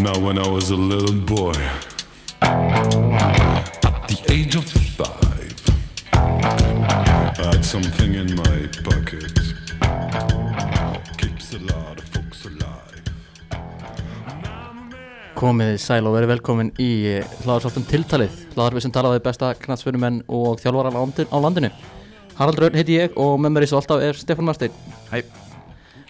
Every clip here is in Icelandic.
Now, when I was a little boy, at the age of five, I had something in my pocket. Keeps a lot of folks alive. Komið sæl og verið velkomin í hlaðarsáttum tiltalið hlaðarfið sem talaði besta knatsfyrirmenn og þjálfara á landin- á landinu Harald Raun heiti ég og með mér í svo alltaf er Stefán Marstein Hæ.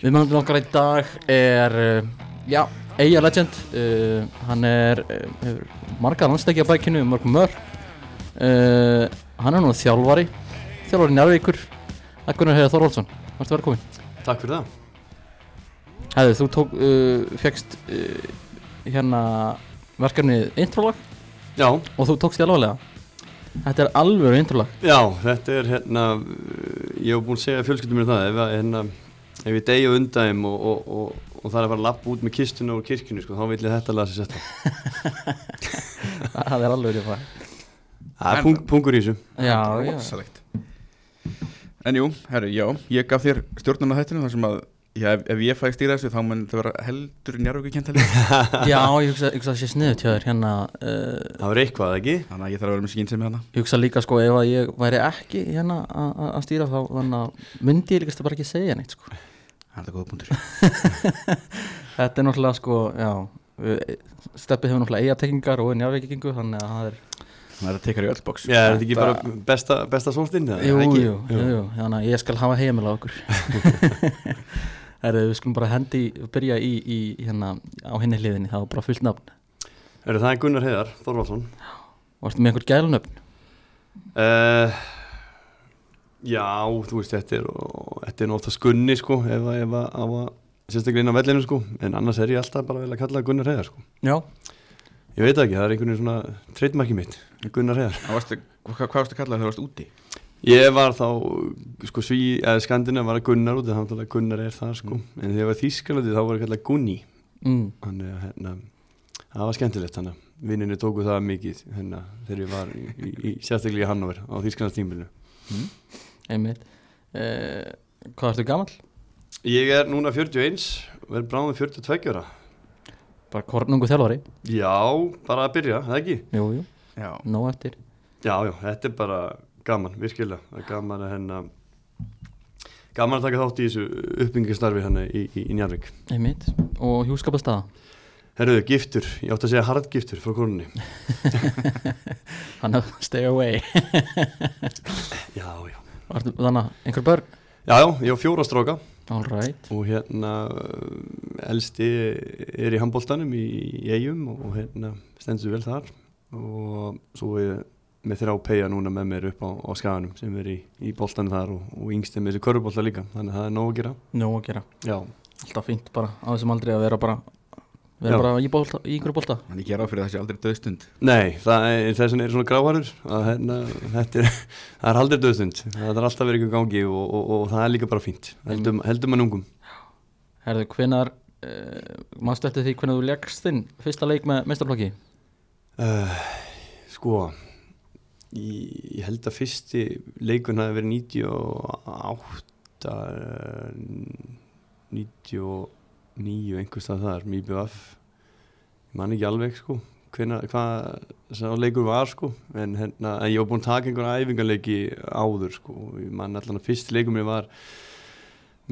Viðmjöndin okkar í dag er uh, já, Eija Legend uh, hann er uh, hefur marga landstekja bækinu, mörg mörg. Uh, hann er nú þjálfari þjálfari Njárvíkur Gunnar Heiðar Þorvaldsson, varstu velkomin Takk fyrir það. Hefði, þú tók, uh, fegst uh, hérna verkefnið introlag? Já, og þú tókst því alvarlega Þetta er alvöru introlag. Já, þetta er hérna Ég hef búin að segja fjölskyldum mér það Ef, hérna, ef ég degi á undægum og, og, og, og það er að fara að lappa út með kistuna úr kirkjunu sko, þá vil ég þetta laga sér setta Það er alvöru það Það er pung, pungur í þessu. Já, já. En jú, herru, já, ég gaf þér stjórnuna þættinu þar sem að já, ef, ef ég fæði stýra þessu þá mun það vera heldur njárvíku kjentali Já, ég hugsa, ég hugsa að það sé sniðu tjóður hérna uh, Það var eitthvað, ekki? Þannig að ég þarf að vera með skín sem hérna. Ég hugsa líka sko ef að ég væri ekki hérna að stýra þá þannig að myndi ég líkast að bara ekki segja neitt sko Það er það góða punktur. Þetta er náttúrulega sko, já Steppið hefur náttúrulega eigatekkingar og er njárveikingu þannig að það er Þannig að það tekar í öll bóks Já, er þetta ekki bara besta, besta sóstinn? Jú, ekki? jú, jú, jú, þannig að ég skal hafa heimil á okkur. Herðu, við skulum bara hendi, byrja í, í hérna á henni hliðinni, það var bara fullt nafn. Heru, það er Gunnar Heiðar, Þorvaldsson. Varstu með einhver gælunöfn? uh, Já, þú veist, þetta er, þetta er oftast Gunni sko, ef að, að, að sérstaklega inn á vellinu sko, en annars er ég alltaf bara vel að kalla Gunnar Heiðar sko. Já Ég veit ekki, það er einhvern veginn svona treytmarki mitt, Gunnar Heiðar. Varstu, hvað, hvað varstu að kalla það þegar þú varst úti? Ég var þá, sko, sví, eða skandina var að Gunnar út, þannig að Gunnar er það sko, en þegar ég var þýskalandi þá var ég kallað Gunni, mm. þannig að hérna, það var skemmtilegt þannig að vinninni tóku það mikið hérna þegar ég var í, í, í sérstaklega í Hannover á þýskanastímbilinu. Einmitt eh, Hvað ertu gamall? Ég er núna 41, verð bráðum 42 ára. Bara kornungu þjálfari Já, bara að byrja, það ekki? Jú, jú, Já nóg eftir Já, já, þetta er bara gaman, virkilega, það er gaman að henn gaman að taka þátt í þessu uppbyggingastarfi hann í, í, í Njarvík. Einmitt Og hjúskapastaða Herruðu, giftur, ég átti að segja hardgiftur frá konunni. Þannig að stay away Já, já. Þannig að einhver börn? Já, já, ég á fjóra stráka. All right. Og hérna elsti er í handbóltanum í, í eigum og hérna stendur vel þar. Og svo er með þrjá peja núna með mér upp á, á skaganum sem er í, í bóltanum þar og, og yngst er með þessi körubólta líka, þannig að það er nóg að gera. Nóg að gera. Já, Alltaf fínt bara á þessum aldrei að vera bara við erum bara í, bólta, í ykkur bólta Þannig gera á fyrir þessi aldrei döðstund Nei, það er þess að hérna, það er svona gráharur það er, er aldrei döðstund það er alltaf verið ykkur gangi og, og, og, og það er líka bara fínt. Heldum, mm. heldum að nungum Herðu, hvenar uh, eh, maður stötti því hvernig þú leggst þinn fyrsta leik með mestarblokki? Uh, eh, sko ég held að fyrsti leikun hafi verið 98 98 nýju einhverstað þar, um MIBF ég man ekki alveg sko Hveina, hvað sá leikur var sko en, hérna, en ég hef búin að taka einhverja æfingarleiki áður sko ég man allan að fyrst leikum ég var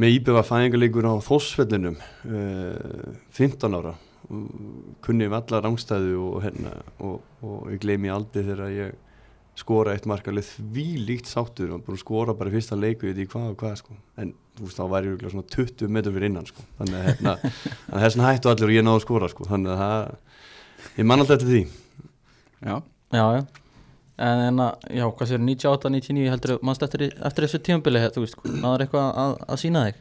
með íbjöfa fæðingarleikur á Þósfellinum eh, 15 ára. Kunni við alla rángstæðu og, hérna, og, og ég gleymi aldrei þegar ég skora eitt markarlega því líkt sáttur og búin að skora bara fyrsta leiku ég veit ekki hvað og hvað sko en þú veist þá væri ég svona 20 metrar fyrir innan sko. Þannig að hérna, þessan hættu allir og ég náðu að skora sko. Þannig að það ég man alltaf eftir því. Já. Já, já. En, en að, já, hvað sér, 98, 99 heldur Manstu eftir, eftir þessu tímabili, þú veist Náður eitthvað að, að sína þig?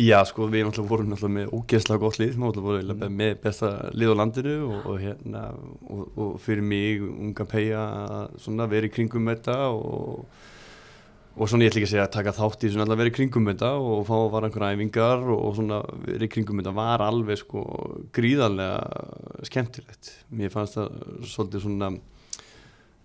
Já sko við náttúrulega vorum náttúrulega með ógeðslega gott lið, við náttúrulega vorum eiginlega með besta lið á landinu og, og hérna og, og fyrir mig, unga peja svona verið í kringum þetta og, og svona ég ætla ekki að segja að taka þátt í svona alltaf verið í kringum þetta og fá að vara einhverja æfingar og, svona verið í kringum þetta var alveg sko gríðarlega skemmtilegt. Mér fannst það svolítið svona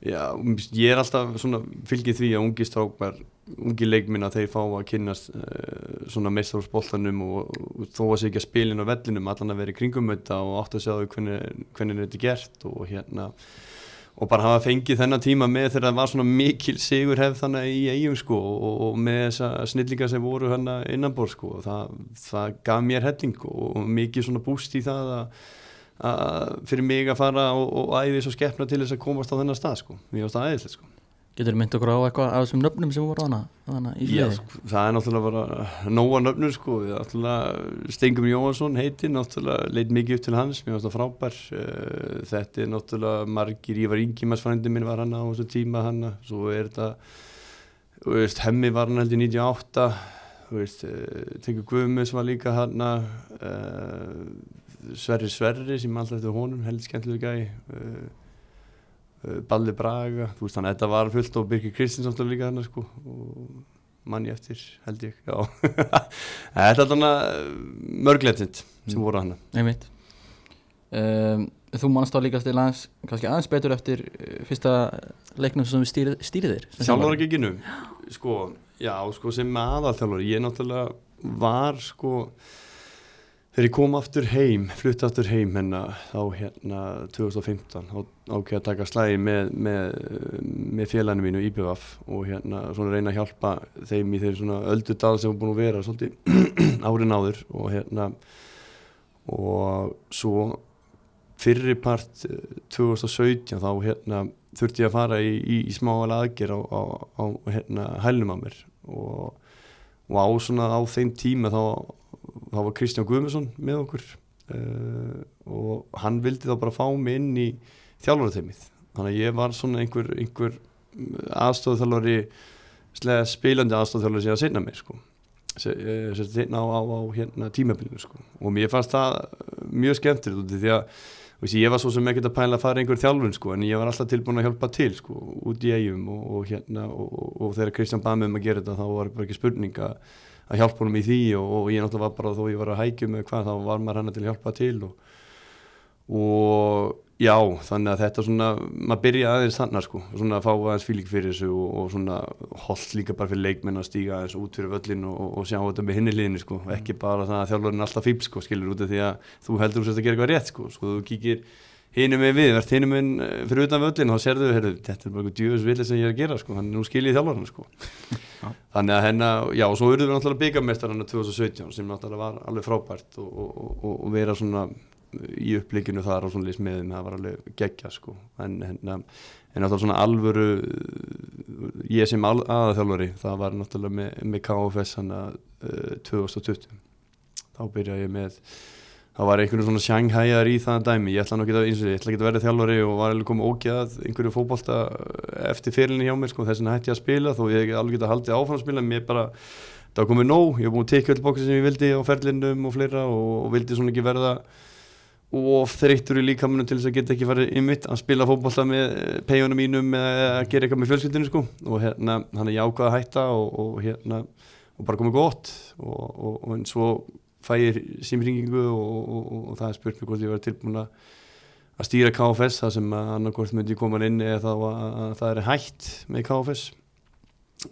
Já, ég er alltaf svona fylgið því að ungi strákar ungi leikminn að þeir fá að kynnast uh, svona meistarhúsboltanum og, og þó að sé ekki að spilin á vellinum allan að vera í kringum þetta og átt að segja hvernig, hvernig þetta er gert og hérna og bara hafa fengið þennan tíma með þegar það var svona mikil sigur hefð þannig í eigum sko og, og með þessa snillinga sem voru hérna innanbór sko og það, það gaf mér helling og mikið svona búst í það að, að fyrir mig að fara og, og æði svo skeppna til þess að komast á þennan stað sko, finnst það æðislegt sko Getur þú mynd okkur á eitthvað af þessum nöfnum sem voru hana, hana í Já, hliði? sko, það er náttúrulega bara nóga nöfnur sko, við náttúrulega Stengum Jóhansson heiti, náttúrulega leit mikið upp til hans, mér finnst það frábær. Uh, þetta er náttúrulega margir Ívar Ingimas frændi minn var hann á þessu tíma hann, svo er þetta veist, hemmi var hann held í 98 þú veist, uh, Tengur Guðmus var líka hann. Sverri Sverri sem alltaf eftir honum, held skemmtilegu gæi. Uh, Balli Braga, þú veist þannig að þetta var fullt og Birgir Kristins alltaf líka þarna sko og manni eftir held ég, já. Þetta er þarna mörgleitind sem voru hana Einmitt. Um, Þú mannst á líka til aðeins kannski aðeins betur eftir uh, fyrsta leiknum sem við stýrið, stýrið þér sem Þjálfara geginu, sko, já sko sem aðalþjálfari, ég náttúrulega var sko þegar ég kom aftur heim, flutti aftur heim hérna þá hérna 2015 þá ákveði að taka slægi með, með, með félaginu mínu IBVF og hérna svona reyna að hjálpa þeim í þeir svona öldu dal sem er búin að vera svolítið árin áður og hérna og svo fyrri part 2017 þá hérna þurfti ég að fara í, í, í smáal aðger á, á, á hérna hælnum á mér og, og á svona á þeim tíma þá, þá var Kristján Guðmusson með okkur uh, og hann vildi þá bara fá mig inn í þjálfarateimið þannig að ég var svona einhver, einhver aðstofþjálfari spilandi aðstofþjálfari sem ég að sinna mig sko sérst á, á, á hérna, tímabilinu sko. og mér fannst það mjög skemmtilegt út í því að veist, ég var svo sem ekkert að pæla að fara einhver þjálfun sko, en ég var alltaf tilbúin að hjálpa til sko, út í eigum og, og, hérna, og, og þegar Kristján bað mig um að gera þetta þá var bara ekki spurning að, að hjálpa honum í því og ég náttúrulega var bara þó ég var að hækju með hvað þá var maður hann til að hjálpa til og já, þannig að þetta svona, maður byrja aðeins þannig sko, svona að fá aðeins fílik fyrir þessu og, og svona holdt líka bara fyrir leikmenn að stíga aðeins út fyrir völlin og, og sjá þetta með hinni liðinni sko, ekki bara það að þjálfurinn alltaf fíp sko, skilur út af því að þú heldur þú sérst að gera eitthvað rétt sko, sko þú kíkir hinum með við, verðt hinum með fyrir utan völlin og þá serðu þau, þetta er bara eitthvað djöfus vilja sem ég er að gera sko, þannig nú skil ég þjálfurinn sko. Þannig að hennar, já, og svo eruðum við náttúrulega byggamestar hann 2017 sem náttúrulega var alveg frábært og, og, og vera svona í upplikinu þar og svona lýst með það var alveg geggja sko. En, en, en náttúrulega svona alvöru ég sem aðaþjálfari það var náttúrulega með, með KFS hann að uh, 2020 þá byrjaði ég með það var einhvern svona sjanghæjar í það dæmi. Ég ætla ekki að, vera þjálfari og var alveg komið ógjað einhverju fókbólta eftir fyrirlinni hjá mér sko. Þess vegna hætti ég að spila þó ég alveg geta haldið áfram að spila mér bara það komið nóg, ég hef búin að tekja öll bóksin sem ég vildi á ferlinum og fleira og, og vildi svona ekki verða og þreyttur í líkamunu til þess að geta ekki farið ymmit að spila fókbólta með pegjunum mínum eða að gera eitthvað með fjölskyldinu að hætta og, og og og, símringingu það er spurt mér hvort ég var tilbúin að stýra KFS það sem annarkort myndi koma inn eða þá að það er hætt með KFS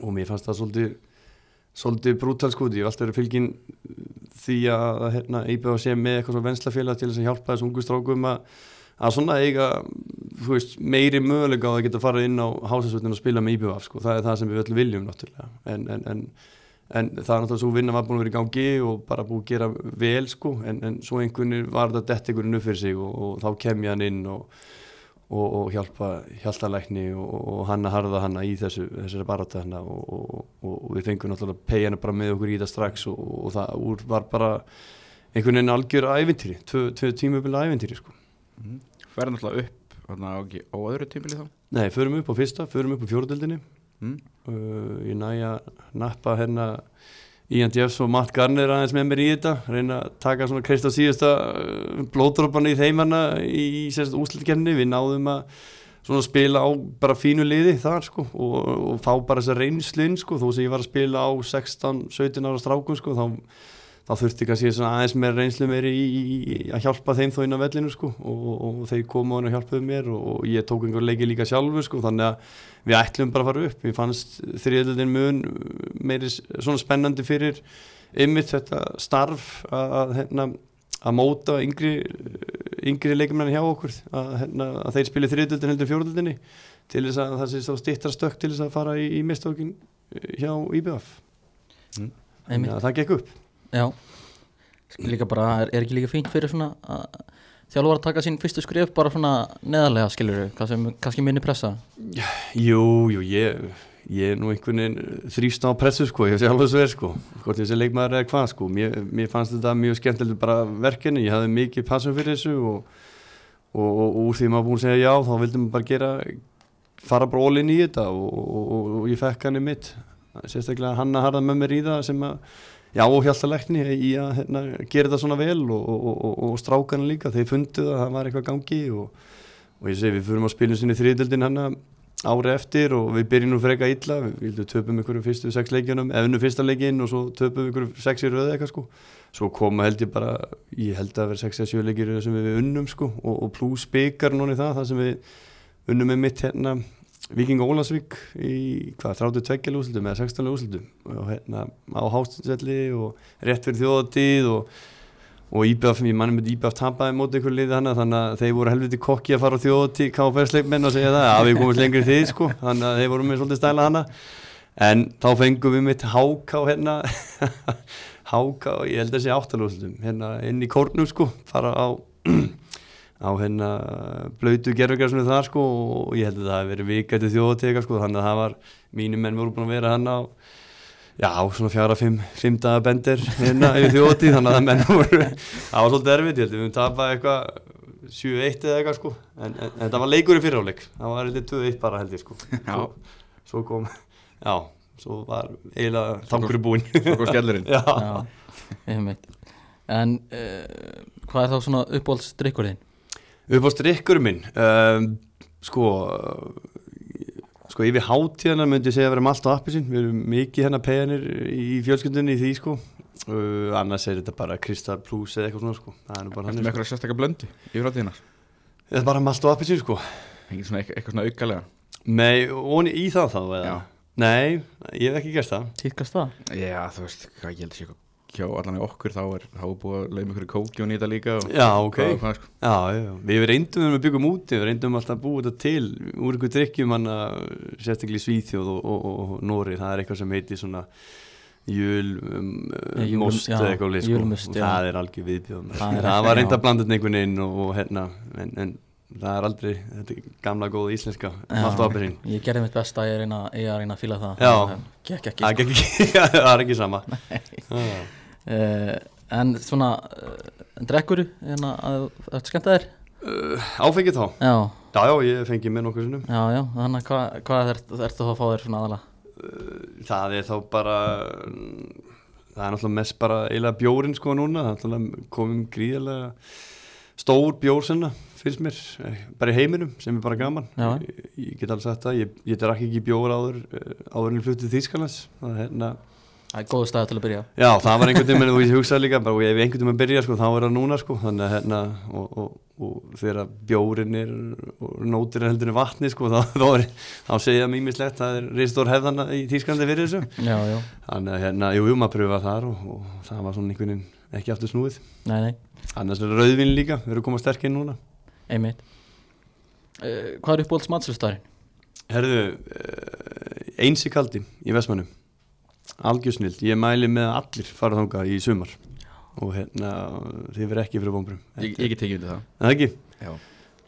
og mér fannst það svolítið svolítið brútal sko, ég hef alltaf verið fylgin því að, hérna, IBF sé með eitthvað svona venslafélag til þess að hjálpa þessu ungu strákum að, að svona eiga veist, meiri mögulega á að geta farið inn á hásasvöldinu og spila með IBF sko, það er það sem við öll viljum náttúrulega. En, en, en, en það er náttúrulega svo vinna var búin að vera í gangi og bara búin að gera vel sko, en svo einhvern veginn var þetta dett einhvern veginn upp fyrir sig og, og þá kem ég hann inn og og, og hjálpa hjáltalækni og, og hann að harða hann í þessu, þessari baráta hann og, og við fengum náttúrulega pegina bara með okkur í þetta strax og það úr var bara einhvern veginn algjör ævintýri, tvö, tímubili ævintýri sko. Mm. Færði náttúrulega upp á, öðru tímubili þá? Nei, förum upp á fyrsta, förum upp á fjóruðöldinni mm. uh, ég næja nappa hérna Ian Jeffs og Matt Garner aðeins með mér í þetta reyna að taka svona kreist á síðasta blóðdrópan í þeimarna í, í úslutkemni, við náðum að svona spila á bara fínu liði þar sko og, og fá bara þessa reynslinn sko þó sem ég var að spila á 16-17 ára strákum sko þá, þá þurfti kannski aðeins meira reynslu meiri í, í, í að hjálpa þeim þó inn á vellinu sko og, og, og þeir komu hann og hjálpuðu mér og, og ég tók einhver leiki líka sjálfur sko þannig að við ætlum bara að fara upp. Ég fannst þriðöldin mun meiri svona spennandi fyrir ymmit þetta starf að, að, hérna, að móta yngri, yngri leikmenn hjá okkur að, hérna, að þeir spili þriðöldin heldur fjóruðöldinni til þess að það sé þá stittra stökk til þess að fara í, í mistókin hjá IBF að það gekk upp Já. Líka bara, er, er ekki líka fínt fyrir svona að þjálfur að taka sín fyrstu skrif bara svona neðarlega skilur við, kannski minni pressa. Jú, jú, ég, ég er nú einhvern veginn þrýst á pressu sko, ég hef sjálf þessu verið sko, hvort þessi leikmaður eða hvað sko, mér, mér fannst þetta mjög skemmtilegt bara verkefni, ég hafði mikið passum fyrir þessu og, og, og, og úr því maður búin að segja já, þá vildum maður bara gera, fara in í þetta og, og, og, og ég fekk hann í mitt, sérstaklega hann að harða með mér í það sem að, já og hjáltalegni í að hérna, gera þetta svona vel og, og, og, og strákana líka, þeir fundu að það var eitthvað gangi og, ég segi við fyrir að spilum sinni þriðdöldin hann ári eftir og við byrjum nú freka illa við töpum ykkur fyrstu sex leikjunum efnu fyrsta leikin og svo töpum ykkur sex í röðu eitthvað sko. Svo koma held ég bara, ég held að vera sex eða sjö leikir sem við unnum sko og, og pluss byggar núna í það, það sem við unnum með mitt hérna Viking Ólasvík í hvað, 32 úrslutum eða 16 úrslutum og hérna á Hástselli og rétt fyrir þjóðatíð og og IBF, ég manni með IBF tapaði móti ykkur liði hana þannig að þeir voru helviti kokki að fara á þjóti KFS-leikmenn og segja það. Að við komumst lengri þið sko. Þannig að þeir voru með svolítið stæla hana. En þá fengum við mitt háká hérna. Háká, ég held að sé áttalúslutum hérna inn í kórnum sko fara á á hérna sem er það sko og ég held að það hef verið vikætti þjóðatega sko þannig að það var, mínum menn voru búin að vera hann á já, svona fjara, fimm, fimm daga bendir hérna yfir þjóti, þannig að menn voru það var svolítið erfitt, ég held að við tapaði eitthvað 7-1 eða eitthvað sko en, en, en það var leikur í fyriráleik það var eitthvað 2-1 bara held ég sko. Svo, svo kom, já svo var eiginlega tankur búin Svo kom skellurinn. Já. Já, einmitt. En uh, hvað er þá svona uppáhaldsdrykkur þinn? Upp á strikkurum minn um, sko sko yfir hátíðana myndi ég segja að vera malt og appisinn, við erum mikið hérna peganir í fjölskyldunni í því sko uh, annars er þetta bara Krista Plus eða eitthvað svona sko það er nú bara hann með sko. eitthvað sérstakka blöndu í frátíðina? þetta er bara malt og appisinn sko Engin svona eitthvað, eitthvað svona aukalega Nei, og í það þá eða? Já. Nei, ég hef ekki gert það Týrkast það? Já, þú veist, hvað ég held sér hjá allan í okkur þá er, þá er búið að leiða ykkur kókjón í þetta líka og Já, ok hvað, hvað, sko. Já, já, við reyndum við byggum úti, við reyndum alltaf að búa þetta til úr ykkur drikkjum hann sérstaklega í Svíþjóð og, og, og, og Nóri, það er eitthvað sem heitir svona júl, um, já, eða eitthvað sko, júlmust, og já. það er algjör viðbjóð Það það, er var reynda já. að blanda þetta einhvern veginn og, og hérna, en, en það er aldrei þetta er gamla góða íslenska allt á apirinn Ég gerði mitt er reyna, ég er að reyna að fíla það Já. Það Gekk ekki það, sko. er ekki sama Já. Uh, En svona uh, Drekkuru, hérna, að þetta skemmta þér? Uh, áfengið þá? Já, já, já, ég fengi með nokkuð sinnum. Já, já Þannig að hvað, hvað ert, þá að fá þér svona aðalega? það er þá bara það er náttúrulega mest bara eiginlega bjórin sko núna, það er náttúrulega komum gríðarlega stór bjór sinna finnst mér, eh, bara í heiminum sem er bara gaman, Já. ég, ég get sagt það. Ég, ég drakk ekki bjór áður eh, áður en ég fluttið Þýskalans það er hérna Það er góðu stað til að byrja. Já, það var einhvern veginn ég hugsaði líka bara, og ef einhvern veginn byrja sko, þá er það núna sko, þannig að hérna og, og, og þegar bjórin er og nótir er heldur vatni sko, þá, þá, er, þá segja mér mislegt það er ristór hefðana í Þýskalandi fyrir þessu. Já, já, þannig að hérna, jú, jú, maður pröfa þar og, og það var svona einhvern veginn ekki aftur snúið. Nei, nei, annars er rauðvin líka, við erum komað sterk inn núna. Einmitt. Uh, Hvað er uppbólds matslustærin? Herðu, uh, einsi kaldi í Vestmannum algjörsnild, ég mæli með að allir fara þangað í sumar. Og hérna, þið verið ekki fyrir vombrum Ég, ég get tekið undir það. Það ekki? Já.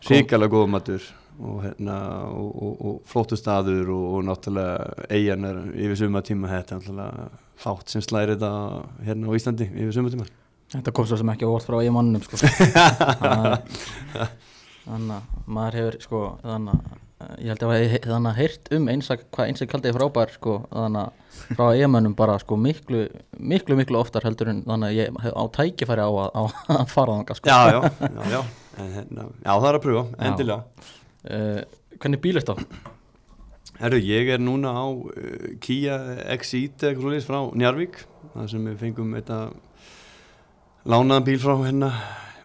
Ríkala góða matur. Og, hérna, og, og, og flóttu staður og, og náttúrulega eigin er yfir sumatíma þetta er náttúrulega fátt sem slæri þetta hérna á Íslandi yfir sumatíma Þetta kom svo sem ekki óvart frá ég mannum sko. Þannig að maður hefur sko, þannig að ég held að ég þannig að heyrt um einsak, hvað einsak kaldi er frábær sko, þannig að frá eigamönnum bara sko miklu, miklu, miklu oftar heldur en þannig að ég hef á tækifæri á að, á að fara þangað sko. Já, já, já, já. En, hérna, já það er að pröfa, endilega Uh, hvernig bíl er þetta? Herru, ég er núna á uh, Kia svoleiðis frá Njarvík þar sem við fengum þetta lánaðan bíl frá hérna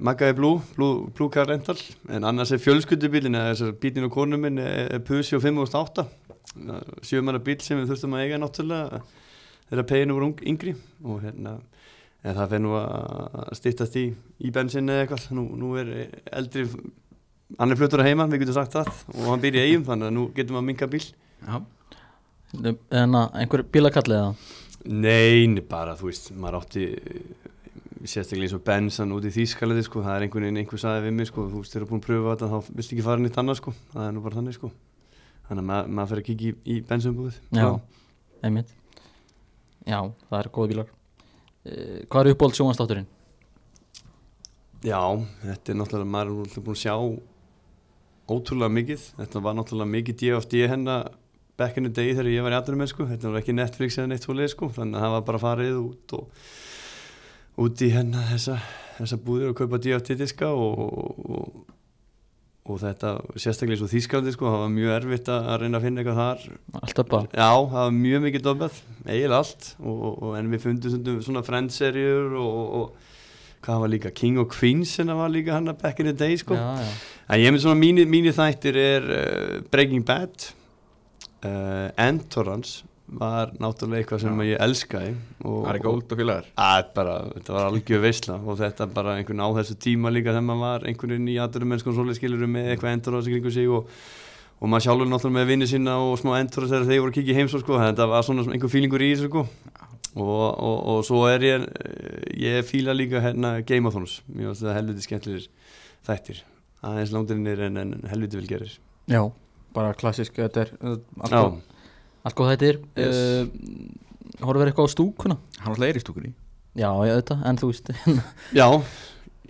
Maggaði Blue, Blue, Blue Car Rental en annars er fjölskyldubílin eða þessar bílin og konum minn er, er Pusi og 508 sjömanna bíl sem við þurftum að eiga náttúrulega þegar peginu voru yngri. Og hérna en það fer nú að stýttast í, í bensin eða eitthvað, nú, nú er eldri hann er fluttur að heima, við getum sagt það. Og hann býr í eigum, þannig að nú getum við að minka bíl Já, En að einhver bílakallið eða? Nei, nei, bara þú veist, maður átti sérstaklega eins og bensan út í Þýskalandi sko, það er einhvern veginn einhver saði við mig sko, þú veist, þeir eru búin að pröfa þetta þá viltu ekki fara nýtt annað sko, það er nú bara þannig sko. Þannig að maður, maður fer að kíkja í, í bensunbúið Já, einmitt. Já, það eru góði bílar. Uh, Hvað er uppbóld sjónvastátturinn? Já, þetta er náttúrulega, maður er náttúrulega búin að sjá ótrúlega mikið, þetta var náttúrulega mikið DFD hennar back in the day þegar ég var í aðdurum sko, þetta var ekki Netflix eða neitt svoleið sko, þannig að það var bara farið út og út í hennar þessa, þessa búðir og kaupa diska og, og, og þetta sérstaklega eins og Þýskalandi sko, það var mjög erfitt að reyna að finna eitthvað þar. Alltaf bara Já, það var mjög mikið dobbað, eiginlega allt. Og, og, en við fundum svona friendserjur og, og hvað var líka, King og Queens sem var líka hann að back in the day sko. Já, já. En ég með svona mínu, mínu þættir er uh, Breaking Bad uh, Entorans var náttúrulega eitthvað sem ég elskaði og, Ari Gold og félagar. Þetta var algjör veisla og þetta bara einhvern á þessu tíma líka þegar maður var einhvern veginn í aðdurum mennskum svolítið skilur með eitthvað Entorans í kringu sig og og maður sjálfur náttúrulega með vinni sína og smá endur þegar þeir voru að kíkja heim svo sko, þetta var svona einhver fílingur í þessu sko. Og, og, og svo er ég ég fíla líka hérna Game of Thrones. Mér finnst það helviti skemmtilegir þættir. Aðeins langdirinnir en, en helviti vel gerir. Já, bara klassisk Þetta er uh, allt góð- þættir Yes. uh, Horfðu verið eitthvað á stúkuna? Hann var í stúkunni. Já, já, þetta, en þú veist já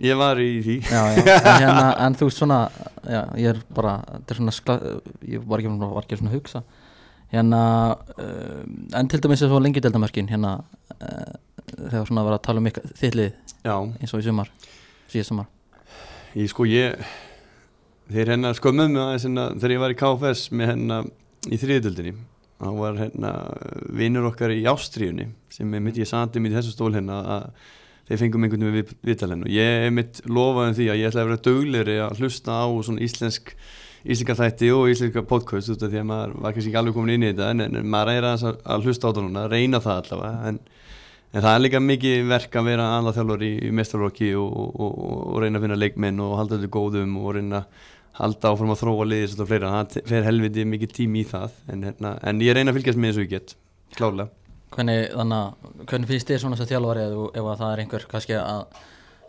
ég var í því. Já, já, en, hérna, en þú veist svona já, ég er bara, þetta er svona skla, ég var ekki, var ekki svona að hugsa. Hérna uh, en til dæmis er svo lengi deildamörkin hérna uh, þegar svona var að tala um þittlið Já, eins og í sumar síðast sumar. Ég sko ég þeir hérna skömmuð mig aðeins hérna þegar ég var í KFS með hérna í þriðutöldinni þá var hérna vinnur okkar í Ástríunni sem mitt ég sandi mitt í þessu stól hérna að þeir fengum einhvern veginn við vitalinn og ég mitt lofaði því að ég ætla að vera duglegri að hlusta á svona íslensk íslenska þætti og íslenska podcast út af því að maður var kannski ekki alveg komin inn í þetta en, en maður er að, að hlusta á þetta núna reyna það allavega. En, en það er líka mikið verk að vera annað þjálfur í, í mestarlokki og, og, og, og reyna að finna leikmenn og halda þetta góðum og reyna að halda áfram að þróa liðis og fleira, það fer helviti mikið tími í það en, hérna, en ég reyna að fylgjast með og ég get klálega hvernig, þannig, að- hvernig finnst þér svona sem þjálfari ef, að það er einhver kannski að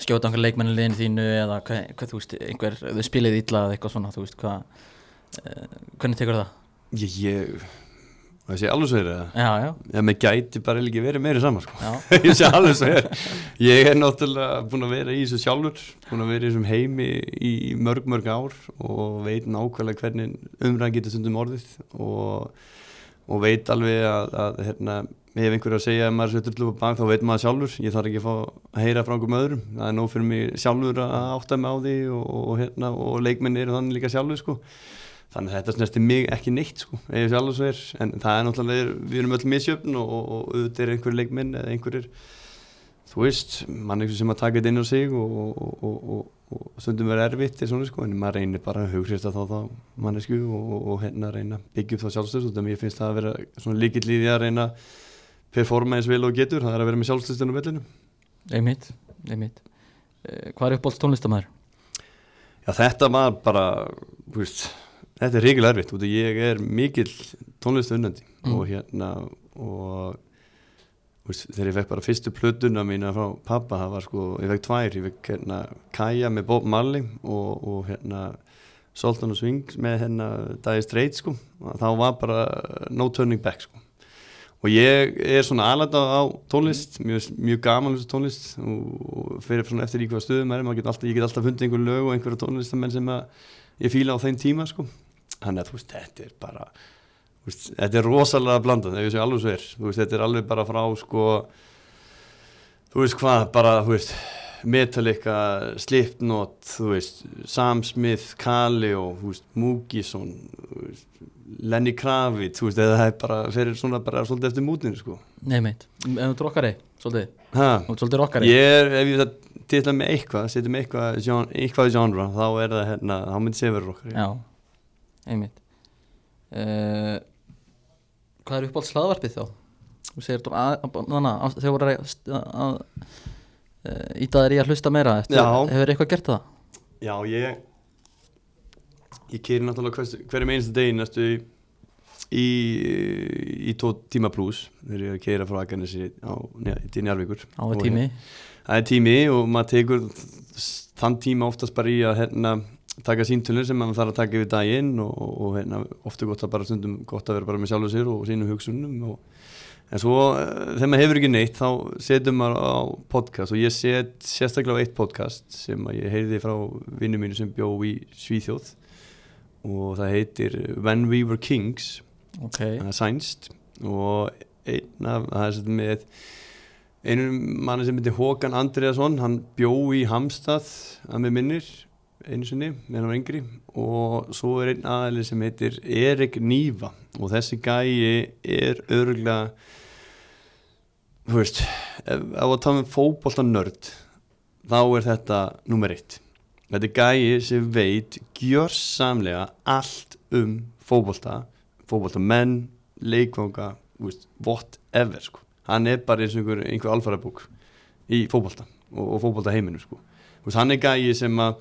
skjóta einhver leikmennin liðin þínu eða hvað, hvað þú veist, einhver, þau spilið illa eða eitthvað svona, þú veist, hvað uh, hvernig tekur það? ég, ég það sé alveg ég með gæti bara ekki verið meiri saman sko. já, ég sé alveg svo er ég er náttúrulega búin að vera í þessu sjálfur búin að vera í þessum heimi í mörg mörg ár og veit nákvæmlega hvernig umræðan getur stundum orðið og, og veit alveg að, að hérna, ef einhver er að segja að maður er söttur bak þá veit maður sjálfur. Ég þarf ekki að fá að heyra frá einhverjum öðrum. Það er nóg fyrir mig sjálfur að átta mig á því og, og, hérna, og leikmenn eru þannig líka sjálfur sko. Þannig að þetta snerti mig ekki neitt sko, ef ég sjálfur svo er en það er náttúrulega, við erum öll misjöfn og, og, og auðvitað er einhver leikmenn eða einhverjir þú veist, mann einhver sem að taka þetta inn á sig og, og, og, og, og stundum vera erfitt er svona sko, en maður reynir bara að hughrista þá þá mannesku og, og, og hérna reyna að byggja upp þá sjálfstöðs og þannig að ég finnst það að vera svona líkill í því að reyna performa eins vel og getur, það er að vera með sjálfstöðstunum vellinu. einmitt, einmitt uh, Hvað er uppbóld tónlistamæður? Já þetta var bara, þú veist, þetta er reyngilega erfitt, út af ég er mikill tónlistunnandi Mm. og hérna og veist, þegar ég fekk bara fyrstu plötuna mína frá pappa, það var sko, ég fekk tvær, ég fekk hérna Kaja með Bob Marley og, og hérna Sultan og Swing með hérna Dire Straits sko, og þá var bara no turning back sko. Og ég er svona aðlæta á tónlist mjög, mjög gaman þessu tónlist og, og fyrir svona eftir í hvaða stöðum er get alltaf, ég get alltaf fundið einhver lög og einhverja tónlistamenn sem að ég fíla á þeim tíma sko þannig að þú veist, þetta er bara veist, þetta er rosalega blandað ef ég sé alveg svo er, þú veist, þetta er alveg bara frá sko þú veist hvað, bara, þú veist Metallica, Slipknot þú veist, Sam Smith veist, Múkisson Lenny Kravitz þú veist, það er bara, fyrir svona bara svolítið eftir mútinu, sko. Nei, meit, ef þú ert rockari, svolítið. Ha, Þú ert svolítið rockari. Ég er, ef ég það titla með eitthvað, eitthvað, gen- eitthvað í genre, þá er það hérna, þá myndi Severur okkar. Já, einmitt uh, Hvað er uppáhalds hlaðvarpið þá? Þú segir að, að þegar voru að, að uh, íta þér í að hlusta meira eftir. Hefur eitthvað gert það? Já, ég ég kýri náttúrulega hverjum einstu degi næstu í, í, í tó tíma pluss þegar ég er að keira frá Nja- til tími það er tími og maður tekur þann tíma oftast bara í að hérna, taka síntunir sem maður þarf að taka yfir daginn og, og hérna, ofta gott að bara stundum gott að vera bara með sjálfur sér og sínum hugsunum og, en svo eh, þegar maður hefur ekki neitt þá setjum maður á podcast og ég set sérstaklega á eitt podcast sem ég heyrði frá vinnu mínu sem bjó í Svíþjóð og það heitir When We Were Kings. Ok, það er sænst og einn af, það er svolítið með einu manni sem heitir Håkan Andreasson, hann bjó í Hamstað að með minnir einu sinni, meðan var yngri. Og svo er einn aðli sem heitir Erik Nýva og þessi gæi er örgulega þú veist ef að tala um fótbolta nörd þá er þetta nummer eitt. Þetta er gæi sem veit gjörsamlega allt um fótbolta fótbolta menn, leikvanga whatever sko. Hann er bara eins og einhver, einhver alfarabúk í fótbolta og, og fótbolta heiminu sko. Veist, hann er gæi sem að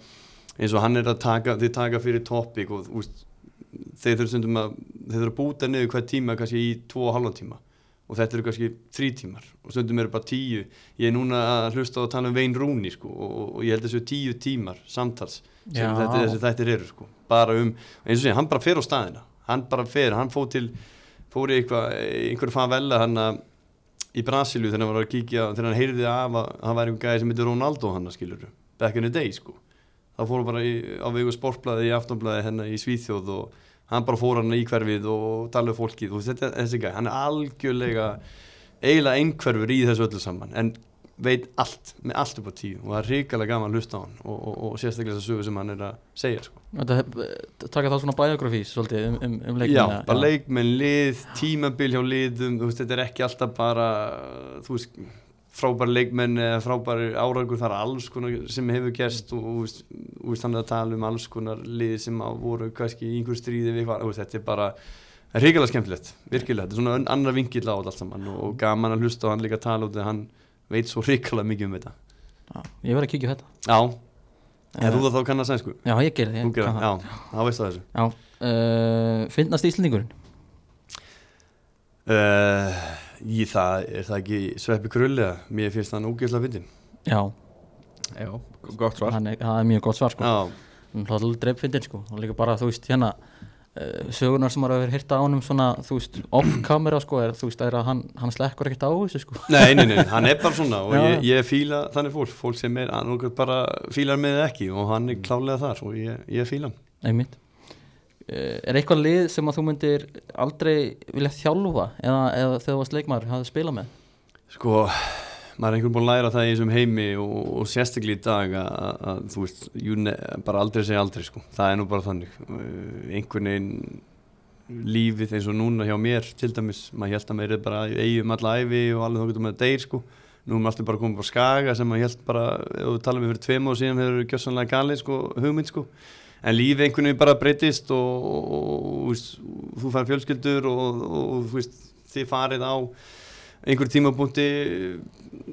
eins og hann er að taka, þið taka fyrir topic og veist, þeir þurfa stundum að þeir þurfa að búta niður hver tíma kannski í tvo og halvan tíma og þetta eru kannski þrý tímar og stundum eru bara tíu ég er núna að hlusta á að tala um Vein Rúni sko, og, og, ég held þessu tíu tímar samtals sem Já. þetta, þessi þættir eru sko. bara um, eins og sé, hann bara fer á staðina hann bara fer, hann fór til fór í einhverju favela hann að í Brasilíu þegar hann var að kíkja þegar hann heyrði af að hann væri einhver gæði sem heitir Ronaldo hann að skilur back in the day sko. Þá fór hann bara í, á vegu sportblæði í aftonblæði hennar í Svíþjóð og hann bara fór hann í hverfið og talaði fólkið. Og þetta, þessi gæði, hann er algjörlega eiginlega einhverfur í þessu öllu saman. En veit allt, með allt upp á tíu og það er hrikalega gaman að hlusta á hann og, og, og sérstaklega þess að sögu sem hann er að segja sko. Þetta, eh, taka það svona biografís svolítið um, um, um Já, leikmennina bara leikmenn, lið, tímabil hjá liðum, þú veist, þetta er ekki alltaf bara, þú veist, frábæri leikmenn eða frábæri árangur, það er alls konar sem hefur gerst og, þú veist, er að tala um alls konar lið sem að voru kannski í einhver stríði við hvað, þetta er bara, það hrigalega skemmtilegt, virkilega, þetta er svona annar vingill á þetta allt saman og, og gaman að hlusta og hann líka tala út þegar hann veit svo hrigalega mikið um þetta. Já, Ég verð að kíkja þetta Já, Eh, er þú þá kann að sænsku? Já, ég gerði það ég kann það, já, þá veistu það þessu. Já, uh, finnast íslendingurinn Uh, ég, það, er það ekki sveppi krullega? Mér finnst það ógeðslega fyndin. Já, Já, gott svar hann er, það er mjög gott svar sko Já, Hann er alltaf dreifindin sko og líka bara, þú veist, hérna sögunar sem maður hefur hýrt á honum svona, þú veist, off-kamera sko er, þú veist, er að hann, hann slekkur ekkert á þessu sko nei, nei, nei, hann er bara svona og ég, ég fíla þannig fólk, fólk sem er hann bara fílar með ekki og hann er klálega þar og ég, ég fíla hann. Einmitt uh, Er eitthvað lið sem að þú myndir aldrei vilja þjálfa eða, eða þegar þú varst leikmaður hafði spilað með? Sko, maður er einhvern búin að læra það í þessum heimi og, og sérstaklega í dag að, að, þú veist, ne, bara aldrei segja aldrei sko, það er nú bara þannig. Uh, einhvern veginn lífið eins og núna hjá mér til dæmis, maður held að maður er bara eigum alla æfi og alveg þá getur maður deyr sko. Nú erum alltaf bara komið bara skaga sem maður held bara, ef þú talaðum við fyrir tveim og síðan hefur gjössanlega galið sko, hugmynd sko. En lífið einhvern veginn bara breytist og, og, og, þú fær fjölskyldur og þú veist, þið farið á einhver tímapunkti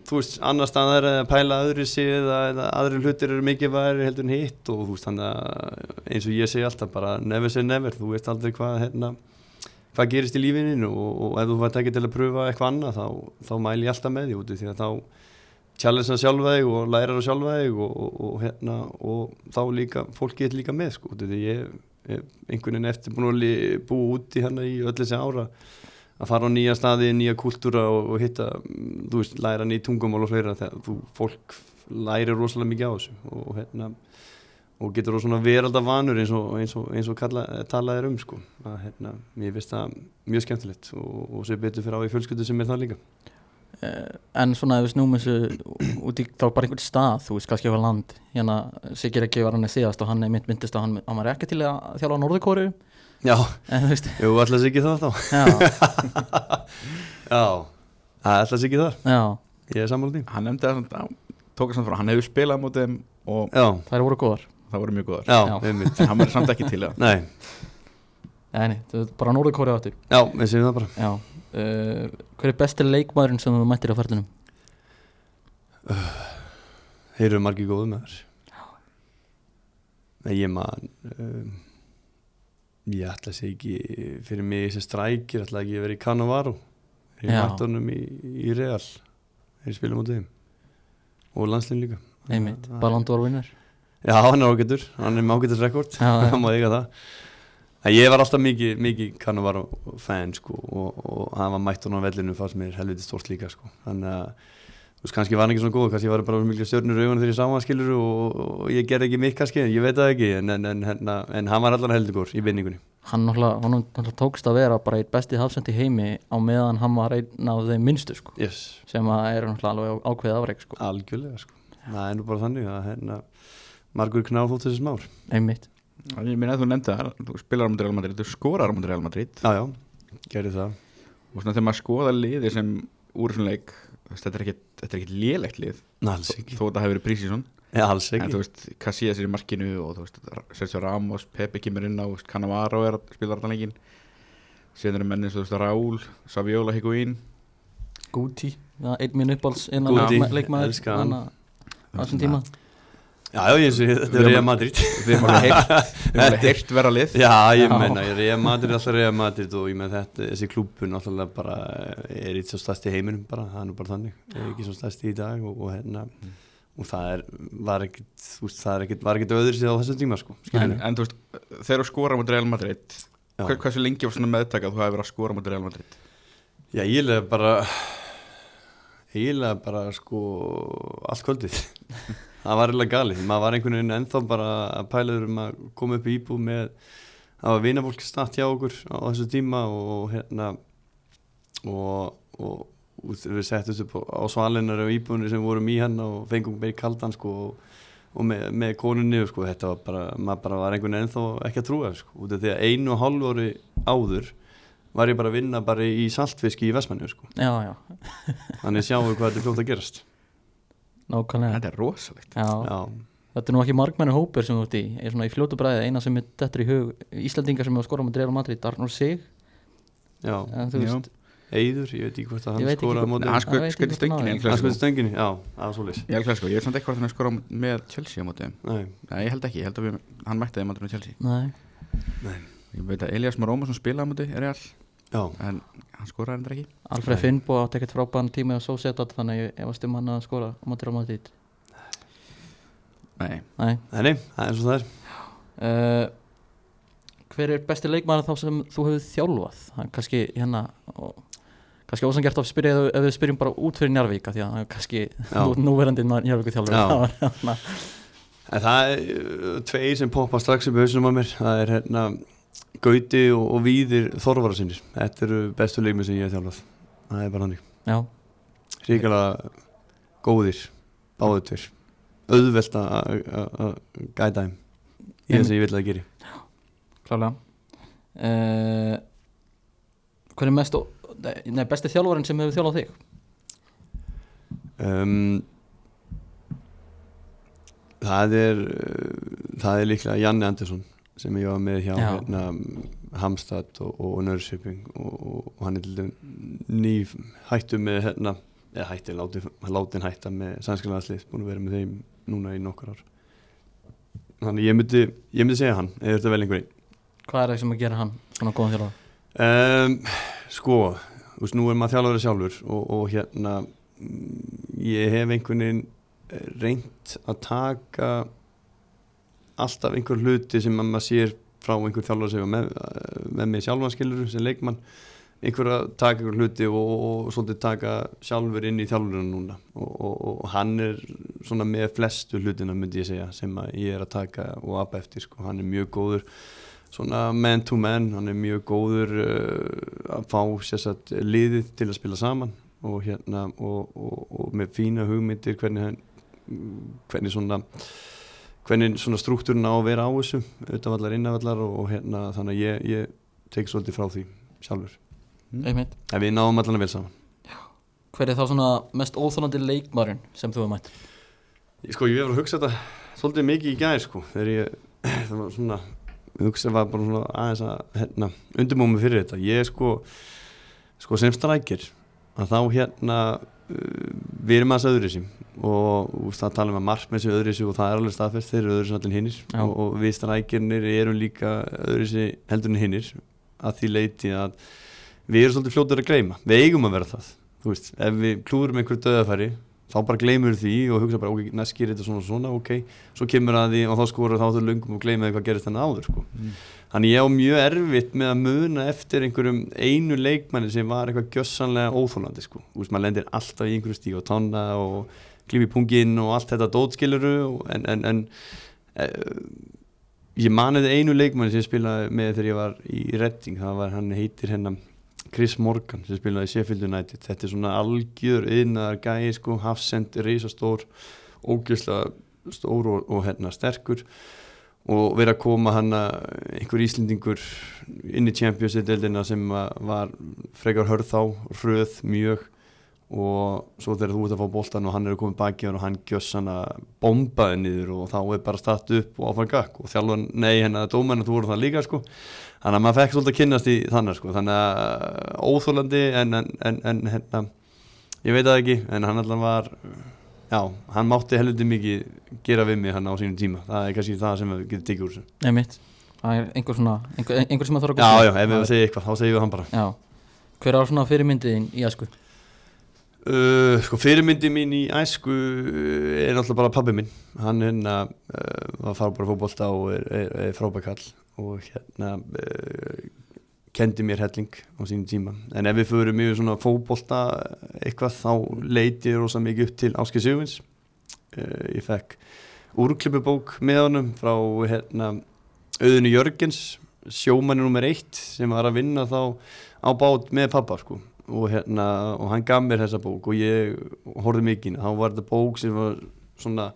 þú veist, annar staðar eða pæla öðru eða, eða aðri hlutir eru mikið væri heldur en hitt og þú veist, þannig að eins og ég segi alltaf bara never say never, þú veist aldrei hvað hérna, hvað gerist í lífinu og, og ef þú vært ekki til að pröfa eitthvað annað þá, þá mæli ég alltaf með því úti því að þá challenge það sjálfa þig og læra það sjálfa þig og, og, og, hérna, og þá líka, fólk getur líka með sko, því ég er einhvern veginn eftir búin að búa úti hérna í öll þessi ára að fara á nýja staði, nýja kultúra og, og hitta, þú veist, læra nýj tungumál og fleira þegar þú, fólk læri rosalega mikið á þessu og, hérna, og getur rosa svona veralda vanur eins og, eins og, eins kalla, talað er um sko, að hérna, mér finnst það mjög skemmtilegt og, og sé betur fyrir á í fjölskyldu sem er það líka. Uh, en svona ef við snúum þessu út í þá bara einhvern stað, þú veist, kannski eitthvað land hérna, Sigir ekki var hann að síðast og hann mynd, myndist að hann, hann var ekki til að þjálfa Norðurkóru Já, en þú veist, jú, alltaf ekki það þá. já, Já, það alltaf ekki þar, já. Ég er sammála því. Hann nefndi það samt á tók að samt frá, hann hefur spilað á móti þeim og Já, þær voru góðar. Það voru mjög góðar. Já, en hann verður samt ekki til það. Nei, Nei, nei, það er bara Norður Kóri áttur já, við séum það bara. Já. Uh, Hver er besti leikmaðurinn sem þú mættir á ferðinum? Þeir eru margir góðu með þess Nei, ég man um, Ég ætla að segja ekki fyrir mig sem strækir ætla ekki að vera í Cannavaro. Ég mætti honum í, í Real. Þeir spilum á þeim. Og landslinn líka. Einmitt, Það- Ballon d'Or vinnar Já, hann er ágættur, hann er með ágættur rekord. Já, já. hann má eiga það. En ég var alltaf mikið, mikið Cannavaro fan sko og, og hann var mætt hann á vellinu fannst mér helviti stórt líka sko. Þannig að þú veist kannski var hann ekki svona góð kannski var bara miklu stjörnur augun þegar ég sá hann skilur og, og ég gerði ekki mitt kannski ég veit það ekki en, en, en, en, en hann var allan heldur í vinningunni. Hann náttúrulega, hann tókst að vera bara einn besti hafsend í heimi á meðan hann var einn af þeim minnstu sko. Yes. sem að er náttúrulega alveg ákveðið afreik sko. Algjörlega sko. Það er nú bara þannig að hérna margur knár þótt þessi smár Einmitt. Ég meina að þú nefndi það, þú spilar á móti Real Madrid þú skorar á móti Real Madrid. Já já, gerði það. Og svona þegar maður skoða liði sem úr svona leik þetta er er ekkit lélegt lið. Ekki, þó þetta hefur verið ja, alls en þú veist, Casillas er í markinu og þú veist, Sergio Ramos, Pepe kemur inn á Cannavaro er að spila allan leikin síðan eru mennin svo, þú veist, Raúl Saviola, Higuín Guti Já, einn minn uppáls innan leikmaður á þessum tíma já ég sé, þetta er Real Madrid. við alveg heyrt vera lið. Já, ég ég Real Madrid er alltaf Real Madrid og ég með þetta, þessi klúbun alltaf bara er eitt svo stærsti í heiminum bara, það er nú bara þannig, það er ekki svo stærsti í dag og, og hérna, og það er, var ekkit, þú veist, það er ekkit, var ekkit öðru síðan á þessum tíma, sko, en, en þú veist, þegar þú skora mútið Real Madrid hver, hversu lengi var svona meðtaka að þú hefur verið að skora mútið Real Madrid? Já, eiginlega bara, eiginlega bara, sko, allt kvöldið, það var eiginlega galið, maður var einhvern veginn ennþá bara að pælaður um að koma upp í íbúð með, það var vinafólk statt hjá okkur á þessu tíma og hérna, og, og, og við settum upp á, svalinar og íbúðinu sem vorum í hann og fengum meir kaldan sko og, og með, með konunni sko, þetta var bara, maður bara var einhvern veginn ennþá ekki að trúa sko, út af því að einu og hálf ári áður var ég bara að vinna bara í saltfiski í Vestmannu sko, Já, já, þannig sjáum við hvað þetta er fljótt að gerast nákvæmlega. Þetta er rosalegt. Já, Já, þetta er nú ekki margmennu hópur sem þú ert í. Er svona í fljótu bræði, eina sem er dettur í hug Íslandingar sem hefur skorað með Real Madrid Arnur Sig, já, Já. Eiður, ég veit ekki hvort að Ég hann veit ekki skora á hvort- móti Nei, hann Það sko- veit skaut í ég stöngin hvort í hann skoði Clasico. stönginni, já, það var svolítið í El Clasico, ég veit samt ekki hvort hann er skora með Chelsea á móti. Nei, Nei, ég held ekki, ég held að við, hann mætti þeim aldrei með Chelsea. Nei, ég veit að Elias Marómasson spilaði á móti Real já, en hann skoraði hendur ekki. Alfred Nei. Finnbo átti ekkert frábæðan tíma og svo setja þannig að ég efast um hann að skora á móti Real Madrid. Nei, Nei. Nei, nei, það er svo það er. Uh, Hver er besti leikmaður þá sem þú hefur þjálfað? Það kannski hérna og, kannski ósangert að spyrja ef, ef við spyrjum bara út fyrir Njarvík af því að það er kannski núverandi Njarvíku Já. þjálfur En það er uh, tveir sem poppa strax upp í hausnum á mér. Það er hérna Gauti og, og Víðir Þorvara sinni Þetta eru bestu leikmið sem ég hef þjálfað. Það er bara hannig Já, Ríkala góðir Báðu tveir. Auðvelt að- gæta þeim. Í þess að ég vil að geri. Klálega. Uh, Hver er mest nei, besti þjálfarinn sem hefur þjálfað þig? um, Það er uh, Það er líklega Janni Andersson sem ég var með hjá Já. hérna, Hamstad og, og Nörshipping og, og, og hann er ný hættu með hérna eða hætti, látin, látin hætta með sænskilaðarslið, búin að vera með þeim núna í nokkur ár þannig ég myndi, ég myndi segja hann eða þetta vel einhverjum Hvað er það sem að gera hann svona góðan þjálfar? Um, sko, þú veist, nú er maður þjálfari sjálfur og, og hérna mm, ég hef einhvern veginn reynt að taka alltaf einhver hluti sem að maður sér frá einhver þjálfari sem með, með mig sjálfanskilur sem leikmann einhver að taka einhver hluti og, og, og svolítið taka sjálfur inn í þjálfurinn núna. Og, og, hann er svona með flestu hlutina myndi ég segja sem ég er að taka og apa eftir sko, hann er mjög góður svona man to man, hann er mjög góður uh, að fá sérsagt liðið til að spila saman og hérna og með fína hugmyndir hvernig hann hvernig svona hvernig svona struktúrin á að vera á þessu utanvallar, innanvallar og, og hérna þannig að ég, ég tek svolítið frá því sjálfur, Einmitt. en við náum allan vel saman. Hver er þá svona mest óþólandi leikmaðurinn sem þú hefur mætt? Sko ég hefur að hugsa þetta svolítið mikið í gæði sko þegar ég, það var svona hugsa var bara svona aðeins að hérna, undirbúið mig fyrir þetta. Ég sko, sko sem strækir að þá hérna uh, við erum aðeins öðru sem og veist, það tala um að markmenn séu öðru og það er alveg staðfest, þeir eru öðru sem allir hinnir og, og við strækirnir erum líka öðru heldur en hinnir að því leiti að við erum svolítið fljótur að gleyma. Við eigum að vera það, þú veist. Ef við klúrum einhverju döðafæri þá bara gleymur því og hugsa bara, ok, næst gerir þetta svona og svona, ok, svo kemur að því og þá skorur þá þú löngum og gleyma því hvað gerist þannig áður sko. þannig ég á mjög erfitt með að muna eftir einhverjum einu leikmanni sem var eitthvað gjössanlega óþólandi sko, þú veist, maður lendir alltaf í einhverju stíg og tána og klífi punginn og allt þetta dótskiluru en, en, en e, ég maniði einu leikmanni sem ég spilaði með þegar ég var í Redding, það var hann heitir hennar Chris Morgan sem spilaði í Sheffield United. Þetta er svona algjör yðnaðar gæi sko, hafsend, reysastór ógeðslega stór og, og hérna sterkur og verið að koma hann einhver íslendingur inn í Champions-deildina sem að var frekar hörð þá, hröð mjög og svo þegar þú ert að fá boltan og hann er að koma baki og hann gjöss hann að bombaði niður og þá er bara statt upp og áfram gakk. Og þjálfan, nei hennar dómarinn þú voru það líka sko. Þannig að maður fekk svolítið að kynnast í þannig sko. Þannig að óþólandi en, en, en, en hérna ég veit það ekki en hann alltaf var já, hann mátti helviti mikið gera við mig hann á sínum tíma. Það er kannski það sem við getum tekið úr þessu. Nei mitt Það er einhver svona Einhver, einhver sem að þarf að já, já, ef við segja eitthvað, þá segjum við hann bara. Já. Hver á svona fyrirmyndiðin í æsku? Uh, sko fyrirmyndi mín í æsku uh, er náttúrulega bara pabbi minn. Hann hérna uh, var frábæra fótbolta og er, er, er frábækall og hérna uh, kendi mér helling á sínum tíma. En ef við förum yfir svona fótbolta eitthvað þá leiti ég rosa mikið upp til Áskei Sigurvins uh, ég fekk úrklippubók með honum frá hérna auðinu Jörgens sjómanni nummer eitt sem var að vinna þá á bát með pappa sko og, hérna, og hann gaf mér þessa bók og ég horfði mikið þá var þetta bók sem var svona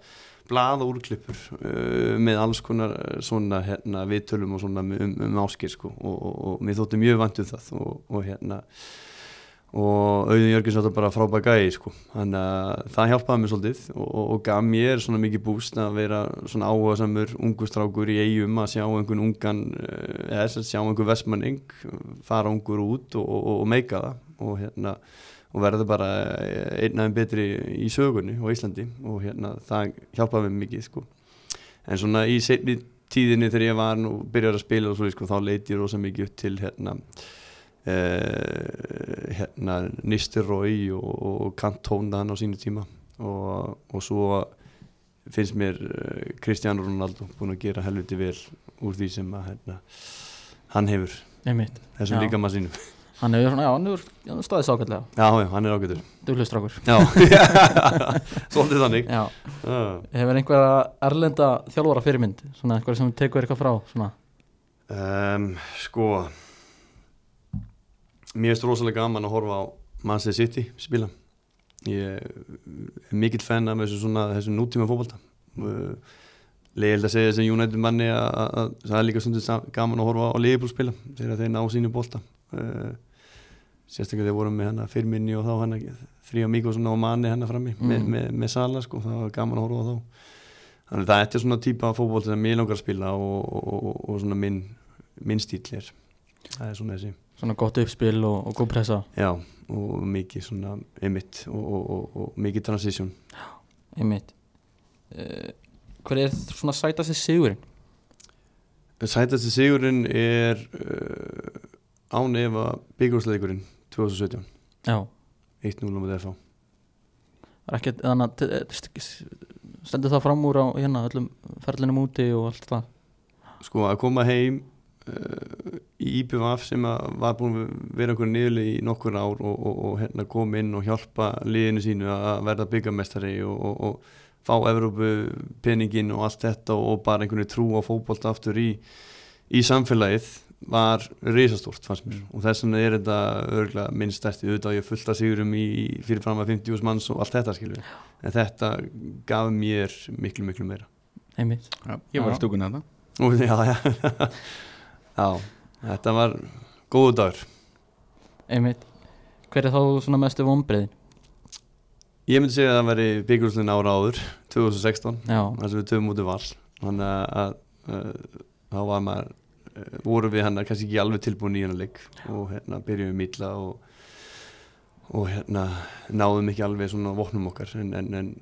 blaða úrklippur uh, með alls konar uh, svona hérna, viðtölum og svona um, um áskir sko. Og, og, og mér þótti mjög vantuð það og, og hérna og Auðun Jörgens var bara frábæð gæði sko. Þannig að það hjálpaði mér svolítið og, gaf mér svona mikið búst að vera svona áhuga samur ungustrákur í eigum að sjá einhvern ungan eh, eða þess að sjá einhvern vestmanning fara ungur út og meika það og hérna og verða bara einn aðeins betri í sögunni og Íslandi og hérna það hjálpaði mér mikið sko. En svona í setni tíðinni þegar ég var og byrjaði að spila og svo sko, þá leiti ég rosa mikið upp til hérna Uh, hérna Nisteroi og, og Cantona hann á sínu tíma. Og, og svo finnst mér uh, Cristiano Ronaldo búin að gera helviti vel úr því sem að hérna, hann hefur Nei mitt þessum líka maður sínum Hann hefur staðið sákallega já, já, hann er ágætur. Duglustrákur já, svolítið þannig. Já. Hefur einhverja erlenda þjálfara fyrirmynd? Svona einhverja sem tekur eitthvað frá Svona? Um, sko mér finnst rosalega gaman að horfa á Manchester City spila. Ég er mikill fenn af þessu, svona, þessu nútíma fókbalta uh, leiðild að segja þessi United manni að að- að það er líka sa- gaman að horfa á Liverpool spila þegar þeir ná sínu bolta. Uh, sérstaklega þeir voru með hana fyrminni og þá hana þrjá mikið og manni hana frammi Mm. með, með, með Sala sko, það var gaman að horfa á þá. Þannig að þetta er svona típa fókból sem ég langar að spila og, og, og, og svona minn, minn stíl er. Það er svona þessi. Svona gott uppspil og, góð pressa. Já og mikið svona emitt og, og, og, og mikið transition. Einmitt. Uh, Hver er svona sætasti sigurinn? Sætasti sigurinn er uh, án efa byggjúrsleikurinn 2017 Já. 1-0 á móti FH er ekkert þannig að st- stendur það fram úr á hérna öllum ferlinum úti og allt það? Sko að koma heim uh, í IPVF sem var búin að vera einhverju niðurli í nokkur ár og, og, og hérna koma inn og hjálpa liðinu sínu að verða byggamestari og, og, og fá Evrópu peningin og allt þetta og bara einhvern trú á fótbolt aftur í, í samfélagið var risastórt fannst mér. Og þess vegna er þetta örgulega minn stærsti. Auðvitað ég fullt að sigurum í fyrirfram að 50 manns og allt þetta skilur en þetta gaf mér miklu miklu meira. Einmitt. Já, ég var stúkunni þetta. Og, já, já. já, þetta var góðu dagur. Einmitt. Hver er þá svona mestu vonbreiðin? Ég myndi segja að það væri byggjúrslun ára áður, 2016 Já, þar sem við töfum út í vall þannig að, að þá var maður vorum við hann kannski ekki alveg tilbúin í hennar leik og hérna byrjum við mítla og, og hérna náðum ekki alveg svona vopnum okkar en, en, en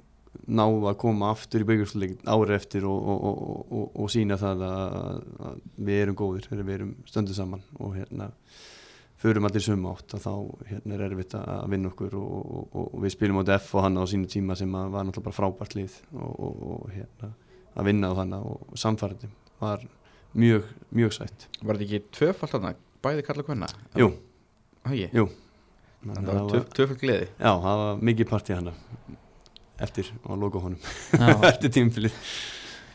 náðum að koma aftur í byggjumsleik árið eftir og, og, og, og, og sína það að, að við erum góðir við erum stöndu saman og hérna förum allir suma átt að þá hérna er erfitt að vinna okkur og, og, og, og við spilum á F og hann á sínu tíma sem að var náttúrulega bara frábært lið og, og, og hérna að vinna á hann og samfærdi var mjög, mjög sætt Var þetta ekki tvöfald þarna, bæði kalla kvenna? Jú, Það ekki? jú Þannig að að það var tvöfald gleði Já, það var mikið partí hana eftir og loka honum já. eftir tímfilið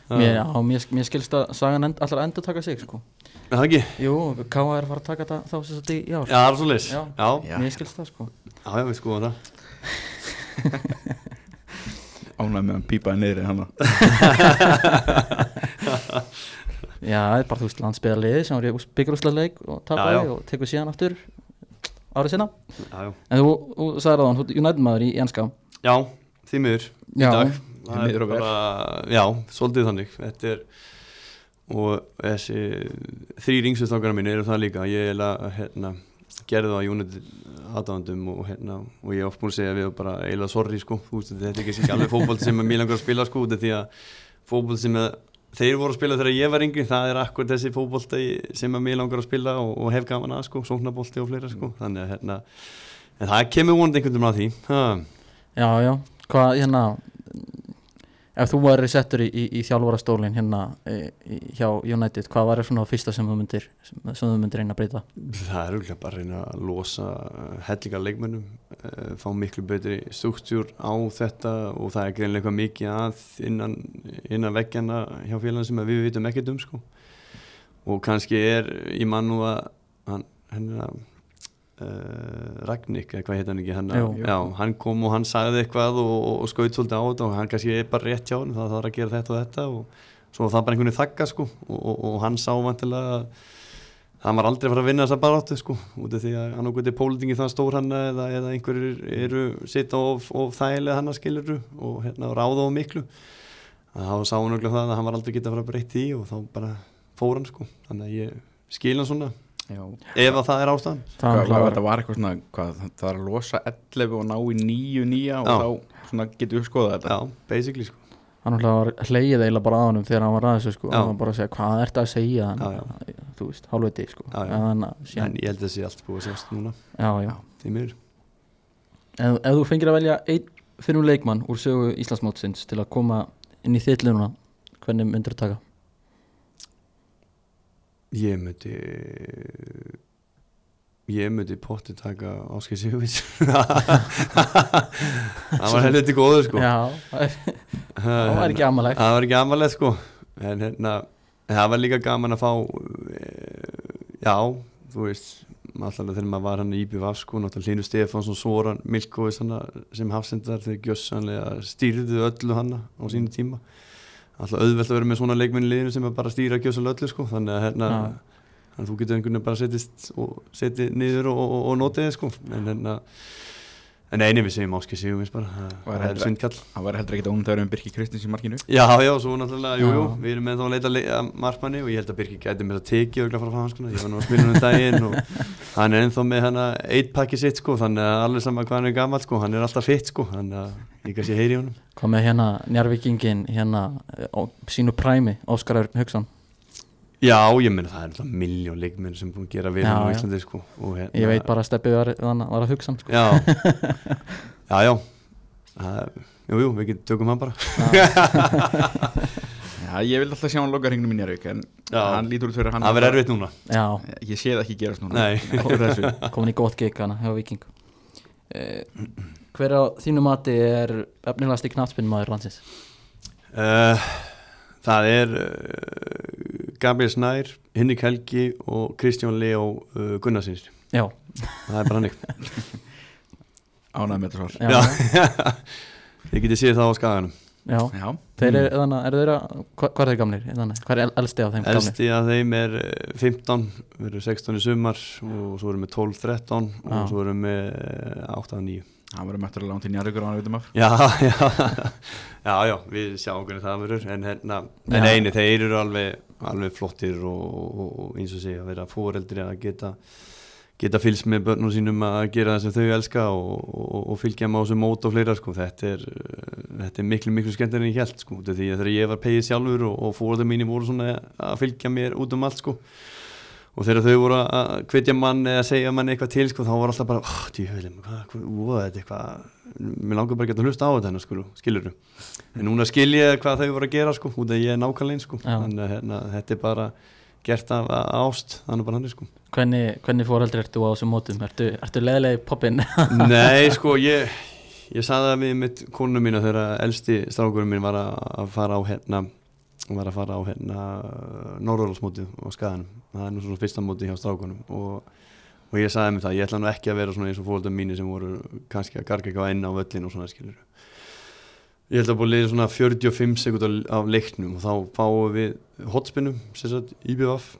Mér, mér, mér skilst að sagan end, allar endur taka sig sko. Er Það ekki? Jú, K.A. er að fara að taka þetta þá sem þetta í ár Já, það er svo leis Já. Já, Já. Mér skilst það sko já, já, við skoðum það Ánæg með hann pípaði niður hana Já, það er bara þú veist landsbyðarliði sem var í byggjurúslega leik og tapaði já. og tekur síðan aftur árið sinna Já, já, En þú, þú sagði ráðan, þú er United maður í enska. Já því miður í Já. dag. Því Það er miður og vel. bara, já, svolítið þannig. Þetta er og þessi þrý ringsustangana mín eru það líka. Ég er að hérna, gerði það á United aðdáðandum og, hérna, og ég er oft búin að segja við bara eiginlega sorry sko, þú veist, þetta er ekki alveg fótboll sem mér langar að spila sko, út af því að fótboll sem að þeir voru að spila þegar ég var yngri, það er akkur þessi fótboll sem að mér langar að spila og, og hef gaman að sko, sóknabolti og fleira sko, þannig að hérna, en það kemur vonandi einhvern veginn að því. Ha. Já, já, hvað hérna Ef þú væri settur í, í, í þjálfarastólin hérna í, hjá United, hvað var svona það fyrsta sem þú myndir sem, sem þú myndir reyna að breyta? Það er auðvitað bara að reyna að losa hellinga leikmönnum, uh, fá miklu betri struktúr á þetta og það er greinlega mikið að innan, innan veggjana hjá félagin sem við vitum ekkert um sko. Og kannski er í mann nú að hann, henni að Uh, Ragník, eða hvað heit hann ekki hann, Jú. já, hann kom og hann sagði eitthvað og, og, og skaut svolítið á þetta og hann kannski er bara rétt hjá hann, það þarf að gera þetta og þetta og svo var það bara einhvern veginn þakka sko og, og, og hann sá vantilega að hann var aldrei að fara að vinna þessa baráttu sko út af því að hann okkur er pólitingi það stór hann eða, eða einhverjir eru sitta of, of þægilega hann að skiluru og hérna ráða of miklu. Þá sá hann okkur það að hann var aldrei getað að fara að breytta því og þá bara fór hann sko. Þannig að ég skil hann svona ef að það er ástæðan Það Hvað, var þetta eitthvað svona hvað, það er að losa 11 og ná í 9 nýja og Já. þá svona getur við skoðað þetta já, basically sko hann var hleyið eiginlega bara á honum þegar hann var að þessu sko Já. hann var bara að segja hvað ert að segja Já, en, þú veist, hálfviti sko Já, já. En en ég held að það sé allt búið að sjást núna já, já. Ef, ef þú fengir að velja einn fyrir um leikmann úr sögu Íslandsmótsins til að koma inn í þittlununa hvernig myndir þú taka? Ég myndi ég myndi potti taka Áskei Sigurvins það var helviti góður sko. Já, það var ekki amalegt. það var ekki amalegt sko. En hérna, það var líka gaman að fá e, já, þú veist alltaf þegar maður var hann í IBVF sko náttúrulega Hlynur Stefánsson, Soran, Milkovis sem hafsendar þegar gjössanlega stýrðu öllu hanna á sínu tíma alltaf auðvelt að vera með svona leikminni liðinu sem er bara að stýra gjössanlega öllu sko. Þannig að hérna að þú getur einhvern veginn bara setist og setið niður og, og, og notið þið sko. En hérna en eini við segjum Áskei Sigurvins bara. Það- Var það er svindkall Það var heldur ekkit ónum þegar við Birki Kristins í markinu? Já, já, svo náttúrulega, jú, jú, við erum með þá að leita le- að markmanni og ég held að Birkir gæti með að teki og fara að fá hans ég var nú að spila hann um daginn og hann er ennþá með hana eitt pakki sitt sko, þannig að allir saman hvað hann er gammal sko, hann er alltaf fitt sko, þannig að ég kannski heyri í honum. Hvað með hérna njárvikingin hérna á sínu præmi, Óskar Örn Hugson Já, ég meina það er alltaf miljón leikmenn sem búin að gera vel Já, á. Íslandi sko. Og, hérna, Ég veit bara að steppi var, var, að hugsa hann, sko. Já, já, já, það, jú, jú, við getum tökum hann bara. Já, ég vil alltaf sjá hann loka hringnum í Njárvík en Já. hann lítur út fyrir hann Það verður erfitt núna. Já, Ég sé það ekki gerast núna Nei. Úr þessu. komin í gott gig hana hjá Viking eh, Hver á þínu mati er efnilegasti knattspinnmaður landsins? Uh, það er uh, Gabriel Snær, Hinrik Helgi og Kristján Leo uh, Gunnarsins Já, það er bara hannig Ánægð með þetta svar. Já, ég geti séð það á skaganum. Já. Já, Þeir eru, þannig, eru þeir að, hva- hvað er þeir gamlir? Þannig, hvað er el- elsti af þeim gamlir? elsti að þeim er uh, 15 við erum 16 í sumar og svo erum við 12-13 og Já. svo erum við uh, 8-9 hann verður mættur að lána til Njárvíkur á hann veitum af já, já, Já, já, við sjáum hvernig það verður. En, hérna, Já. en eini, þeir eru alveg, alveg flottir og, og, eins og segja að vera fóreldri að geta geta fylgst með börnum sínum að gera það sem þau elska og, og, og fylgja á þessu mót og fleira sko. þetta, er, þetta er miklu miklu skemmtir en ég held sko. Því að þegar ég var pegið sjálfur og, fóreldri mínir voru svona að fylgja mér út um allt sko. og þegar þau voru að hvetja mann eða segja mann eitthvað til sko, þá var alltaf bara oh, djúvelum, hvað, hvað, hvað, þetta er eitthvað mér langar bara að geta hlusta á þetta sko, skilur en núna skil ég hvað þau voru að gera sko, út af ég er nákvæmlega eins sko. Þannig að hérna, þetta er bara gert af ást, þannig bara hann sko. Hvernig, hvernig fóreldri ertu á þessum mótum? Ertu, ertu leðilega í poppin? Nei, sko, ég ég saði það við mitt konu mína þegar elsti strákurinn mín var að fara á hérna var að fara á hérna Norðurlandsmótið á skaðanum það er nú svona fyrsta mótið hjá strákunum og, og ég saði mér það, ég ætla nú ekki að vera svona eins og fólkdæm mínir sem voru kannski að garga eitthvað inn á völlin og svona skilur ég held að búið að liða svona 45 sekundar af leiknum og þá fáum við hotspinnum, sagt, IBF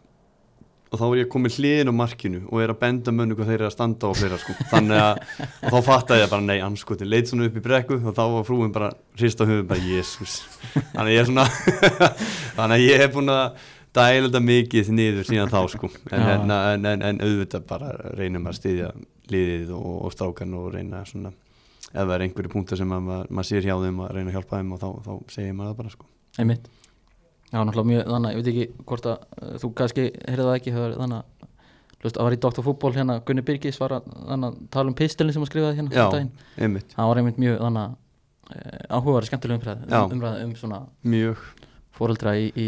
og þá er ég komið hliðin á markinu og er að benda mönnu hvað þeir eru að standa á fleira sko. þannig að þá fattaði ég bara nei, anskotin, leit svona upp í brekku og þá var frúin bara hrist á höfu bara jésús þannig að ég er svona þannig að ég hef búin að dæla þetta mikið niður síðan þá sko en, Já. en, en, en, auðvitað bara reynum að styðja liðið og, og strákan og reyna svona ef það er einhverju punktar sem að maður, maður sér hjá þeim að reyna að hjálpa þeim og þá, þá segir maður það bara sko Einmitt Já, náttúrulega mjög, þannig, að ég veit ekki hvort að uh, þú kannski heyrði það ekki, var þannig að það var í Dr. Fútból hérna, Gunni Birgis var að þannig, að tala um pistilin sem hann skrifaði hérna Já. daginn. einmitt, það var einmitt mjög þannig að uh, áhugaður skemmtileg umræð, um, umræð um svona mjög fóreldra í, í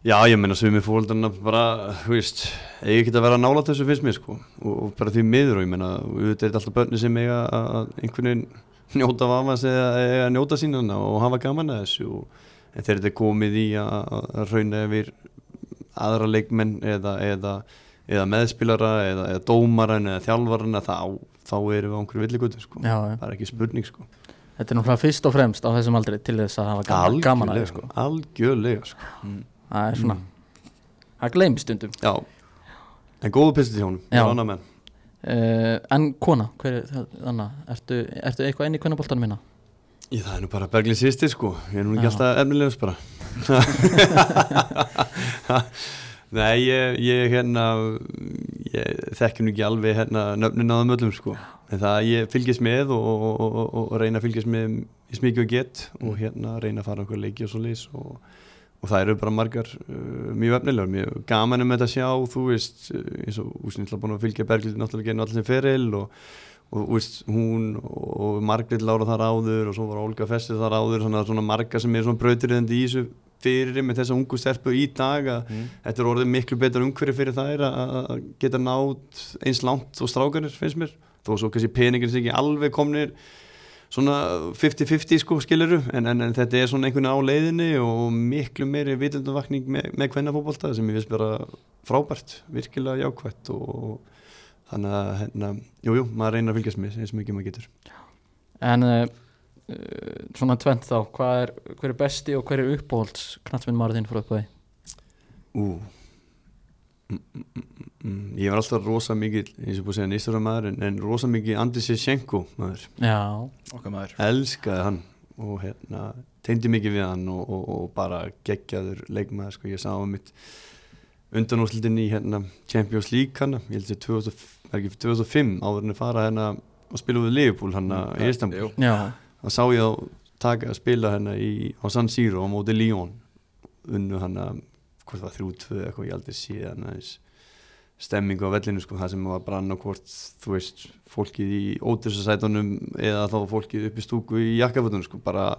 Já, ég meina sumi fóröldarna bara, þú veist, eigi ekki að vera nála þessu finnst mér sko. Og, og bara því miður og ég meina, auðvitað er þetta alltaf börni sem eiga að einhvern veginn njóta vafans eða eiga að njóta sínana og hafa gaman að þessu. Og, en þegar þetta er komið í að, rauna yfir aðra leikmenn eða, eða, eða meðspilara eða, eða dómaran eða þjálfaran þá, þá erum við á einhverju villigutu sko. Já, það er ekki spurning sko. Þetta er náttúrulega fyrst og fremst á þessum aldrei til þess að hafa gaman, gaman að því sko. algjörlega sko það er svona, það gleymst stundum. Já, en góðu pisti hjá honum, uh, en kona, hver er það- þannig, ertu, ertu eitthvað inn í kvennaboltanum minna? Ég, það er nú bara Berglið sýsti sko, ég er nú ekki Já. alltaf efnilegus bara Nei, ég, ég hérna, ég þekki nú ekki alveg hérna nöfnin á þeim öllum sko. En það ég fylgist með og, og, og, og, reyna að fylgjast með í smikið og gett og hérna reyna að fara okkur leiki og svo leys og, og það eru bara margar uh, mjög efnilegur, mjög gaman um þetta að sjá, þú veist, uh, eins og úsniðla búin að fylgja Berglið náttúrulega genið allir sem feril og og veist, hún og Margrét Lára þar áður og svo var Olga Festið þar áður. Svona, svona marga sem er svona brautirðandi í þessu fyrir með þessa ungu stelpu í dag að þetta er orðið miklu betur umhverju fyrir þær að að geta nátt eins langt og strákanir finnst mér. Þó svo kannski peningin sem ekki alveg komnir svona 50-50 sko skiluru en, en, en þetta er svona einhvern veginn á leiðinni og miklu meiri vitundavakning með, með kvennafótbolta sem ég finnst bara frábært, virkilega jákvætt og þannig að hérna, jú, jú, maður reynir að fylgjast með eins og mikið maður getur En uh, uh, svona tvent þá, hvað er, hver er besti og hver er uppáhalds knatsminn maður þinn frá uppáði? Ú mm. Ég var alltaf rosa mikið eins og búið að segja nýstur maður en, en rosa mikið Andi Sishenko maður. Já, okkar maður. Elskaði hann og hérna tegndi mikið við hann og, og, og bara geggjaður leikmaður sko, ég sá um mitt undanúslitin í hérna Champions League hann, ég held að 2000, er ekki 2005 áður en að fara hérna og spila við Liverpool hann Mm, í Istanbul þá sá ég þá taka að spila hérna í, á San Siro á móti Lyon. Unnu hann að hvort það var 3-2 eitthvað ég aldrei sé hann aðeins stemmingu á vellinu sko, það sem var bara annarkvort þú veist, fólkið í ódursarsætunum eða þá fólkið upp í stúku í jakkafötunum sko, bara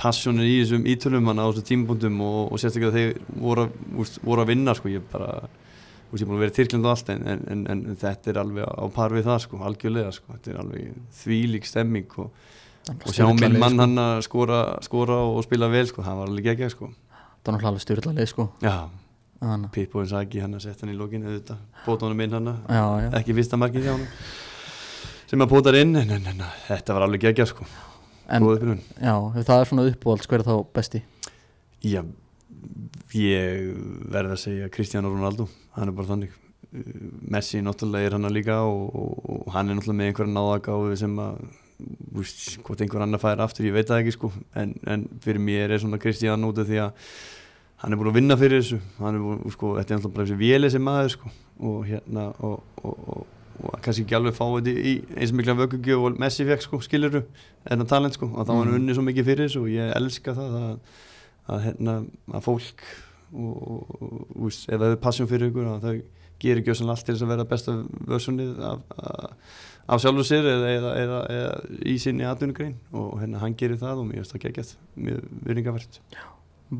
passjónir í þessum ítölum hann á þessum tímapunktum og, og sérstaklega þeir voru, úst, voru að vinna sko, ég bara úst, ég er búin að vera í Tyrkland og allt en, en, en, en þetta er alveg á par við það sko, algjörlega sko, þetta er alveg þvílík stemming og og sjá minn mann hann að skora, skora og spila vel sko, það var alveg ekki sko Það var náttúrulega alveg styrlaðið sko. Já, Pippo Inzaghi hann að setja hann í lókinu auðvitað, bóta honum inn hann ekki fyrsta markið hjá hann sem að bótar inn en, en, en þetta var alveg ekki sko. En já, það er svona uppáhalds, hver er þá besti? já, ég verð að segja Cristiano Ronaldo, hann er bara þannig. Messi náttúrulega er hann líka og, og, og hann er náttúrulega með einhverja náðagáfi sem að hvort einhver annar fær aftur, ég veit það ekki sko. En, en fyrir mér er svona Kristján út af því að hann er búin að vinna fyrir þessu. Hann er búin, sko, þetta er alltaf bara þessi véli sem maður sko. Og hérna og, og, og, og kannski ekki alveg fá þetta í eins og mikla vöggugjöf og Messi fekk sko, skiluru en það talent sko, og þá var hann Mm. unni svo mikið fyrir þessu og ég elska það að, að hérna, að fólk og, úst, ef það er passjón fyrir ykkur að þau gerir ekki allt til þess að vera besta vörsunnið af, af, af sjálfur sér eða, eða, eða, eða í sinni atvinnugrein. Og hérna hann gerir það og mér finnst það geggjast mjög virðingavert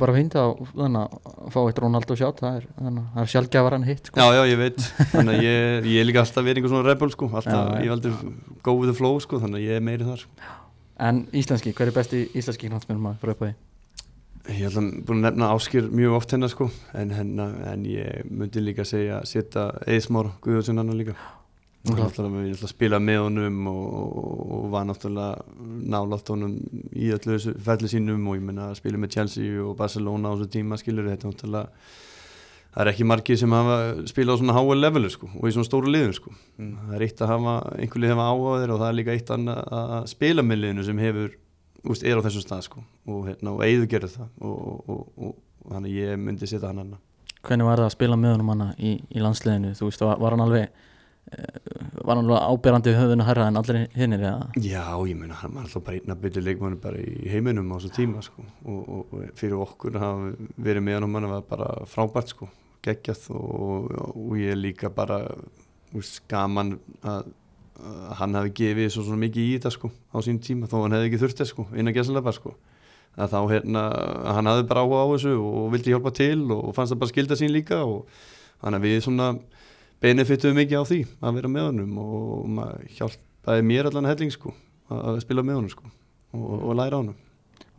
bara fínt að að fá eitt Ronaldo sjátt það er, að er sjálfgjafar hann hitt sko. Já, já, ég veit, þannig að ég, ég er líka alltaf verið einhver svona rebel sko, alltaf, Já, ég veldur go with the flow sko, þannig að ég er meiri þar. En íslenski, hver er besti íslenski knatsmjörnum að á því? Ég held að búin að nefna Áskir mjög oft hennar sko, en, hennar, en ég myndi líka segja setja Eðsmár Guðjóðsson hann líka Hann að við ætla að spila með honum og, og, og var náttúrulega nálátt honum í öllu þessu ferli sínum og ég menna að spila með Chelsea og Barcelona á þessu tíma skilur þetta er náttúrulega það er ekki margir sem hafa spilað á svona háa levelu sko og í svona stóru liðum sko. Mm. það er eitt að hafa einhver lið hafa áhuga á þér og það er líka eitt að spila með liðinu sem hefur úst, er á þessum stað sko og, hérna, og eigðu gerir það og, og, og, og, og þannig ég myndi setja hann annar hvernig var það að spila með honum hana í, í landsliðinu? Þú veist, var, var hann alveg var hann alveg áberandi við höfðinu herra en allir hinnir eða Já, ég meina, hann var alltaf bara einn að byrja leikmannu bara í heiminum á þessu tíma sko. og, og, fyrir okkur að verið með hann var bara frábært sko. geggjað og, og ég líka bara úst, gaman að, að hann hafi gefið svo, svo mikið í þetta sko, á sín tíma þó hann hefði ekki þurft þess sko, innan gæslega sko. að þá hérna, hann hafði bara áhuga á þessu og vildi hjálpa til og fannst það bara skilda sín líka og þannig að við svona benefituðum mikið á því að vera með honum og maður hjálpaði mér allan helling sko að spila með honum sko og, og læra honum.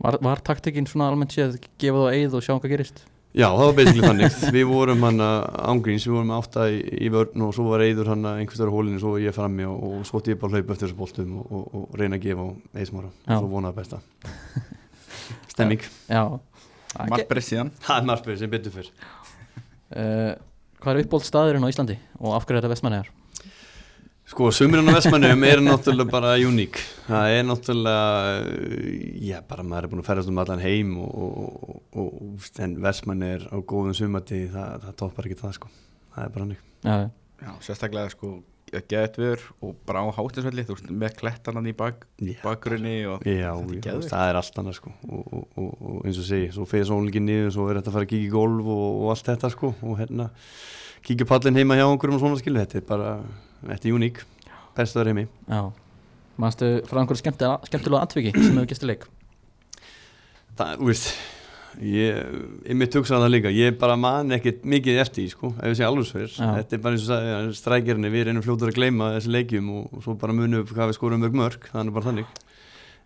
Var, var taktikinn svona almennt séð gefa það eið og sjá hvað gerist? Já, það var basically þannig. Við vorum hann ángríns, við vorum með átta í, í vörn og svo var Eidur hann einhverstöður hólinu, svo var ég frammi og, og svo ég bara hlaupa eftir þessu boltum og, og, og reyna að gefa eismára Já. og svo vonaði besta. Stemming. Bress síðan. Margspyrir sem byttu fyrr. Uh, hvað er uppbólt staðurinn á Íslandi og af hverju er þetta vestmannegar Sko, sumurinn á Vestmannum er náttúrulega bara uník. Það er náttúrulega, uh, já, bara maður er búin að ferðast um allan heim og, og, og, og en Vestmann er á góðum sumati, það, það toppar ekki það, sko. Það er bara hannig. já, Já, sérstaklega sko Geðt viður og bara á hátisvelli Þú veist, með klettarnan í bak, Já. bakgrunni og Já, Þetta já, það er allt annað, sko. Og, og, og, og eins og segi, svo fyrir sólingin niður, svo er þetta að fara að kíkja í golf og, og allt þetta, sko. Og hérna, kíkja pallin heima hjá einhverjum og svona, skilu, þetta er bara, þetta er uník. Bestaður heimi. já mannstu frá einhverju skemmtilega, atviki sem hefur gæst í leik Það, veist, ég, ég mitt hugsa það líka, ég bara man ekkert mikið eftir því, sko, ef ég sé alveg. Já. Þetta er bara eins og sagði, strækjerinni, við erum fljótur að gleyma þessi leikjum og, og svo bara munum upp hvað við skorum mörg mörg, það er bara þannig.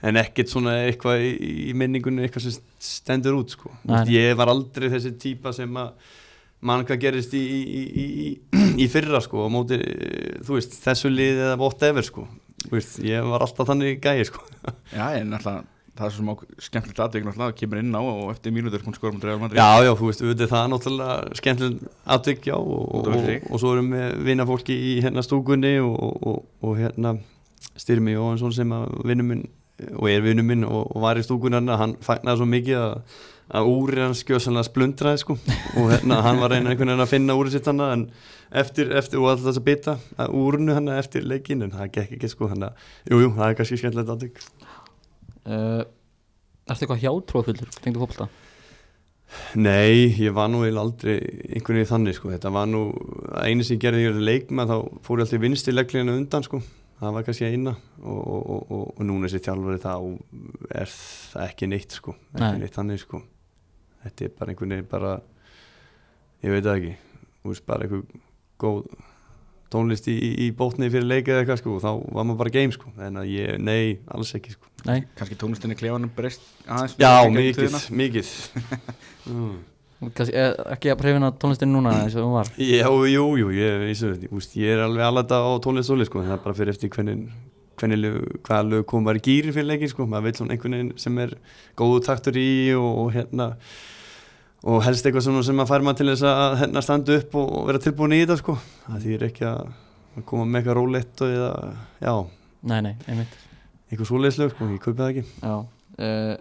En ekkert svona eitthvað í, í minningunni, eitthvað sem stendur út, sko. Veist, ég var aldrei þessi típa sem að mann hvað gerist í, í, í, í, í fyrra, sko, á móti, eh, veist, þessu lið eða whatever, sko. Þú veist, ég var alltaf þannig gæi, sko. Já, en alltaf Það er svo sem á skemmtilegt aðvik náttúrulega kemur inn á og eftir mínútur hún skorum Real Madrid. Já, já, þú veist, auðvitað það er náttúrulega skemmtileg atvik, já, og, og, og, og svo erum við vinna fólki í hérna stúkunni og, og, og hérna Styrmi Jóhansson sem að vinnum minn og er vinnum minn og, var í stúkunni hann, hann fagnaði svo mikið að, að úrið hans skjössanlega splundraði sko og hérna hann var reyna einhvern veginn að finna úrið sitt hann en eftir, eftir og alltaf þess að bytta að úrinu hann eftir leikinn en það gekk ekki sko þannig að, jú, jú, það er kannski skemmtilegt atvik uh, Ertu eitthvað hjátrúafullur, tengdu fólkta? Nei, ég var nú eiginlega aldrei einhvern veginn þannig sko, þetta var nú einu sem ég gerði þegar ég var leikma þá fór ég alltaf vinst í leikleginu undan sko, það var kannski eina. Og, og, og, og, og núna þessi þjálfari þá er það ekki neitt sko, ekki Nei. neitt þannig sko, þetta er bara einhvern veginn bara, ég veit það ekki, þú veist bara einhver góð tónlist í, í, í bótni fyrir leika eða eitthvað sko, þá var maður bara game sko, en að ég, nei, alls ekki sko. Nei, Kannski tónlistinni klefanum breyst aðeins Já, mikið, mikið. mm. kannski, eh, ekki að prefina tónlistin núna eins og hún var Já, jú, jú, ég, ég, ég, ég, ég er alveg alveg á tónlist stóli, sko, það er bara fyrir eftir hvernig, hvernig hvaða lög koma í gýri fyrir leikin, sko, maður vil svona einhvern veginn sem er góðu taktur í og, og hérna, og helst eitthvað svona sem að fær maður til þess að hérna standa upp og, vera tilbúin í þetta, sko, það þýr ekki að koma með eitthvað rólegt og eða, já, Nei, nei, einmitt. Eitthvað svoleiðislega sko, ég kaupið það ekki. Já. Uh,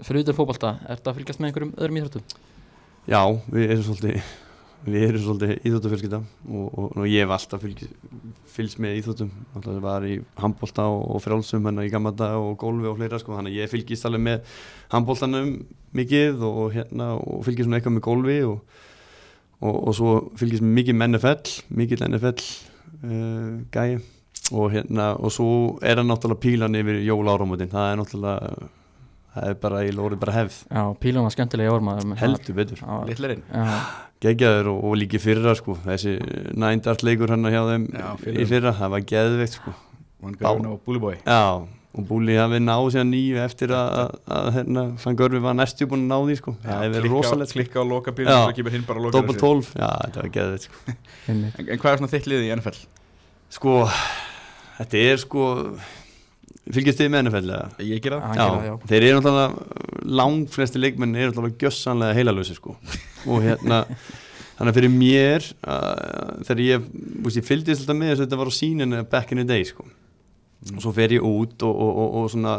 Fyrir utan fótbolta, ertu að fylgjast með einhverjum öðrum íþróttum? Já, við erum svolítið við erum svolítið íþróttafélskita og, og, og ég hef alltaf fylgst með íþróttum. Alltaf var í handbólta og, og frjálsum hennar í gamla dag og gólfi og fleira sko, þannig að ég fylgist alveg með handbóltanum mikið og, hérna og fylgist svona eitthvað með gólfi og svo fylgist mikið með NFL mikið NFL uh, gæi. Og hérna og svo er það náttúrulega pílan yfir jóla áramötin, það er náttúrulega það er bara í lóri bara hefð. Já, pílan var skemmtilega í orma heldur betur. Littlerinn geggjaður og, og líki fyrra sko. Þessi nændart leikur hann hjá þeim Já, í fyrra, það var geðveikt sko. Van Görvin og Búli Bói Já, og Búli hafi náð sér nýju eftir að, að, að hérna, Van Görvin var næstu búin að ná því sko. Það hefur verið rosalegt. Klikka á loka bílum og svo kemur hinn bara að loka Doppel 12, já þetta var geðveikt sko. En, en hvað er svona þitt liðið í NFL? Sko, þetta er sko fylgjast þið með NFL eða? Ég ger það Já, já. Þeir eru náttúrulega langt flesti leikmenn eru náttúrulega gjössanlega heilalösi sko og hérna þannig að fyrir mér uh, þegar ég, ég fylgdist alltaf með þess að þetta var á síninu back in the day sko mm. og svo fer ég út og, og, og, og svona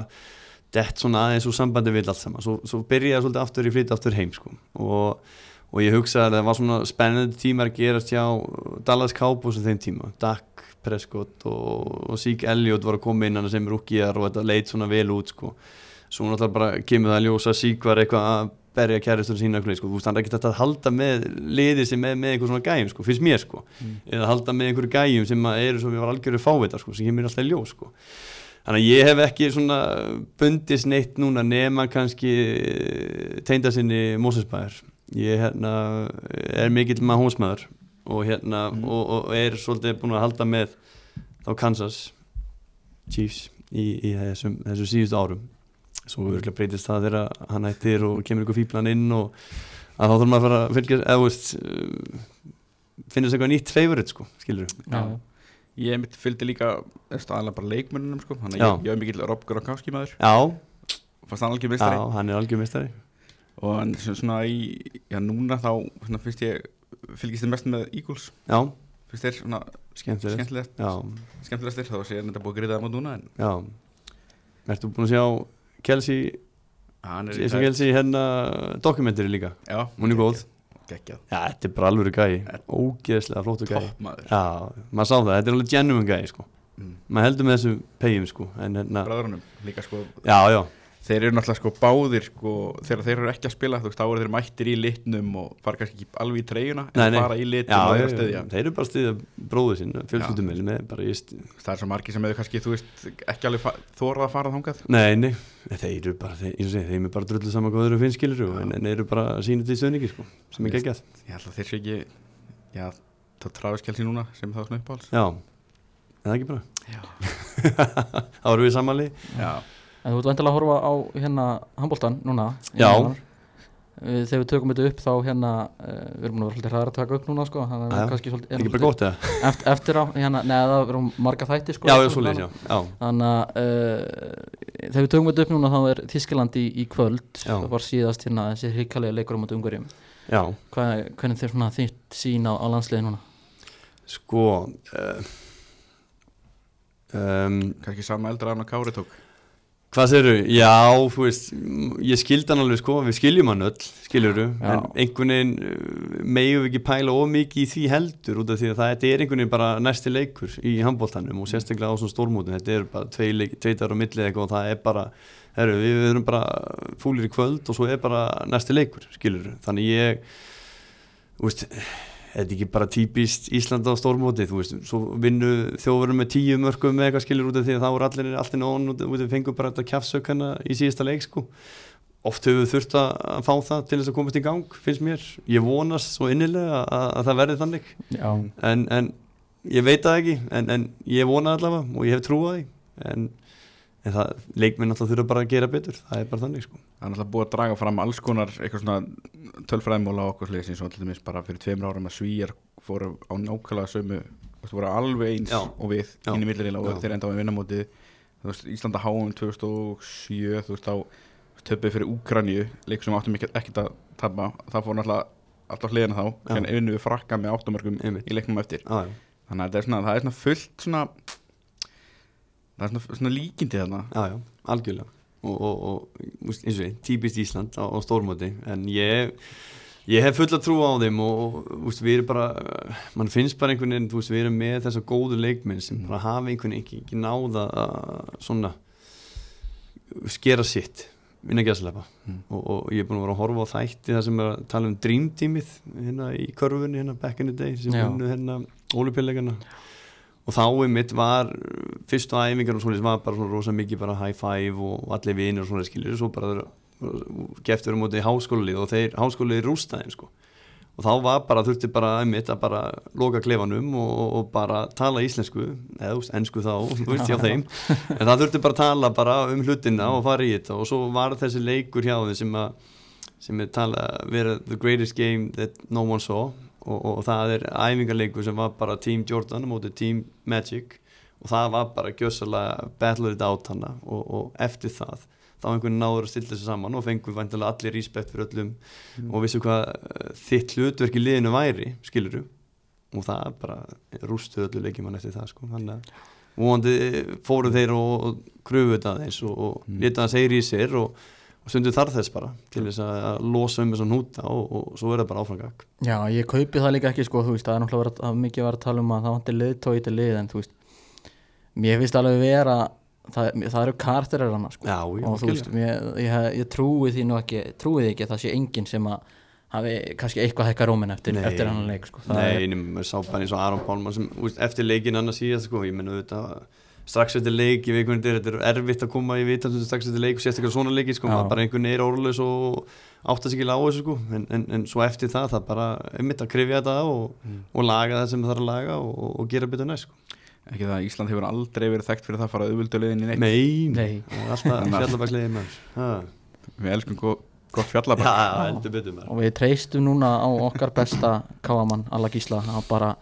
dett svona aðeins úr sambandi við allt saman svo, svo byrja ég svolítið aftur í flytt aftur heim sko og, og ég hugsa að það var svona spennandi tímar að gerast hjá Dallas Cowboys á þeim tíma Dak Prescott og Zeke Elliott var að koma inn hann sem rúkjar og þetta leit svona vel út sko. Svo náttúrulega bara kemur það að ljósa Zeke var eitthvað að berja kæristur sína sko. þú veist hann er ekkert að halda með liðið sem með, með einhver svona gæjum sko, finnst mér sko. Mm. eða halda með einhverju gæjum sem eru svo við var algjörðu fávita sko, sem kemur alltaf í ljós sko. Þannig að ég hef ekki svona bundis neitt núna nema kannski teinda sinni Mósesbæðar ég hérna, er mikill maður. hósmaður og hérna mm. og, og er svolítið búin að halda með á Kansas Chiefs í, í þessum, þessum síðustu árum. Svo verður breytist það þegar hann hættir og kemur ykkur fýblan inn og að þá þurfum að fara að fylgja eða veist uh, finnast eitthvað nýtt favorit sko, skilur þú ég mitt fylgdi líka aðalega bara leikmennunum sko þannig að ég, hef mikill Rob Gronkowski maður. Já, fannst hann algjör mistari já, hann er algjör mistari og hann svona í, já núna þá svona, finnst ég fylgist þið mest með Eagles? Já. Finnst þér svona skemmtilegt. skemmtilegastir? Þá sé ég þetta búið að griða það mot núna en já, ertu búin að sjá Kelsey Jason Kelsey hérna dokumentari líka? Já, hún er góð. Geggjað já, þetta er bara alveg gæi. Ógeðslega flóttu gæi. toppmaður já, maður sá það, þetta er alveg genuine gæi sko. Mm. maður heldur með þessu pegjum sko en hérna bræðrunum líka sko. Já, já þeir eru náttúrulega sko báðir sko þegar þeir eru ekki að spila þú veist þá eru þeir mættir í litnum og fara kannski ekki alveg í treyjuna en nei, nei. fara í litnum já, og þeir stöðja þeir eru bara að stöðja bróðu sín fjölskyldumil með bara í það er svo margi sem hefur kannski þú veist ekki alveg þórað að fara þángað nei, nei, þeir eru bara þeir, segi, þeir eru bara drullu saman góður og finnskilur en þeir eru bara sínið til stöðningi sko sem er geggjað. ég held að þeir sé ekki já, þá tráðiskelsi núna sem þá snöppáls já, eða ekki bara? Þá eru við samanli já En þú ert vantilega að horfa á hérna handbóltan núna Já. Þegar við tökum þetta upp þá hérna uh, við erum búin að vera svolítið hraðar að taka upp núna sko Það er kannski svolítið Ekki bara gott eða? Eftir, eftir á, hérna, neða það verðum marga þætti sko Já, svolítið, já, já Þannig að uh, þegar við tökum þetta upp núna þá er Þískland í, í kvöld. Já. Það var síðast hérna þessi hrikalega leikur um Já. Hvað, Hvernig þeir svona þitt sín á, á landsliði núna? Sko uh, um, Kanski sama eldra en að Kári tók Hvað segir þú? Já, þú veist, ég skildi hann alveg sko, við skiljum hann öll, skiljur þú, en einhvern veginn uh, við ekki pæla ómikið í því heldur út af því að það er einhvern veginn bara næsti leikur í handbóltanum og sérstaklega á svona stórmótum, þetta er bara tvei tveitar og millið eitthvað og það er bara, herru, við erum bara fúlir í kvöld og svo er bara næsti leikur, skiljur þú, þannig ég, þú veist, þetta er ekki bara típist Íslanda á stórmóti, þú veist, svo vinnu þjóðverðum með tíu mörgum með eitthvað skilur út af því að þá er allir alltaf nón út af því að fengum bara þetta kjafsökana í síðasta leik sko. Oft höfum við þurft að fá það til þess að komast í gang, finnst mér, ég vonast svo innilega að, að það verði þannig. En, en ég veit það ekki en, en ég vona allavega og ég hef trúið því. En en leikminn alltaf þurfa bara að gera betur það er bara þannig sko Það er alltaf búið að draga fram alls konar eitthvað svona tölfræðmóla á okkur og alltaf minnst bara fyrir tveimur árum að svíjar fóru á nákvæmlega sömu þú voru alveg eins já, og við já, inn í millirila og þeir enda á að vinna mótið þú veist Íslanda háum 2007 þú veist á töpið fyrir Úkranju leik sem áttum ekkert að tappa það fór alltaf alltaf hliðina þá en einu við frakka með áttumörgum í leiknum eftir. Já, þannig að það er svona, það er svona fullt svona það er svona, svona líkindi þarna. Já, já, algjörlega og, og, og og típist Ísland á, á stórmóti. En ég ég hef fulla trú á þeim og úst, við erum bara, mann finnst bara einhvern veginn, veist, við erum með þessa góðu leikminn sem bara hafa einhvern veginn ekki, ekki náða að svona skera sitt vinna gæslepa Mm. og, og ég er búin að vera að horfa á þætti það sem er að tala um Dream Teamið hérna í körfunni, hérna back in the day sem vinnu hérna ólupillegarna og þá einmitt var fyrstu æfingar og svona var bara svona rosa mikið bara high five og allir vinir og svona skilir svo bara geftur um móti háskólið og þeir háskólið rústaðin sko. Og þá var bara, þurfti bara einmitt að bara loka klefanum og, og bara tala íslensku, eða þú veist, ensku þá þú veist, hjá þeim, en það þurfti bara tala bara um hlutina og fara í þetta. Og svo var þessi leikur hjá þeim sem að sem er tala, vera the greatest game that no one saw og, og það er æfingarleikur sem var bara Team Jordan mótið Team Magic og það var bara gjössalega battle it out hana og, og eftir það þá einhvern náður að stilla þessu saman og fengur vantilega allir respekt fyrir öllum og vissu hvað eh, þitt hlutverk í liðinu væri, skiluru og það bara rústu öllu leikjumann eftir það sko, þannig að vonandi fóru þeir og, og kröfu þetta aðeins og, og Mm. leta það segir í sér og, og stundu þarf þess bara til þess að að losa um þess að núta og, og svo er það bara áframgag Já, ég kaupi það líka ekki sko, veist, það er náttúrulega verið að mikið verið að tala um að það vantir liðtói til lið en þú veist, mér finnst alveg vera það, það eru karterar hana sko. Já, já, og þú veist, mér, ég, ég trúi því nú ekki trúi því ekki að það sé enginn sem að hafi kannski eitthvað hekka rómin eftir, eftir hann leik sko. Nei, maður sá bara eins og Aron Pálmann sem úst, eftir leikin annars síðast sko, ég menna auðvitað strax eftir leik, ég veit hvernig þetta er þetta er erfitt að koma í vitandu strax eftir leik og sérstaklega svona leiki, sko, Já. maður bara einhvern er orðlaus og átt að sig ekki á þessu sko, en, en, en svo eftir það, það bara einmitt að krifja þetta og, og laga það sem það þarf að laga og, og gera betur næst sko. ekki það að Ísland hefur aldrei verið þekkt fyrir það að fara auðvöldulegin í neitt. Nei, Nei. er alltaf Já, við elskum go gott fjallabak heldur betur með og við treystum núna á okkar besta káamann, Alla Gísla. Að bara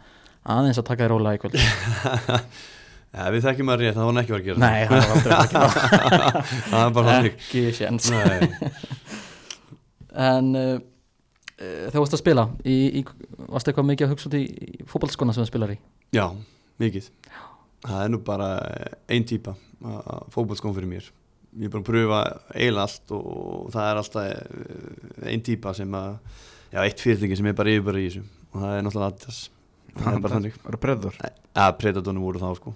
aðeins að taka þér róla í kvöld Já, við þekkjum að rétt, það var hann ekki verið að gera Nei, það. var aldrei að gera það. Er bara hann ekki séns. Nei, En uh, uh, þegar þú varst að spila í, í, Varst eitthvað mikið að hugsa út í, í fótballskona sem þú spilar í? Já, mikið. Það er nú bara ein típa fótballskóm fyrir mér. Ég er bara að pröfa eiginlega allt og það er alltaf ein típa sem að já, eitt fyrirtæki sem er bara yfirbara í þessu. Og það er náttúrulega Adidas. Það er bara þannig. Það eru breður að Predatornum voru þá sko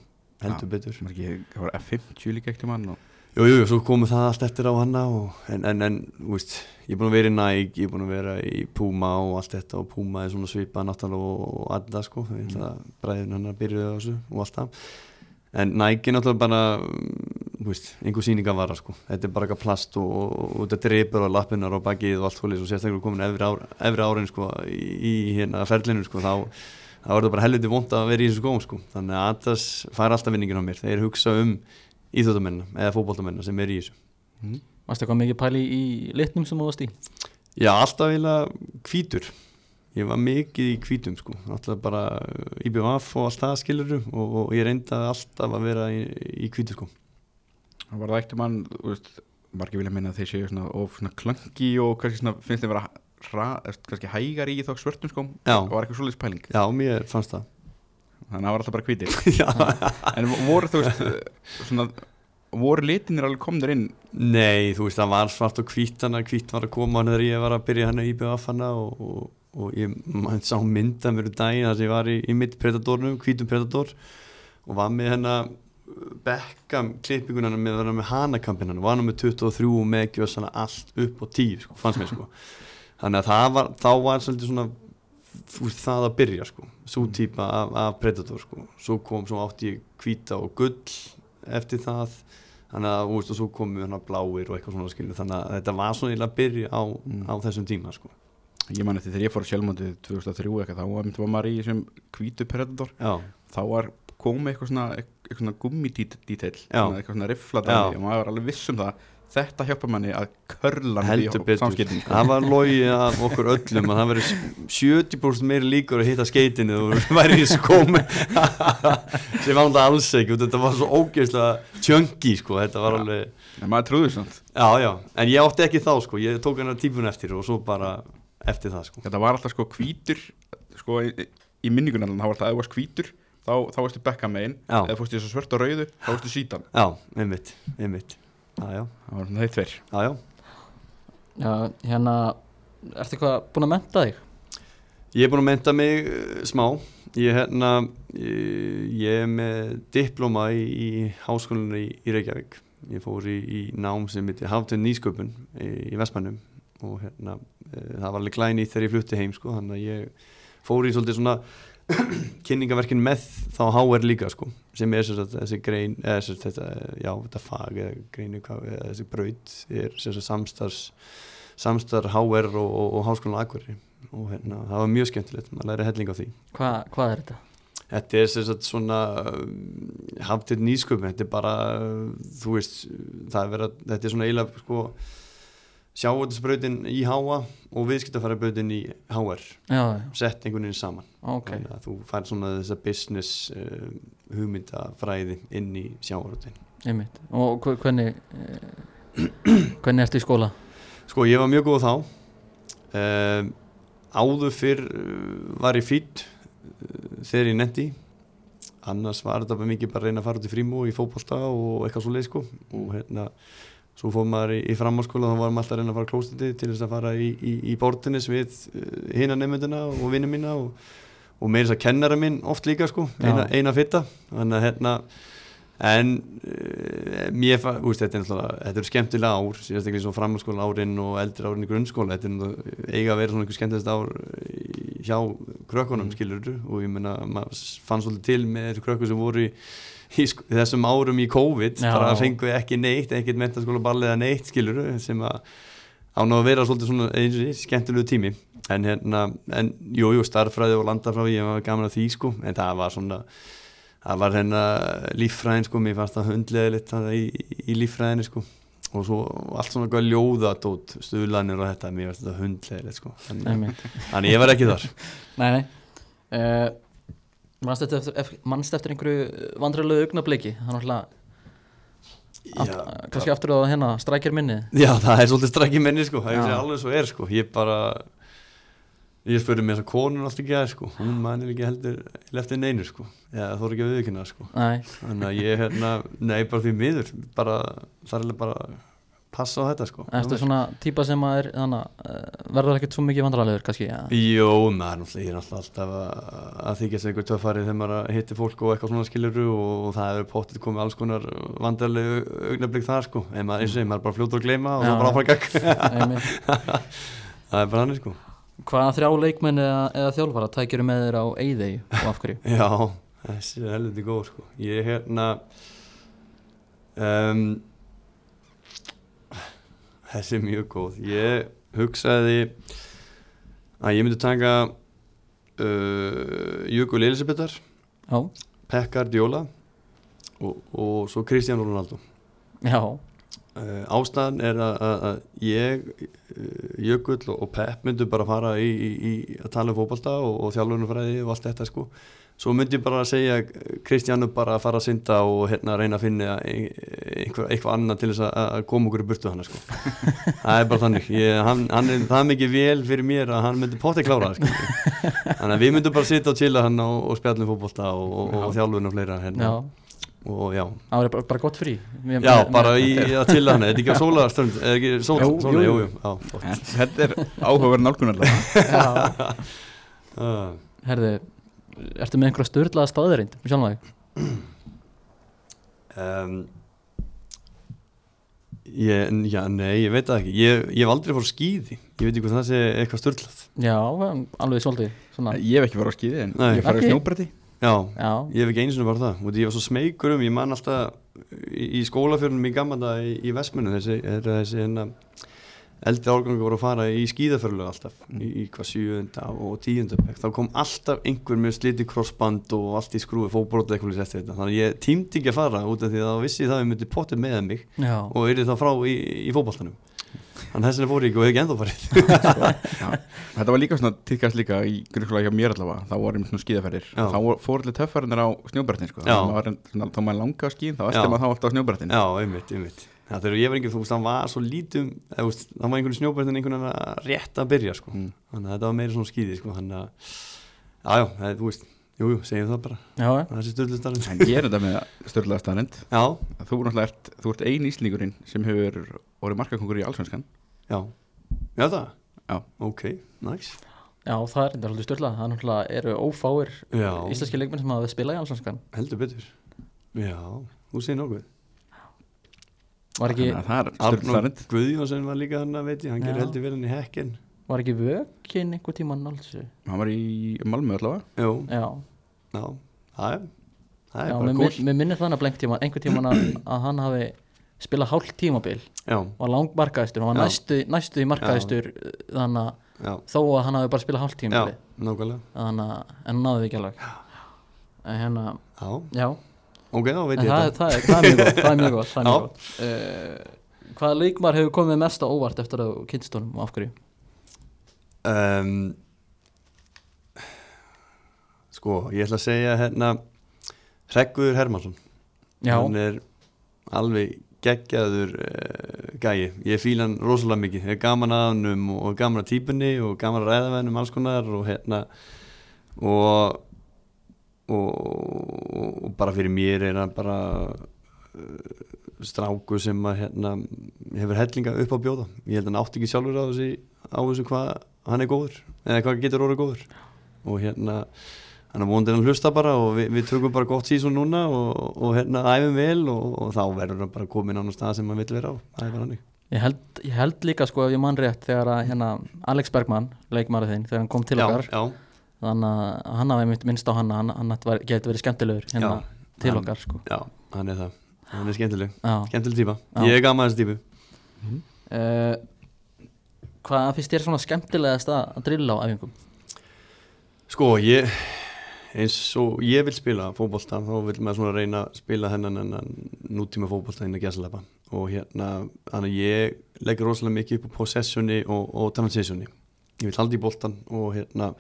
heldur betur. Það var ekki- það var F50 líka ekkert í mann og Jú, jú, svo komu það allt eftir á hana og, en, en, en, þú veist, ég er búin að vera í Nike, ég er búin að vera í Puma og allt þetta og Puma er svona svipað náttúrulega og, og Adidas sko, ég ætla að bræðin hann byrja á þessu og allt það. En Nike er náttúrulega bara, mm, þú veist, einhver sýning að vara sko, þetta er bara eitthvað plast og, og, og þetta dripur á lappinnar og bakið og allt svolítið og sérstaklega komin efri, ár, efri árin sko í, í hérna ferlinu sko, þá þá er það bara helviti vond að vera í þessu skóum sko. þannig að Adidas fær alltaf vinningin á mér þeir hugsa um íþjóttamennina eða fótboltamennina sem er í þessu. Varstu eitthvað mikið pæli í litnum sem þú varst í? Já, alltaf eiginlega hvítur. Ég var mikið í hvítum sko. Alltaf bara IBF og allt það skilur og, og ég reyndaði alltaf að vera í, í hvítu sko. Það var það mann þú veist, margir vilja minna að þeir séu svona, of svona klöngi og kannski svona, finnst þeim vera kannski hægar í þá svörtum skóm? Já. og var eitthvað svoleiðis pæling? Já, mér fannst það. Þannig að það var alltaf bara hvítir. Já. en voru þú veist svona, voru litinir alveg komnir inn? Nei, þú veist, það var svart og hvít hana, hvít var að koma hann þegar ég var að byrja hann í IBF hana og, og, og ég man, sá mynda mér um daginn þar sem ég var í, í mitt predatornum, hvítum predator og var með hennar Beckham klippingun hann með, með hanakampin hann, var hann með 23 og með gjössana allt upp á 10 sko, fannst mér sko þannig að það var, þá var svolítið svona veist, það að byrja sko. Svo típa af, af predator sko. Svo kom, svo átti ég hvíta og gull eftir það. Þannig að, veist, og svo komu hann bláir og eitthvað svona skilur, þannig að þetta var svona að byrja á, Mm. á þessum tíma sko. Ég man eftir þegar ég fór á sjálfmótið 2003 eitthvað, þá var, maður í þessum hvítu predator. Já, þá var komið eitthvað svona, eitthvað svona gummidítill Já. eitthvað svona riffla og maður var alveg viss um það þetta hjálpa manni að körla heldur betur. sko. það var logið af okkur öllum að það veri 70% meiri líkur að hitta skeitinu og væri í skóm sem það alls ekki. Þetta var svo ógeðslega tjöngi sko, þetta var Já. alveg en maður trúður svona já, já, en ég átti ekki þá sko. Ég tók hennar típun eftir og svo bara eftir það sko. Þetta var alltaf sko hvítur sko í, í minningunum þá var alltaf að það var hvítur þá, þá varstu bekka megin. Eða fórstu í þessu svört og rauðu þá varstu sítan Já, einmitt, einmitt það var svona þeir tveir. Já, já hérna Ertu eitthvað búin að menta þig? Ég er búin að menta mig uh, smá. Ég, hérna, ég, ég er með diploma í, í háskólanum í, í Reykjavík. Ég fór í, í nám sem heitir Haftönd Nýsköpun í, í Vestmannum. Og hérna, uh, það var alveg glæni þegar ég flutti heim sko, þannig að ég fór í svolítið svona kynningaverkin með þá HR líka sko, sem er sagt, þessi grein eða sagt, þetta, já, þetta fag eða greinu, hvað, eða þessi braut er samstars samstar HR og, og, og háskólan Akureyri og hérna, það var mjög skemmtilegt maður læri helling á því Hva, hvað er þetta? Þetta er sem sagt svona hafðið nýsköpum, þetta er bara þú veist, það er verið að þetta er svona eiginlega sko sjávöldisbrautin í HA og viðskiptafærabrautin í HR sett einhvern veginn saman. Ok. Þannig að þú fær svona þessa business uh, hugmyndafræði inn í sjávöldin Einmitt. Og hve- hvernig eh, Hvernig ertu í skóla? Sko ég var mjög góð þá. Um, áður fyrr uh, var ég fýtt uh, þegar ég netti annars var þetta mikið bara að reyna að fara út í frímú í fótbolta og eitthvað svo leið sko. Og hérna svo fór maður í, í framháskóla þá varum alltaf að reyna að fara á klóstindi til þess að fara í, í, í bortinnis við uh, hina nefndina og vinnu mína og, og meira þess að kennara minn oft líka sko, eina, eina fitta þannig að hérna en uh, mér úst, þetta er náttúrulega þetta eru skemmtilega ár, sérstaklega svo framhalskóla árin og eldri árin í grunnskóla þetta er náttúrulega eiga að vera svona einhver skemmtilegast ár í- hjá krökkunum Mm. skilur og ég meina, maður fann svolítið til með þessu krökkur sem voru í, í sk- þessum árum í COVID, Já. bara fengu ekki neitt ekkert mentaskóla ballið eða neitt skilur sem að án að vera svolítið svona eins og því, skemmtilegu tími. En hérna, en jú, jú, starffræði og landafræði, ég var gaman að því sko. En það var svona það var hérna líffræðin sko, mér fannst það hundleðilegt það í, í líffræðinni sko. Og svo allt svona góð ljóðadót stuðlanir og þetta, mér fannst þetta hundleðilegt sko. Þannig, þannig ég var ekki þar. Nei, nei. Uh, Manst eftir, eftir, einhverju vandræðilegu augnabliki Það er náttúrulega aft, kannski aftur á hérna strækir minni Já, það er svolítið strækki menni sko, það Já. er alveg svo er sko, ég bara ég spurði mér þess að konun alltaf ekki að sko, hún manir ekki heldur leftir neinu sko, eða þú er ekki að viðkynna sko, Nei, þannig að ég hérna nei, bara því miður, bara það er bara passa á þetta sko eftir svona típa sem að er þannig uh, verður ekkert svo mikið vandræðilegur kannski ja. Jó, maður, ég er náttúrulega alltaf að, að þykjast einhver töffari þegar maður hittir fólk og eitthvað svona skiluru og það hefur potið komið alls konar vandarlegu augnablik þar sko, en maður, eins og ég, maður er bara fljótur að gleyma og það er bara áfram gagg Einmitt. það er bara hann sko Hvaða þrjá leikmenn eða, eða þjálfara tækjur með þér á eyðegi og af hverju? Já, þessi er helviti góð sko. Ég er hérna um, Þessi er mjög góð. Ég hugsaði að ég myndi taka uh, Jökul Elisabethar Já, Pekkar Djóla og, og svo Kristján Ronaldo. Já, uh, Ástæðan er að, að, að ég uh, Jökull og, Pepp myndu bara fara í, í, í að tala um fótbolta og, og þjálfunumfræði og allt þetta sko svo myndi ég bara segja Kristjánu bara að fara að synda og hérna reyna að finna ein- eitthvað, annað til þess að, að koma okkur í burtu hana sko. Það er bara þannig. Ég, hann, hann er það mikið vel fyrir mér að hann myndi potti klára það sko. þannig að við myndum bara sitja og chilla hann og, og spjallum fótbolta og, og, og þjálfun og fleira hérna. já. Og já. Það er bara, bara gott frí. Mér- Já, mér- bara í að til hann, þetta er ekki á sólarstund, eða ekki sól, Jú, sól, jú, jú, jú. jú, já, flott. En þetta er áhugaverð nálgun allavega Já, Ah, herðu Ertu með einhverja störlaða staðreind með sjálf þig? um, ég, já, nei, ég veit það ekki, ég, ég hef aldrei fór skýði, ég veit ekki hvað það sé eitthvað störtlað. Já, alveg svolítið svona, Ég hef ekki farið á skíði en Nei. ég farið á Ekki? snjóbretti Já, Já, ég hef ekki einu sinni farið það, og ég var svo smeykur um, ég man alltaf í, í skólafjörnum í gamanda í, í Vestmennu, þessi, er, þessi hérna, eldri árgangur voru að fara í skíðaförlu alltaf, í, í hvað sjöunda og tíunda bekk, þá kom alltaf einhver með sliti krossband og allt í skrúi fókbróti eitthvað eftir þetta, þannig að ég tímdi ekki að fara út af því að þá vissi ég það að ég myndi pottið með mig já, og yrði þá frá í, í fótballtanum þannig þess vegna fór ég ekki og hef ekki ennþá farið. Þetta var líka svona tíkast líka í grunnskóla hjá mér allavega. Þá vorum svona skíðaferðir. Já. þá voru- fóru allir töffarinnir á snjóbrettin sko. Þá var svona, þá maður langa á skíðin þá ætti maður þá alltaf á snjóbrettin Já, einmitt, einmitt Já, þegar ég var engin, þú veist, hann var svo lítum hann var einhvern snjóbrettin einhvern veginn að rétt að byrja, sko. Mm. þannig að þetta var meira svona skýði, sko þannig að, já, já, það, þú veist jú, jú, segjum það bara. Já, já. það sé styrlustarinn En ég er þetta með störðlega staðrind já, Þú náttúrulega ert, þú ert ein íslendingurinn sem hefur orðið markakongur í allsvenskan. Já, já það? Já. ok, nice. Já, það er enda svolítið styrlað Það er náttúrulega eru ófáir já, íslenski leikmenn sem hafa spilað í allsvenskan. Heldur betur. Já, þú segir nokkuð Var ekki, Þannig staðrind Guðjónsson var líka hann að veit ég, hann gerir heldur vel hann í hekken. Var ekki vökin einhver tíma nálsu Hann var í Malmö allavega. Jú, Já, já, það er það er já bara cool. mér minnir þannig að blengt tíma einhver tíma að, að hann hafi spilað hálft tímabil. Já, var langmarkaðistur, hann var Já. næstu, næstu í markaðistur þannig að já, þó að hann hafi bara spilað hálft já, tímabil nákvæmlega. Þannig að en hann því ekki alveg. En hérna, já, já ok, þá veit ég það, þetta. það, það er mjög gott það er mjög gott, það er mjög gott. Uh, hvaða leikmar hefur komið mest á óvart eftir að kynstónum og af hverju? Um, sko, ég ætla að segja hérna Hreggur Hermansson já, hann er alveg geggjaður uh, gæi, ég fíla hann rosalega mikið, ég er gaman að hann og gaman að típunni og gaman að ræða hann um alls konar og hérna og og, og bara fyrir mér er hann bara uh, stráku sem að hérna hefur hellinga upp á bjóða. Ég held að hann átti ekki sjálfur á þessu á þessu hvað hann er góður eða hvað getur orðið góður. Og hérna hann vonandi að hlusta bara og við, við tökum bara gott sísón núna og, og hérna æfum vel og, og þá verður hann bara komin á náttúrulega stað sem hann vill vera á. Það er bara hannig ég held, ég held líka sko ef ég mann rétt þegar að hérna Alex Bergman, leikmarið þinn þegar hann kom til já, okkar já, þannig að hann hafi einmitt minnst á hann að hann, hann geti verið skemmtilegur hérna Já, til hann- okkar sko. já, hann er það. Hann er skemmtileg, já. skemmtileg típa. Já. ég er gaman þessi típu. Uh, hvað finnst þér svona skemmtilegast að að drilla á æfingum? Sko, ég eins og ég vil spila fótbolta þá vil maður svona reyna að spila þennan hennan nútíma fótbolta inn að gæslepa og hérna, þannig að ég leggur rosalega mikið upp á possessioni og, og transitioni. Ég vil halda í boltan og hérna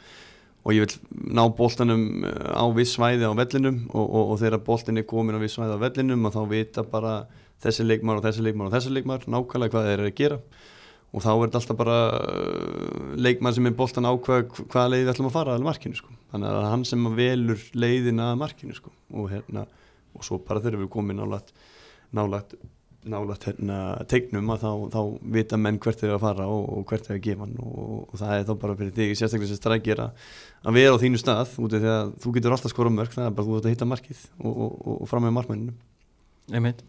og ég vil ná boltanum eh, á viss svæði á vellinum og, og, og þegar boltin er komin á viss svæði á vellinum og þá vita bara þessi leikmar og þessi leikmar og þessi leikmar nákvæmlega hvað þeir eru að gera og þá er þetta alltaf bara uh, leikmann sem er boltan ákvað hvaða leið við ætlum að fara að markinu sko. þannig að hann sem velur leiðina að markinu sko. og, hérna, og svo bara þegar við komum nálægt nálægt, nálægt hérna, tegnum að þá, þá vita menn hvert þeir eru að fara og, og hvert þeir eru að gefa hann og, og það er þá bara fyrir þig sérstaklega sem strækir að, að vera á þínu stað út af því að þú getur alltaf skora mörg það er bara þú ert að hitta markið og, og, og fram með markmenninu. Einmitt.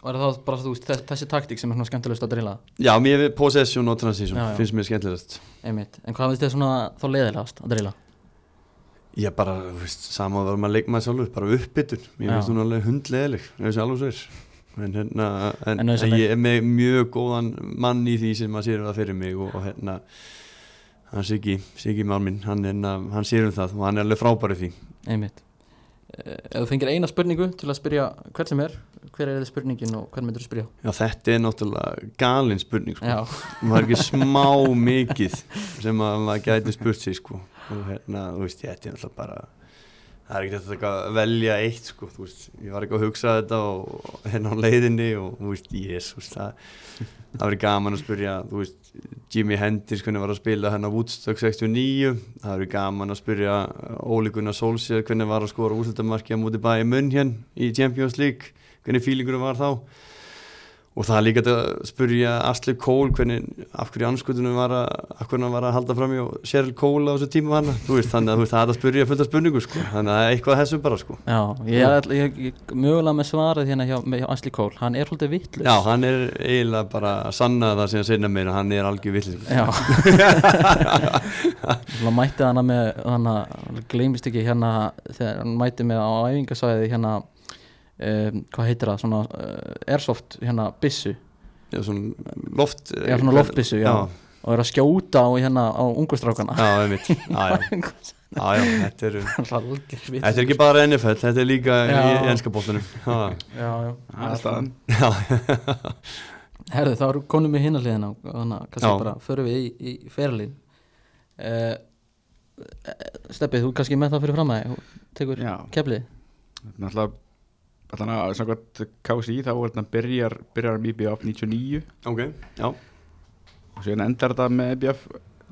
Var það bara þú veist þess- þessi taktík sem er svona skemmtilegast að drilla? Já, mér er possession og transition Já, já. finnst mér skemmtilegast. Einmitt. En hvað finnst þér svona þá leiðilegast að drilla? Ég bara, þú veist, sama var maður leikmaður sjálfur, bara uppbytun, Já. finnst hún alveg hundleðileg, ég veist alveg svo er en, hérna, en, En ég er með mjög góðan mann í því sem að sér það fyrir mig og, og hérna hann Siggi, Siggi Málminn hann, hérna, hann sér um það og hann er alveg frábæri því. Einmitt. Eh, ef þú fengir eina spurningu til að spyrja hver sem er hver er þið spurningin og hvern myndir þú spyrja? Já, þetta er náttúrulega galin spurning sko. maður er ekki smá mikið sem að maður gæti spurt sig sko. og hérna, þú veist, ég ætti náttúrulega bara það er ekki þetta að velja eitt sko, þú veist, ég var ekki að hugsa þetta og hérna á leiðinni og þú veist, jésus, það það verið gaman að spyrja, þú veist Jimi Hendrix hvernig var að spila hérna Woodstock 69, það verið gaman að spyrja Óli Gunnar Solskjær hvernig var að skora úrslutamarki á múti bæði munn hérna í Champions League. Hvernig fílingurum var þá og það er líka að spurja Asli Cole hvernig, af hverju anskutunum var að af hvernig hann var að halda fram í og Cheryl Cole á þessu tíma hann, þú veist, þannig að þú veist, það er að spurja fullt af spurningu, sko, þannig að eitthvað að þessu bara, sko. Já ég er mögulega með svarið hérna hjá, hjá Asli Kól hann er haldið vittlust Já, hann er eiginlega bara að sanna það sem að segna meira, hann er algjör villis Já. Svo mætti hana með hana, gleymist ekki hérna þegar hann mætti með á æfingasvæði hérna um, hvað heitir það, svona uh, airsoft hérna bissu Já, svona loft Já, svona loftbyssu, já. og er að skjóta á hérna á ungustrákana Já, einmitt, já, já, já, já, þetta eru Algjör Þetta er ekki bara NFL, þetta er líka í, Já. í enska bóttunum Já, Já, já er já, Herðu, þá erum konum við hinna hliðina og þannig að kannski Já. bara förum við í, í ferlin uh, Steppið, þú kannski með það fyrir fram að tekur Já. keflið Náttúrulega Þannig að samkvæmt KSI þá er þetta byrjar, byrjar um IBF 99 ok, já, og síðan endar þetta með IBF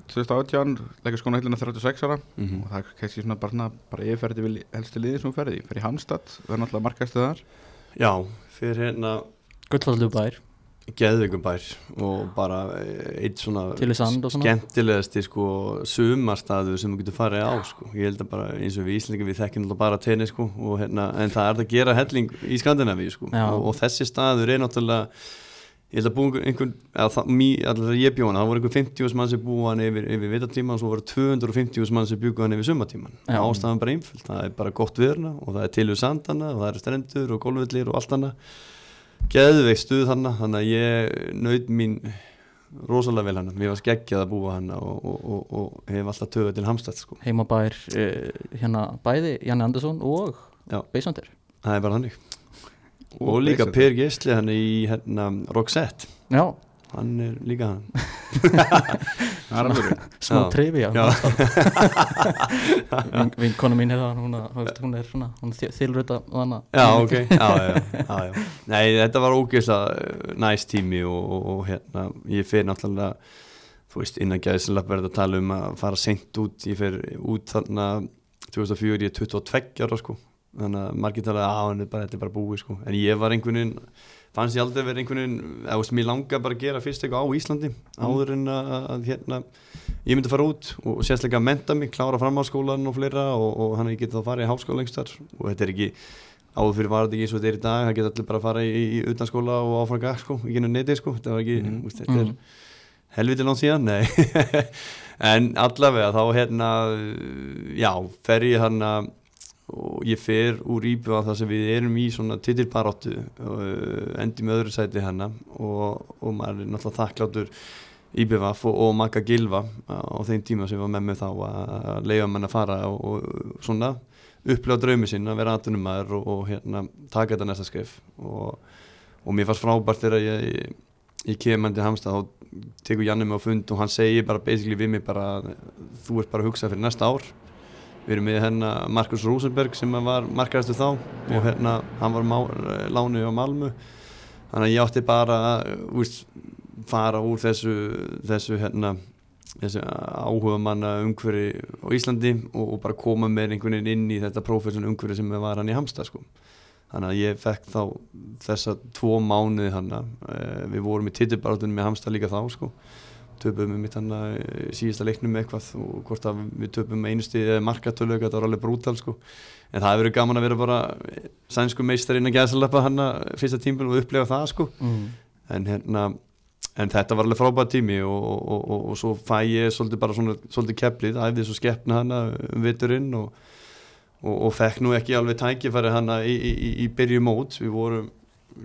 2018 leggur skóna hillina 36 ára. Mhm. og það er kannski svona bara, svona, bara yfirferði við helstu liði sem hún ferði, fer í Hamstad það er náttúrulega markastu þar. Já, fyrir hérna Gullfallu bær geðveikubær og bara eh, eitt svona skemmtilegasti sko sumarstaðu sem þú getur farið á sko. ég held að bara eins og við Íslingar við þekkjum bara tenni sko hérna en það er að gera helling í Skandinavíu sko Já. og, og þessi staður er náttúrulega ég held að búið einhvern að ég bjóð hana, það voru einhver 50 mann sem búið hann yfir, yfir vitatíma og svo voru 250 mann sem bjúið hann yfir sumatíman Já. ástæðan bara einföld, það er bara gott viðurna og það er til við sandana og það eru strendur og golfvillir og allt hana geðveik stuð hana þannig að ég naut mín rosalega vel hana, mér var skeggjað að búa hana og, og, og, og hef alltaf töðu til Hamstætt sko, Heimabær uh, hérna bæði Janni Andersson og. Beisandir það er bara þannig. Og, líka Per Gisli hann í hérna Roxette, Já, hann er líka hann. Smá Já. trivia Já. Vin- Vinkona mín hefða hún, veist, hún er svona þilröta þannig Já, ok, já, já, já, já. Nei, þetta var ógeðslega næst tími og, og, og hérna, ég fer náttúrulega, þú veist, innan gæðislega verður að tala um að fara seint út, ég fer út þarna 2004, ég er 22 ára, sko, þannig að margir tala að hann er bara, þetta er bara búið, sko, en ég var einhvern veginn, fannst ég aldrei verið einhvern veginn, eða, veist, mér langa bara að gera fyrst eitthvað á Íslandi, áður en að, að hérna, ég myndi fara út og sérstaklega að menta mig, klára framhaldsskólan og fleira og, og hann ég geti þá farið í háskóla lengstar og þetta er ekki áður fyrir var þetta ekki eins og þetta er í dag það geta allir bara að fara í, í utanskóla og áfram gag sko, í genið neti sko þetta var ekki, mm. úst, þetta er Mhm. helviti langt síðan, nei en allavega þá hérna já, fer ég hann og ég fer úr íbjöða þar sem við erum í svona titilbaróttu uh, endi með öðru sæti hennar og, og maður er náttúrulega þakkláttur IBVF og, og Magga Gilva á þeim tíma sem var með mig þá að leiða mann að fara og, og svona upplifa draumi sinn að vera aðtunumæður og, og hérna, taka þetta næsta skrif og, mér fannst frábært þegar ég, ég, kemur til Hamstað og tekur Janni með á fund og hann segir bara basically við mig bara þú ert bara að hugsa fyrir næsta ár við erum með hérna Markus Rosenberg sem var markaðastu þá og hérna hann var má, lánu á Malmu þannig að ég átti bara að fara úr þessu þessu hérna þessu áhuga manna umhverfi á Íslandi og, og bara koma með einhvern veginn inn í þetta profession umhverfi sem var hann í Hamstað sko. Þannig að ég fekk þá þessa tvo mánuði hann við vorum í titibarðunum með Hamstað líka þá sko töpum við mitt hann síðasta leiknum með eitthvað og hvort að við töpum einusti markatölu, þetta var alveg brútal sko. En það hefur verið gaman að vera bara sænsku meistar inn að gæðsalappa hann fyrsta tímpil og upplega það sko. Mm. en hérna en þetta var alveg frábært tími og, og, og, og svo fæ ég svolítið bara svona svolítið keplið, æfði svo skeppna hana um viturinn og, og fekk nú ekki alveg tækifæri hana í, í, í, í byrju mót, við vorum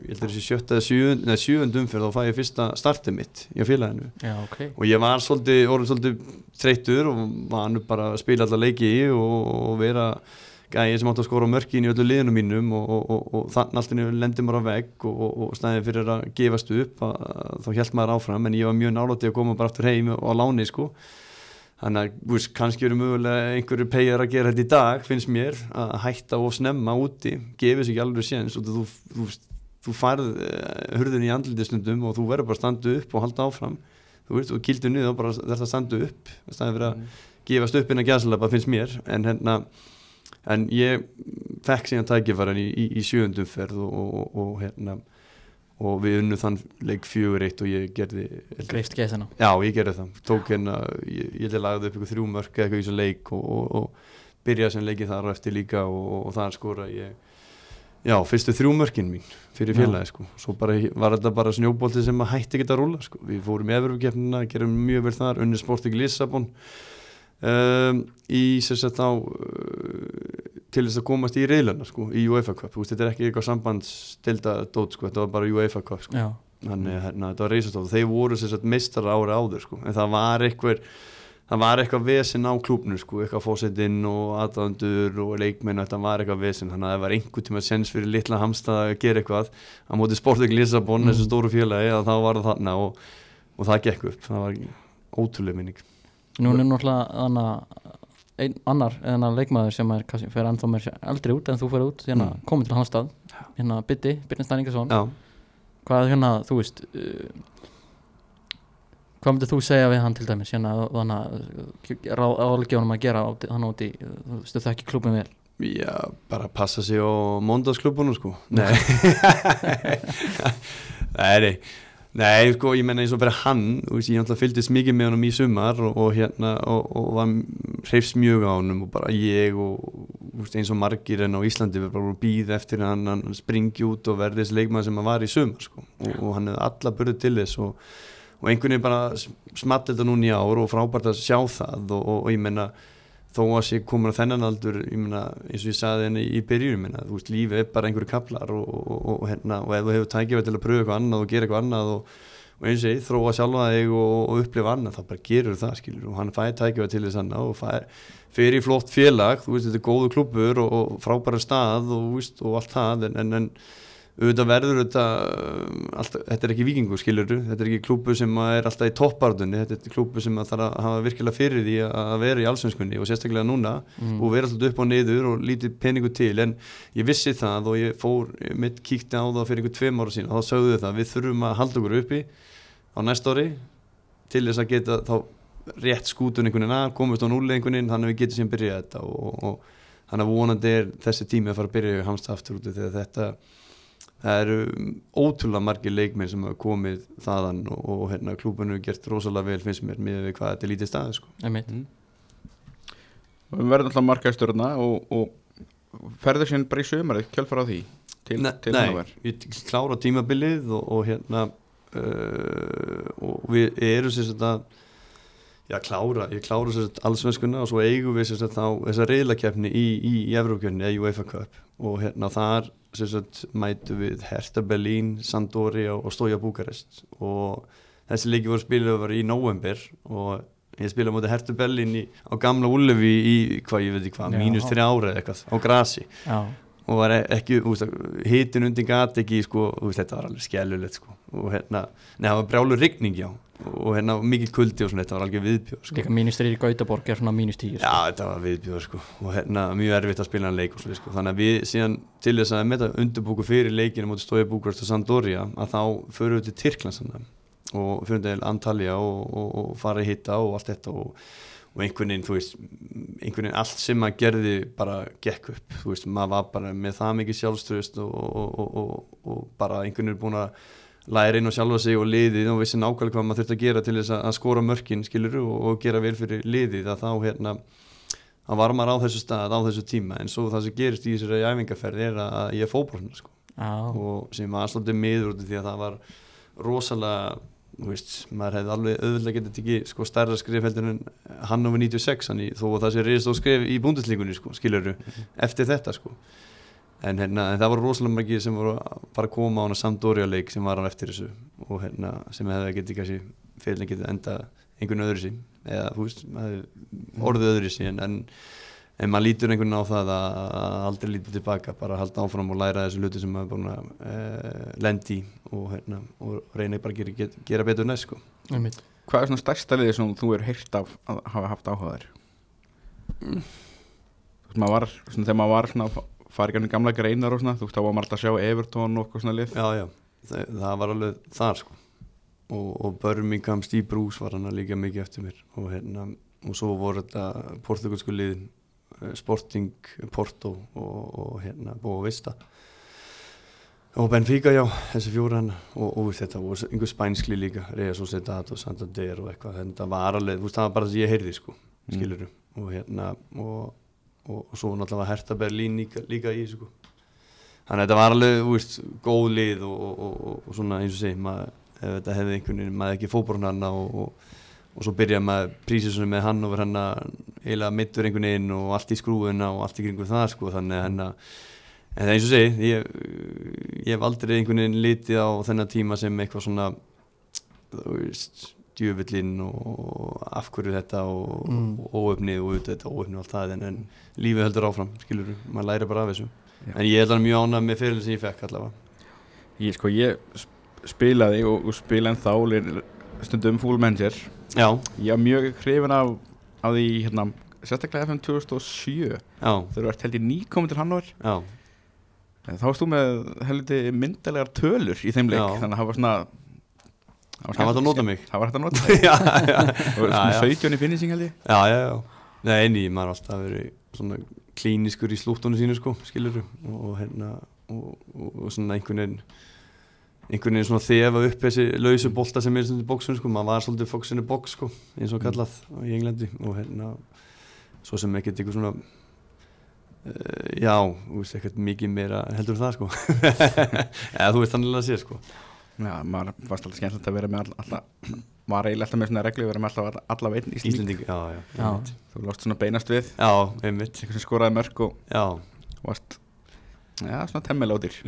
ég held að þessi sjötta eða sjöund umferð þá fæ ég fyrsta startið mitt í félaginu. Já, ok. Og ég var svolítið, orðin svolítið þreyttur og var nú bara að spila alla leiki í og, og vera gæði sem átt að skora mörkin í öllu liðinu mínum og, og, og, og þannig alltaf lendir maður á vegg og stæðið fyrir að gefast upp að, þá held maður áfram en ég var mjög náláttið að koma bara aftur heim og á láni sko. Þannig að veist, kannski eru mögulega einhverju pegjar að gera þetta í dag finnst mér að hætta og snemma úti gefið sér ekki alveg séns og þú, þú, þú farð uh, hurðin í andlitistundum og þú verður bara að standa upp og halda áfram. Þú veist, og kildur niður og bara þarf að standa upp. Staðið fyrir að gefast upp inn að gæðsalapa finnst mér. En hérna en ég fekk síðan tækifæran í, í, í sjöundum ferð og, og, og hérna og við unnum þann leik fjögur eitt og ég gerði Greifst gæsina. Já ég gerði það, tók hérna ég, ég lagði upp ykkur þrjú mörk eða eitthvað í þessu leik og, og, og byrjaði sem leikið þar og eftir líka og, og þar skora ég já, fyrstu þrjú mörkin mín fyrir félagi sko, svo bara var þetta bara snjóbolti sem að hætti ekki að rúla sko, við fórum í Everfkeppnina, gerum mjög vel þar unni Sporting Lissabon. Um, í að þá uh, til þess að komast í reyðluna sko, í UEFA Cup, veist, þetta er ekki eitthvað sambandstilda dót sko, þetta var bara UEFA Cup sko. Já, þannig að hérna, þetta var reysastóð þeir voru sem sagt meistar ári áður sko. en það var eitthvað það var eitthvað vesen á klúpnu sko, eitthvað fósettinn og aðdandur og leikmenn þetta var eitthvað vesen, þannig að það var einhver tíma sens fyrir litla hamstað að gera eitthvað á móti Sporting Lissabon, Mm. þessu stóru félagi að þá var það þarna og, og það gekk upp. Það var ótrúlega minning. Nú er náttúrulega þannig einn annar eða leikmaður sem er kannski fyrir ennþá mér eldri út en þú fyrir út hérna Mm. komið til hans stað hérna Bytti, Byrnir Stæningason já, hvað hérna, þú veist uh, Hvað myndir þú segja við hann til dæmis? Hérna að ráðleggjónum að gera hann úti, þú veist, þú þekki klubin vel. Já, bara passa sig á mondagsklubunum sko. Nei. Nei, nei sko, ég menna eins og fyrir hann veist, ég náttúrulega fylgdist mikið með honum í sumar og, og hérna, og, og var hreifst mjög á honum og bara ég og veist, eins og margir en á Íslandi við bara býð eftir hann, hann springi út og verði þessi leikmann sem hann var í sumar sko, og, og hann hefði alla burði til þess og, og einhvern veginn bara smatt þetta núna í ár og frábært að sjá það og, og, og ég menna þó að sé komin á þennan aldur ég meina, eins og ég saði henni í byrjun ég meina, þú veist, lífið er bara einhverju kaplar og, og, hérna, og ef þú hefur tækifæð til að pröfa eitthvað annað og gera eitthvað annað og, eins og ég, þróa sjálfa þig og, upplifa annað, þá bara gerur það skilur og hann fæði tækifæð til þess annað og fæði fyrir í flott félag, þú veist, þetta er góðu klubur og, frábæra stað og, veist, allt það, en, en, en auðvitað verður þetta um, þetta er ekki vikingur skiluru þetta er ekki klúbu sem er alltaf í toppardunni þetta er klúbu sem þarf að hafa virkilega fyrir því að vera í allsvenskunni og sérstaklega núna mm. og vera alltaf upp og niður og lítið peningu til. En ég vissi það og ég fór mitt kíkti á það fyrir einhver tveim ára sín og þá sögðu það, við þurfum að halda okkur uppi á næsta ári til þess að geta þá rétt skútun einhvern veginn að, komast á núli einhvern veginn þannig að við getum sem byrjað þetta og, og, og þannig að vonandi er þessi tími að fara að byrja hamsta aftur út þegar þetta það eru ótrúlega margir leikmenn sem hafa komið þaðan og, og hérna klúbunum hefur gert rosalega vel finnst mér með við hvað þetta er lítið staði sko. og við verðum alltaf markaðstjórna og, og ferður sín bara í sömarið kjálfar á því? Til, Nei, til nei, ég klára tímabilið og, og hérna uh, og við erum sér að já klára, ég klára sér allsvenskuna og svo eigum við sér að þá þessa reyðlakefni í, í, í Evrókjörni eða UEFA Cup. Og hérna þar sér að mætu við Hertha Berlín, Sampdoria og Stoja Búkarest og þessi leiki voru spilað var í november og ég spilaði mútið Hertha Berlín í, á gamla Ullevi í hvað ég veit ekki hvað, mínus þrjára eða eitthvað á grasi. Já, og var e- ekki, hitin undir gat ekki, sko, þetta var alveg skellulegt, sko, og hérna, neða, það var brjálur rigning, já, og hérna, mikil kuldi og svona, þetta var alveg viðbjóð, sko. líka mínus 3 í Gautaborg er svona mínus 10 Já, þetta var viðbjóð, sko, og hérna, mjög erfitt að spila hann leik og svona, sko, þannig að við síðan til þess að með þetta undirbúku fyrir leikinu mútið Stója Búkvart og Sampdoria, að þá förum við til Tyrklands hann og fyrir til Antalya og, og, og fara í hitta og allt þetta og og einhvern veginn, þú veist, einhvern veginn allt sem maður gerði bara gekk upp, þú veist, maður var bara með það mikið sjálfströðust og, og, og, og, og bara einhvern veginn búin að læra inn á sjálfa sig og liðið og vissi nákvæmlega hvað maður þurfti að gera til þess að, skora mörkin, skilur, og, og gera vel fyrir liðið, að þá hérna að var maður á þessu stað, á þessu tíma. En svo það sem gerist í þessari æfingarferð er að ég er fótbrotna, sko. Já, og sem svolítið miður út af því að það var rosalega þú veist, maður hefði alveg auðvitað getið tekið sko stærra skrif heldur en Hannover 96 hann í, þó að það sé reyðist og skrif í búndislíkunni sko, skilurðu, eftir þetta sko en, hérna, en það voru rosalega margir sem voru að fara að koma á hana Sampdoria leik sem var hann eftir þessu og hérna, sem hefði getið kannski fyrir getið enda einhvern öðru sí eða þú veist, maður hefði orðið öðru sí en, en maður lítur einhvern veginn á það að, að aldrei lítið tilbaka, bara að halda áfram og læra þessu hluti sem maður er búin að e, lendi og, hérna, og reyna bara að gera, gera, betur næst sko. Hvað er svona stærsta liðið sem þú er heyrt af að hafa haft áhugaður? Mm. Þú veist, maður var, svona, þegar maður var svona fara í gannum gamla greinar og svona, þú veist, þá var maður alltaf að sjá Everton og svona lið. Já, já, það, það var alveg þar sko. og, og Birmingham Steve Bruce var hann líka mikið eftir mér. Og, hérna, og svo voru þetta portugalsku liðin eh, Sporting, Porto og, og hérna Boa Vista. Og Benfica já, þessi fjóra hann og, og þetta voru einhver spænskli líka Real Sociedad og Santander og eitthvað. Það var alveg, þú veist, það var bara það sem ég heyrði sko, skiluru og hérna og, og, og svo náttúrulega Hertha Berlín líka, líka í þessu sko. Þannig að þetta var alveg, veist, góð lið og, og, og, svona eins og segi maður, ef þetta hefði einhvern veginn, maður ekki fótborun hann og, svo byrjaði maður prísið svona með hann og verð hann að eiginlega mittur einhvern veginn og allt í skrúðuna og allt í kringum það sko, þannig að henn að en eins og segi, ég, ég hef aldrei einhvern veginn litið á þennan tíma sem eitthvað svona þú veist, djöfullinn og af hverju þetta og, Mm. og óöfnið og auðvitað þetta óöfnið og allt það en, en lífið heldur áfram, skilur maður læri bara af þessu. Já. en ég held að mjög ánað með fyrirlið sem ég fekk allavega. Ég, sko, ég sp- spilaði og, og spila en þá stundum full manager. Já, Ég var mjög hrifin af, af því, hérna, sérstaklega FM 2007 já, þegar þú ert held ég nýkomin til Hannover. Já, En þá varst þú með helviti myndalegar tölur í þeim leik Já. þannig að það var svona Það var þetta að nota mig. Það var hægt að nota já, Það var svona já. 17 í finishing held ég. Já, já, já. Nei, eini, maður har alltaf verið svona klíniskur í slúttunum sínu sko, skilur og, hérna og, og, og svona einhvern veginn einhvern veginn svona þefa upp þessi lausu bolta sem er svona í bóksunum sko, maður var svolítið fóksinu bóks sko, eins og kallað í Englandi. Og hérna svo sem ekkert eitthvað svona uh, já, þú veist, ekkert mikið meira heldur það sko. Eða þú veist þannig að sé sko Já, maður fannst alltaf skemmtilegt að vera með all- alltaf Var eiginlega alltaf með svona reglu að vera með alltaf í slík Íslending, já, já. Þú lóst svona beinast við. Já, einmitt. Eitthvað sem skoraði mörg og já, varst Já, svona temmelótir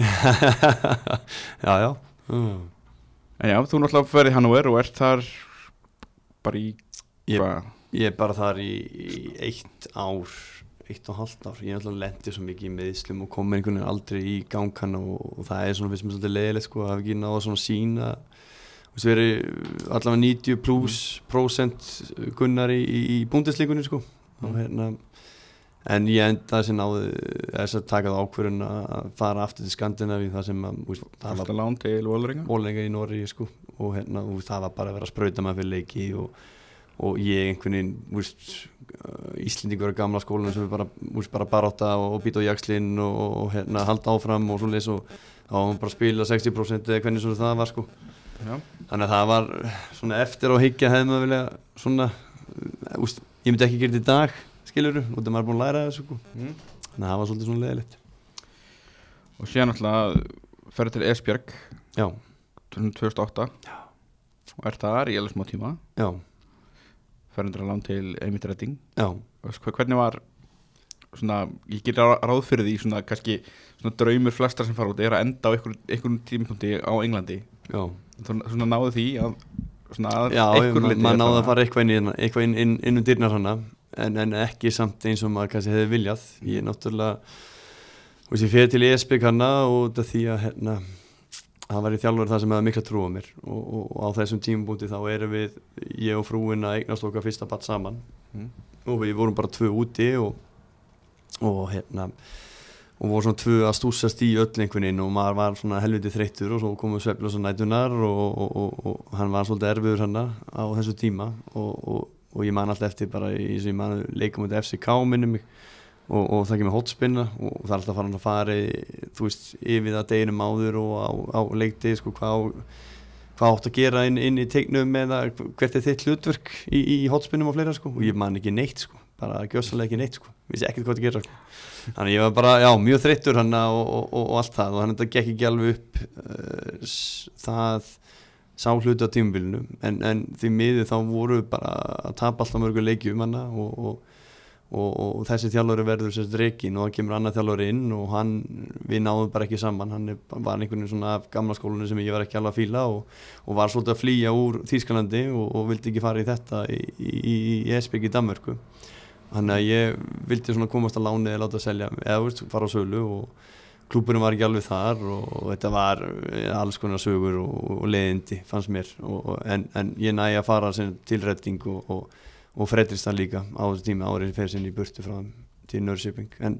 já, já. Mm. En já, þú náttúrulega ferði Hannover og ert þar bara í Ég- hvað? Ég er bara þar í, í eitt ár eitt og halvt ár, ég er alltaf lendið svo mikið í meðslum og kom með einhvern veginn aldrei í gangan og, og það er svona fyrst mér svolítið leiðilegt sko, að hafa ekki náða svona sína þú veist, verið allavega 90 pluss prósent gunnar í, í, í búndisleikunni sko. Og hérna en ég endaði sem náði þess að taka það ákvörðun að fara aftur til Skandinavíu það sem að, veist, það var ólenga í Norri sko og hérna, og það var bara að vera að sprauta maður fyrir leiki og, og ég einhvern veginn úst, Íslendingur á gamla skólanum sem er bara, úst, bara barátta og býta á jakslinn og, og hérna, halda áfram og svo leys og þá var maður bara að spila 60% eða hvernig svona það var sko. Já, þannig að það var svona eftir á higgja hefði maður vilja svona úst, ég myndi ekki gera þetta í dag skilur þú, út af maður er búin að læra þessu sko. mm. þannig að það var svolítið svona leðilegt Og síðan náttúrulega ferði til Esbjörg já, 2008 Já. Og ert þar í alveg smá tíma. Já, Ferði til Emmitt Redding. Og hva- Hvernig var svona, ég ger ráð fyrir því svona kannski svona draumur flestar sem fara út er að enda á einhverjum einhver tímapunkti á Englandi. Já. Svona náðu því að maður náði það- að fara eitthvað inn, hérna- eitthvað inn, inn, inn um dyrnar hana en, en ekki samt eins og maður kannski hefði viljað. Ég er náttúrulega veist ég fyrir til ESB hana og af því að hérna það var í þjálfur það sem hefði mikla trú á mér. Og, og, og á þessum tímabúti þá erum við ég og frúin að eignast okkar fyrsta batt saman. Mm. og við vorum bara tvö úti og, og hérna og voru svona tvö að stúsast í öll einhvern veginn og maður var svona helviti þreyttur og svo komu sveflus og nætunar og, og, og, og hann var svolítið erfiður hann á þessu tíma og, og, og ég man alltaf eftir bara í þessu ég man leikum út FCK minni mig og, og það kemur hotspinna og það er alltaf farin að fara þú veist yfir það deginum áður og á, á leikti sko hvað hvað átt að gera inn, inn í teiknum eða hvert er þitt hlutverk í, í hotspinnum og fleira sko. Og ég man ekki neitt sko. Bara gjössalega ekki neitt sko. Vissi ekkert hvað að gera sko. Þannig ég var bara, já, mjög þreyttur hann og, og, og, og allt það. Og að þetta gekk ekki alveg upp uh, það sá hluti á tímabilinu. En, en því miður þá voru bara að tapa alltaf mörgur leikjum hann og, og, og, þessi þjálfari verður sérst reikin og það kemur annað þjálfari inn og hann, við náðum bara ekki saman. Hann er, var einhvern veginn svona af gamla skólinu sem ég var ekki alveg að fíla og, og var svolítið að flýja úr Þýskalandi og, og vildi ekki fara í þetta í, í, í Esbygg í Danmörku. Þannig að ég vildi svona komast að láni eða láta selja, eða veist, fara á sölu og klúburinn var ekki alveg þar og, og þetta var eh, alls konar sögur og, og leiðindi fannst mér. Og, en, en ég næði að fara sem til redding og, og, Fredristan líka á þessu tími árið fyrir sinni í burtu frá til Nörsiping en,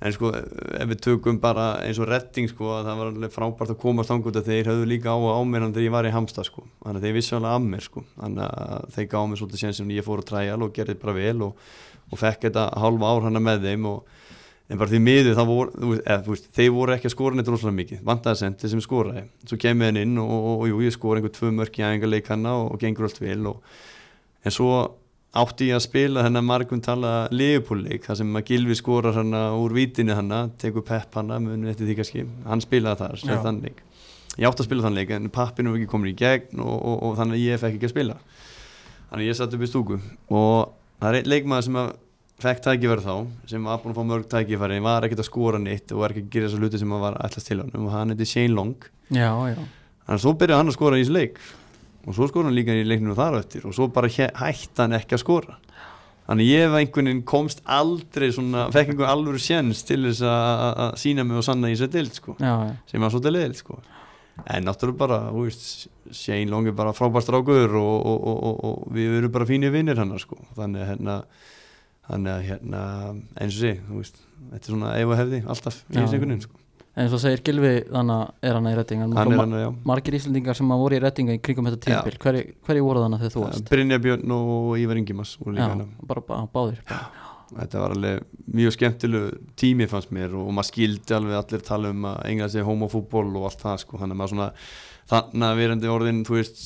en sko ef við tökum bara eins og redding sko að það var alveg frábært að komast ángut að þeir höfðu líka á á mér hann þegar ég var í Hamstað sko. Þannig að þeir vissu alveg af mér sko. Þannig að þeir gáðu mér svolítið sen sem ég fór að træja og gerði bara vel og, og fekk þetta halva ár hana með þeim og en bara því miður það voru, eða, veist, þeir voru ekki að skora neitt rosalega mikið, vantaði sendi sem skoraði. Svo kemur henn inn og, og, og jú, ég skora einhver tvö mörk í æfingarleik hana og, og gengur allt og, en svo átti ég að spila þennan margum tala Leopold-leik, þar sem að Gilvi skorar hana úr vítinni hana, tekur Pep hana munið eftir því kannski, hann spilaði þar Já. þann leik, ég átti að spila þann leik en pappinu var ekki komin í gegn og, og, og þannig að ég fekk ekki að spila. Þannig að ég satt upp í stúku. Og það er einn leikmaður sem að fekk tækifæri þá, sem var búin að fá mörg tækifæri var ekkert að skora neitt og var ekki að gera þessa hluti sem að var allast til hann og hann heiti Shane Long. Já, já. Þannig að svo byrjaði hann að skora í þessu leik og svo skora hann líka í leikninu þar eftir og svo bara hæ- hætti hann ekki að skora. Þannig ég var einhvern veginn komst aldrei svona, fekk einhvern alvöru sjens til þess að sína mig og sanna í þessu dild sko, Já, já. Sem var svolítið leiðilt sko. En náttúrulega bara, þú veist Shane Long er bara frábær strákur og, og, og, og, og við erum bara fínir vinnir hann sko, þannig hérna þannig að hérna, eins og sé þú veist, þetta er svona og hefði alltaf í þessu einhvern veginn sko En svo segir Gilvi þannig að er hann í retting hann hann, já. Margir Íslendingar sem að voru í rettinga í kringum þetta tímabil Hverju hverju voru þannig þegar þú varst? Brynja Björn og Ívar Ingimas Já, hérna. bara bá, báðir. Þetta var alveg mjög skemmtilegu tími fannst mér og maður skildi alveg allir tala um að engla sig homofútból og allt það sko, þannig að maður svona þannig að verandi orðin, þú veist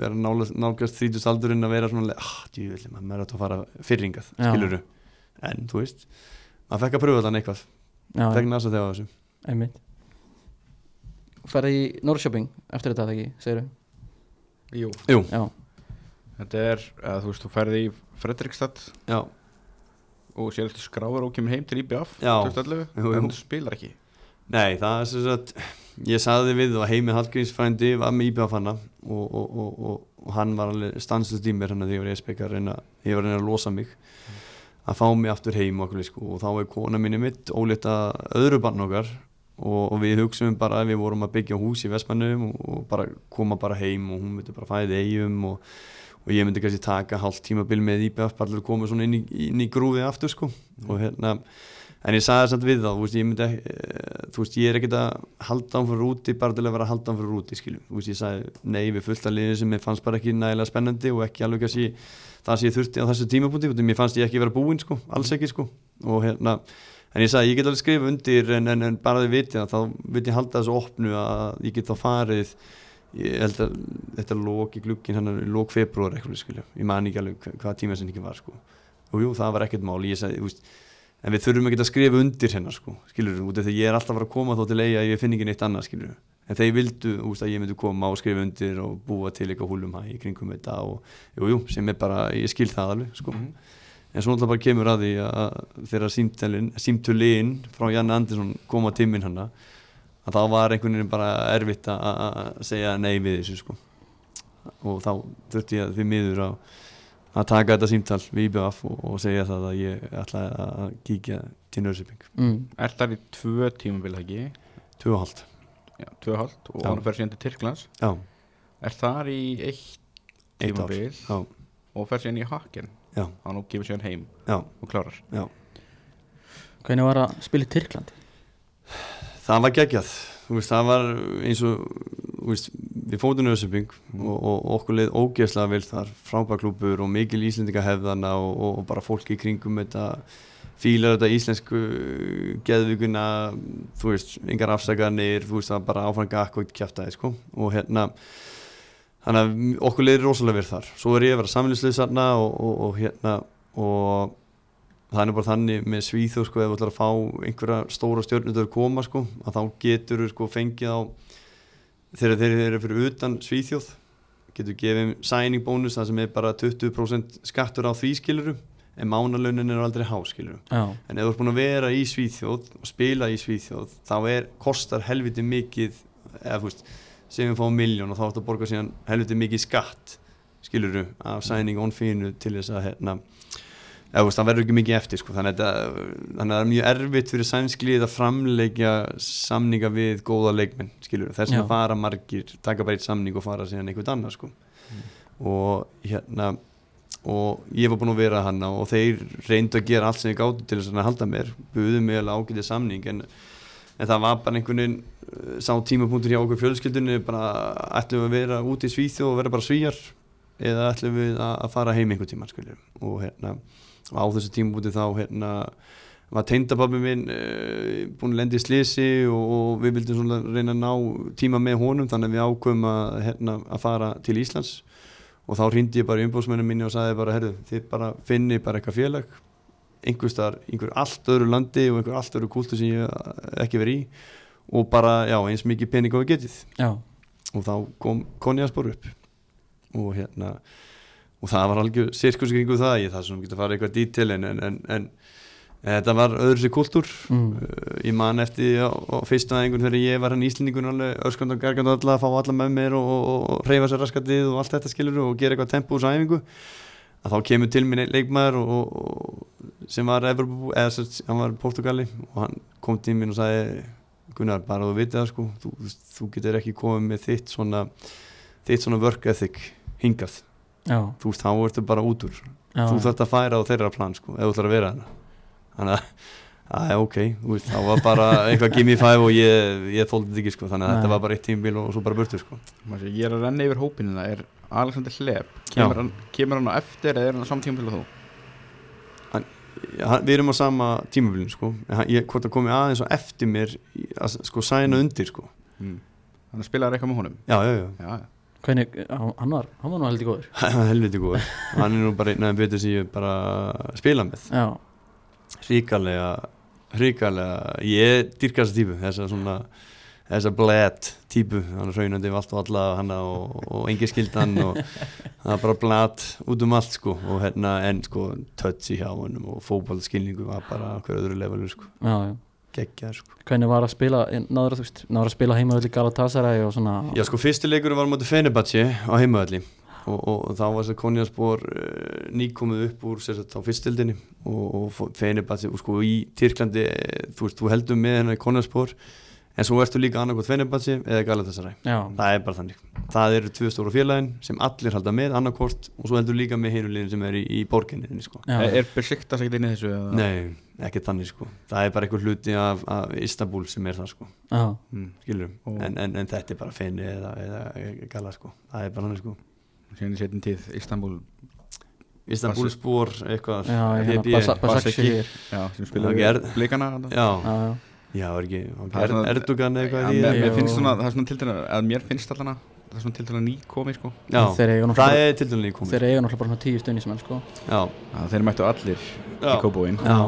vera nálgast þrítust aldurinn að vera svona, ah, djúvill, maður er að fara fyrringað, Já. skiluru en þú veist, maður fekk að pröfa þannig eitthvað Já, fekk næst að þegar þessu einmitt. Ferði í Norrköping eftir þetta þegar ekki, segir Jú, Jú, Já, þetta er, að, þú veist, þú ferði í Fredrikstad. Já, og sér eftir skráður og kemur heim til IBF Já. 2011, Jú, jú. en þú spilar ekki. Nei, það er sem sagt ég saði við og Heimi Hallgrímsfrændi var með íbjöða fanna og, og, og, og, og hann var alveg stanslust í mér hann að því ég var í SPK að reyna, ég var að reyna að losa mig. Að fá mig aftur heim og, okkur, sko, og þá er kona minni mitt ólita öðru barn okkar og, og við hugsaum bara að við vorum að byggja hús í Vestmannum og, og bara koma bara heim og hún myndi bara fæði eigum og, og ég myndi kannski taka hálft tímabil með IBF bara til að koma svona inn í, inn í grúfið aftur sko. Og hérna en ég sagði þess að við þá, þú veist, ég myndi ekki eh, þú veist, ég er ekkert að halda án fyrir úti bara til að vera að halda án fyrir úti, skiljum þú veist, ég sagði nei við fullt að liði sem ég fannst bara ekki nægilega spennandi og ekki alveg kannski það sem ég þurfti á þessu tímapunkti, mér fannst ég ekki vera búinn, sko, alls ekki, sko. Og hérna, en ég sagði, ég get alveg skrifa undir en, en, en bara þið viti það, þá ég halda þessu opnu að ég get þá farið ég held að þetta lók í glukkin hann lók februar eitthvað skilja ég man ekki alveg hva- hvað tíma sem ekki var sko. Og jú það var ekkert mál ég sagði, veist, en við þurfum ekki að skrifa undir hérna sko skilur út af því ég er alltaf að koma þá til eiga ég finn ekki neitt annað skilur en þeir vildu veist, að ég myndi koma og skrifa undir og búa til eitthvað húlum hæ í kringum þetta og jú jú sem er bara ég skil það alveg sko en svo náttúrulega bara kemur að því að þegar símtölin frá Janne Andersson koma tíminn hana að þá var einhvern veginn bara erfitt að- að segja nei við þessu sko. Og þá þurfti ég því miður að, að taka þetta símtal við IBF og, og segja það að ég ætla að kíkja til Nörsiping mm. Er það í tvö tímabil ekki? tvö og hálft. Já, tvö og hálft og hann fer síðan til Tyrklands. Já, Er þar í eitt tímabil já, og fer síðan í Haken já, hann og gefur síðan heim já, og klárar. Já. Hvernig var að spila í Tyrklandi? það var geggjað. Þú veist, það var eins og þú veist, við fótum Nörsiping og, og, og okkur leið ógeðslega vel þar. Frábærklúpur og mikil íslendinga hefðana og, og, og bara fólki í kringum þetta fílar þetta íslensku geðvíkuna, þú veist yngar afsaganir, þú veist það bara áfram gakk og kjæftæði sko. Og hérna þannig að okkur leiðir rosalega vel þar. Svo er ég að vera samlingslega þarna og, og, og hérna og er bara þannig með Svíþjóð sko, ef þú ætlar að fá einhverja stóra stjórnundur að koma sko, að þá getur sko fengið á þegar þeir eru fyrir utan Svíþjóð getur gefið signing bónus það sem er bara 20% skattur á því skiluru en mánalaunin er aldrei há skiluru Já, en ef þú ert búin að vera í Svíþjóð og spila í Svíþjóð þá er, kostar helviti mikið eða þú veist, segjum við fáum miljón og þá ert að borga síðan helviti mikið skatt skiluru af signing on fínu til þess að hérna eða veist, það verður ekki mikið eftir sko. þannig, að, það er mjög erfitt fyrir sænskliðið að framleikja samninga við góða leikmenn skiluru, þess að fara margir taka bara eitt samning og fara síðan einhvern annar sko. og hérna og ég var búinn að vera hana og þeir reyndu að gera allt sem ég gátt til þess að halda mér, buðu mig alveg ágætið samning en, en það var bara einhvern veginn sá tímapunktur hjá okkur fjölskyldunni bara ætlum við að vera úti í Svíþjóð og vera bara svíjar eða ætlum við að, fara heim einhvern tíma og hérna á þessu tímapunkti þá hérna var tengdababbi minn uh, búinn að lendi í slisi og, og við vildum svona reyna að ná tíma með honum þannig að við ákveðum að, hérna, að fara til Íslands. Og þá hrýndi ég bara í umbúðsmennin minni og sagði bara, herru, þið bara finni bara eitthvað félag einhver staðar, einhver allt öðru landi og einhver allt öðru kúltu sem ég ekki verið í og bara, já, eins mikið pening og við getið. Já, og þá kom konjaspor upp. Og hérna og það var algjör sirkus kringu það ég það sem getur að fara eitthvað dítil en, en, en, en þetta var öðru kultúr. Mm. Uh, ég man eftir á, á fyrstu aðeingun þegar ég var hann íslendingun alveg öskand og gargand og alla að fá alla með mér og, og, og reyfa sér raskatið og allt þetta skilur og gera eitthvað tempo úr svo æfingu. Að þá kemur til minn leikmaður og, og, sem var Evropabú, eða sem var Portugali og hann kom til minn og sagði Gunnar bara þú vitið það sko. Þú, þú getur ekki komið með þitt svona þitt svona work ethic hingað. Já, þú veist þá ertu bara út úr. Já. Þú þarft að færa á þeirra plan sko ef þú ætlar að vera hana þannig að, ok, veist, það var bara eitthvað gimme five og ég, ég þóldi þetta ekki sko, þannig að Nei. þetta var bara eitt tímbil og svo bara burtur sko. Ég er að renna yfir hópinu það er Alexander Hleb kemur kemur hann á eftir eða er hann á saman tíma til þú? Við erum á sama tímabilinu sko, en hann- ég, hvort það komi aðeins og eftir mér að sko sæna undir sko. Mm. Hann spilaði eitthvað með honum Já, já, já, Já, já. Hvernig, hann var, hann var nú heldur góður er helviti góður. Hann er nú bara einn af þeim betur sem ég bara spila með. Já, hrikalega hrikalega, ég dyrka þessa típu þessa svona þessa blett típu, hann raunandi við allt og alla hana og, og engi skildan og það er bara blatt út um allt sko og hérna en sko touch í hjá honum og fótballskilningu var bara hver öðru levelur sko, já, já. Geggjaður sko. Hvernig var að spila, náður að spila heima öll í Galatasaray og svona? Já sko fyrsti leikur var móti Fenerbahce á heimavalli og, og, og þá var þess að Konjaspor uh, nýkomið upp úr sér sagt á fyrstildinni og, og Fenerbahce og sko í Tyrklandi eh, þú veist, þú heldur með hennar Konjaspor en svo ertu líka annarkot Fenerbahce eða Galatasaray Já, það er bara þannig það eru tvö stóra félagin sem allir halda með annarkort og svo heldur líka með hinulegin sem er í, í borginni sko. Er, Besiktas ekkert inn í þessu? Eða? Nei, ekki þannig sko það er bara einhver hluti af, af Istanbul sem er það sko já, Mm. en, en, en þetta er bara Feni eða, eða Gala sko það er bara þannig sko Síðan í setjum tíð Istanbul Istanbul Basik- spór eitthvað já, hérna, HB. Basa- Basaki. Basakshir Já, sem spilaði þarna. já, Já, já, er ekki Það er, er svona- Erdogan eða eitthvað í mér, finnst svona, það er svona til dæna að mér finnst allana það er svona til dæna ný komi sko. Já, Þeir eiga það er til dæmis komið Þeir eiga náttúrulega bara svona tíu stundismenn sko. Já, að þeir mættu allir Já. í kóbóin Já.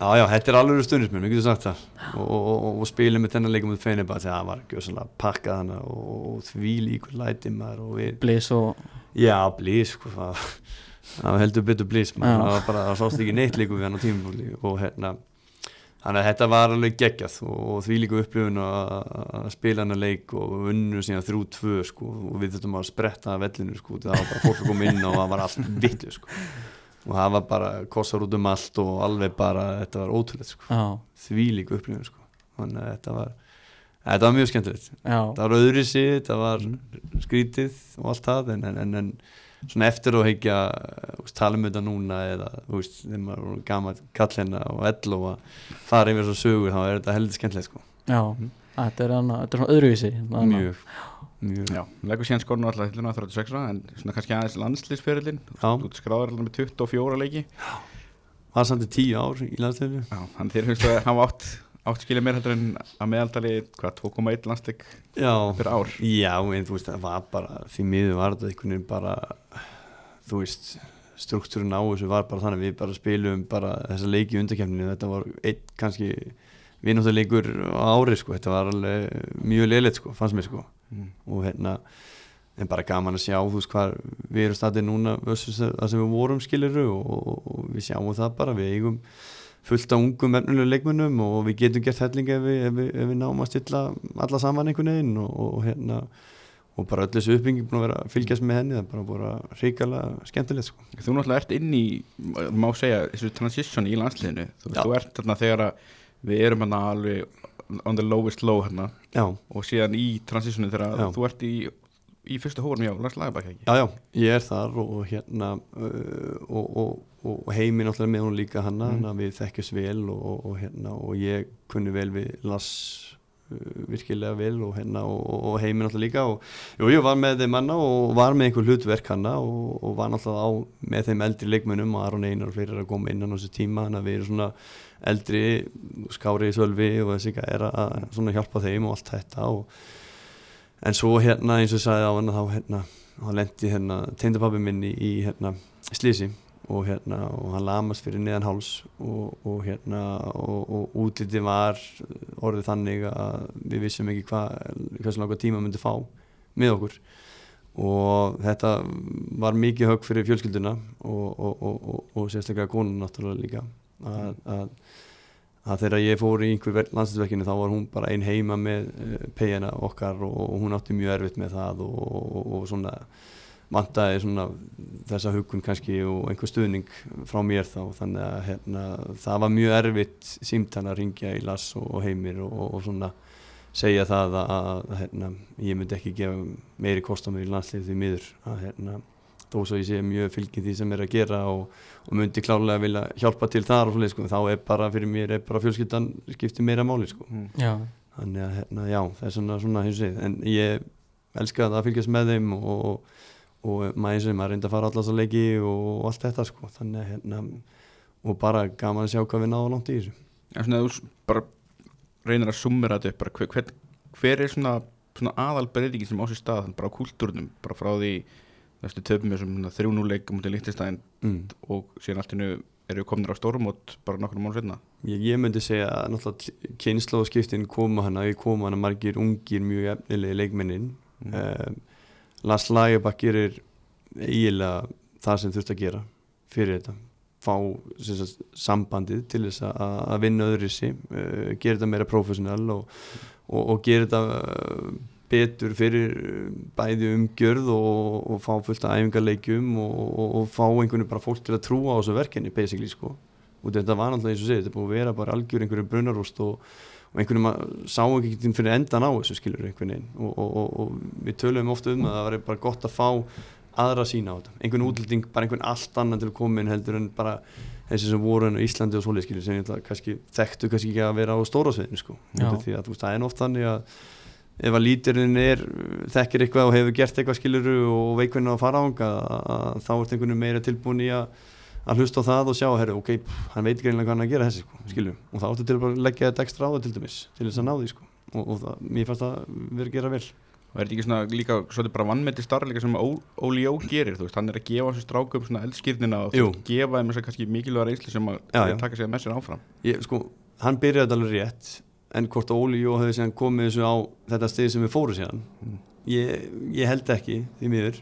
já, já, þetta er alveg stundismenn, við getum sagt það. Og, og, og, og spilum með þennan leikum með Fenerbahce þegar það var gjössalega pakkað hana og, og því líkur læti maður og við Bliss og Já, blís sko, það, það var heldur betur blís það var bara, það sást ekki neitt líku við hann á tímabúli og hérna þannig að þetta var alveg geggjað og, því líku upplifun að að spila hann að leik og unnu síðan þrjú tvö sko og við þurftum að spretta að vellinu sko það var bara fólk að koma inn og það var allt vitlu sko. Og það var bara kossar út um allt og alveg bara, þetta var ótrúlegt sko. Já, því líku upplifun sko. Þannig að þetta var þetta var mjög skemmtilegt. Já, það var öðru sig, það var skrítið og allt það en, en, en, en svona eftir að heikja úst, tala um þetta núna eða úst, þegar maður er gaman kall hérna og ell og að fara yfir svo sögur þá er þetta heldur skemmtilegt sko. Já Þetta er, hana, þetta er svona öðruvísi mjög, mjög. Já, leggur síðan skornu alltaf hilluna 36 en svona kannski aðeins landslýsferillin Já. Þú skráður alltaf með 24 leiki. Var samt í tíu ár í landstöðu Já, þannig þér finnst að hafa átt átt skilja meir heldur en að meðaldali hvað, 2,1 landsleik fyrir ár? Já, en þú veist það var bara því miður var þetta einhvern veginn bara þú veist struktúrin á þessu var bara þannig við bara spilum bara þessa leiki í undarkefninu þetta var einn kannski vinnáttuleikur á ári sko, þetta var alveg mjög leiligt sko, fannst mér sko. Mm. og hérna en bara gaman að sjá þú veist hvað við erum statið núna það sem við vorum skiliru og, og, og við sjáum það bara, við eigum fullt af ungum efnilega leikmönnum og við getum gert hellinga ef ef við, ef við náum að stilla alla saman einhvern veginn og, og hérna og bara öll þessu uppbyggjum búin að vera að fylgjast með henni það er bara að ríkala skemmtilegt sko. Þú náttúrulega ert inn í, má segja, þessu transition í landsliðinu. Þú, Já. þú ert þarna þegar við erum hérna alveg on the lowest low hérna. Já, og síðan í transitionu þegar þú ert í, í fyrsta hórum hjá landslagabæk ekki? Já, já, ég er þar og, og hérna uh, og, og, og heimi náttúrulega með hún líka hanna Mm. mm. við þekkjast vel og, og, og hérna og ég kunni vel við Lass uh, virkilega vel og hérna og, og- og heimi náttúrulega líka og jú, ég var með þeim manna og var með einhver hlutverk hanna og, og var náttúrulega á með þeim eldri leikmönnum og Aron Einar og fleiri er að koma innan á þessu tíma þannig að við erum svona eldri skári í sölvi og þessi er að að svona hjálpa þeim og allt þetta og en svo hérna eins og ég sagði á hann þá hérna lendi hérna tengdapabbi minn í, í hérna slísi og hérna og hann lamast fyrir neðan háls og, og hérna og, og útliti var orðið þannig að við vissum ekki hvað hversu langa tíma myndi fá með okkur. Og þetta var mikið högg fyrir fjölskylduna og, og, og, og, og sérstaklega konun náttúrulega líka. Að, að, að þegar ég fór í einhver landslýsverkinu þá var hún bara ein heima með uh, pegina okkar og, hún átti mjög erfitt með það og, og, og svona vantaði svona þessa hugun kannski og einhver stuðning frá mér þá þannig að hérna, það var mjög erfitt símtana að ringja í lass og, og heimir og, og svona segja það að, að hérna, ég myndi ekki gefa meiri kost á mig í landslið því miður að hérna, þó svo ég sé mjög fylgin því sem er að gera og, og myndi klálega vilja hjálpa til þar og svoleið sko, þá er bara fyrir mér er bara fjölskyldan skiptir meira máli sko. Já, þannig að hérna, já, það er svona, svona hins veið, en ég elska að fylgjast með þeim og, og, og maður og maður reyndi að fara allast að leiki og allt þetta sko, þannig að hérna, og bara gaman að sjá hvað við náðum langt í þessu. En svona þú bara reynir að summera þetta upp bara hver, hver, hver er svona, svona aðal breytingin sem á sér stað þannig bara á kúltúrnum, bara frá því þessu töfum við sem þrjú núleik mútið líktistæðin Mm. og síðan allt innu eru við kominir á stórumót bara nokkur mánu setna Ég, ég myndi segja að náttúrulega kynnslóðskiptin koma hana, við koma hana margir ungir mjög efnilegi leikmennin Mm. um, Lars Lagerbakk gerir eiginlega það sem þurft að gera fyrir þetta. Fá sagt, sambandið til þess að, að vinna öðru sig uh, gera þetta meira professional og, og, og gera þetta uh, betur fyrir uh, bæði umgjörð og, og fá fullt af æfingarleikjum og, fá einhvern veginn bara fólk til að trúa á þessu verkefni basically sko. Og þetta var náttúrulega eins og segið, þetta búið að vera bara algjör einhverju brunarúst og, og einhvern veginn sá ekki til fyrir endan á þessu skilur einhvern veginn. Og, og, og, og við töluðum ofta um að það var bara gott að fá aðra sína á þetta, einhvern útlending bara einhvern allt annan til að koma inn heldur en bara þessi sem voru enn á Íslandi og svoleið skilur sem ég ætla kannski þekktu kannski ekki að vera á stóra sviðinu sko, því að það er oft þannig að ef að líturinn er, þekkir eitthvað og hefur gert eitthvað skiluru og veikvinna að fara ánga þá ert einhvern veginn meira tilbúin í að að hlusta á það og sjá, herru, ok, hann veit greinlega hvað hann að gera þessi, sko, skilju og þá áttu til að leggja þetta ekstra á það til dæmis til þess að ná því, sko, og, og það, mér fannst það verið að gera vel. Og er þetta ekki svona líka svolítið bara vannmeti starfleika sem Óli Jó gerir þú veist, hann er að gefa þessu strákum svona eldskýrnina og þú veist, gefa þeim þess að kannski mikilvæga reynslu sem að Já, já. taka sig með sér áfram. Ég, sko, hann byrjaði alveg rétt en hvort að Óli Jó hefði síðan komið þessu á þetta stið sem við fórum síðan Mm. ég, ég held ekki, því miður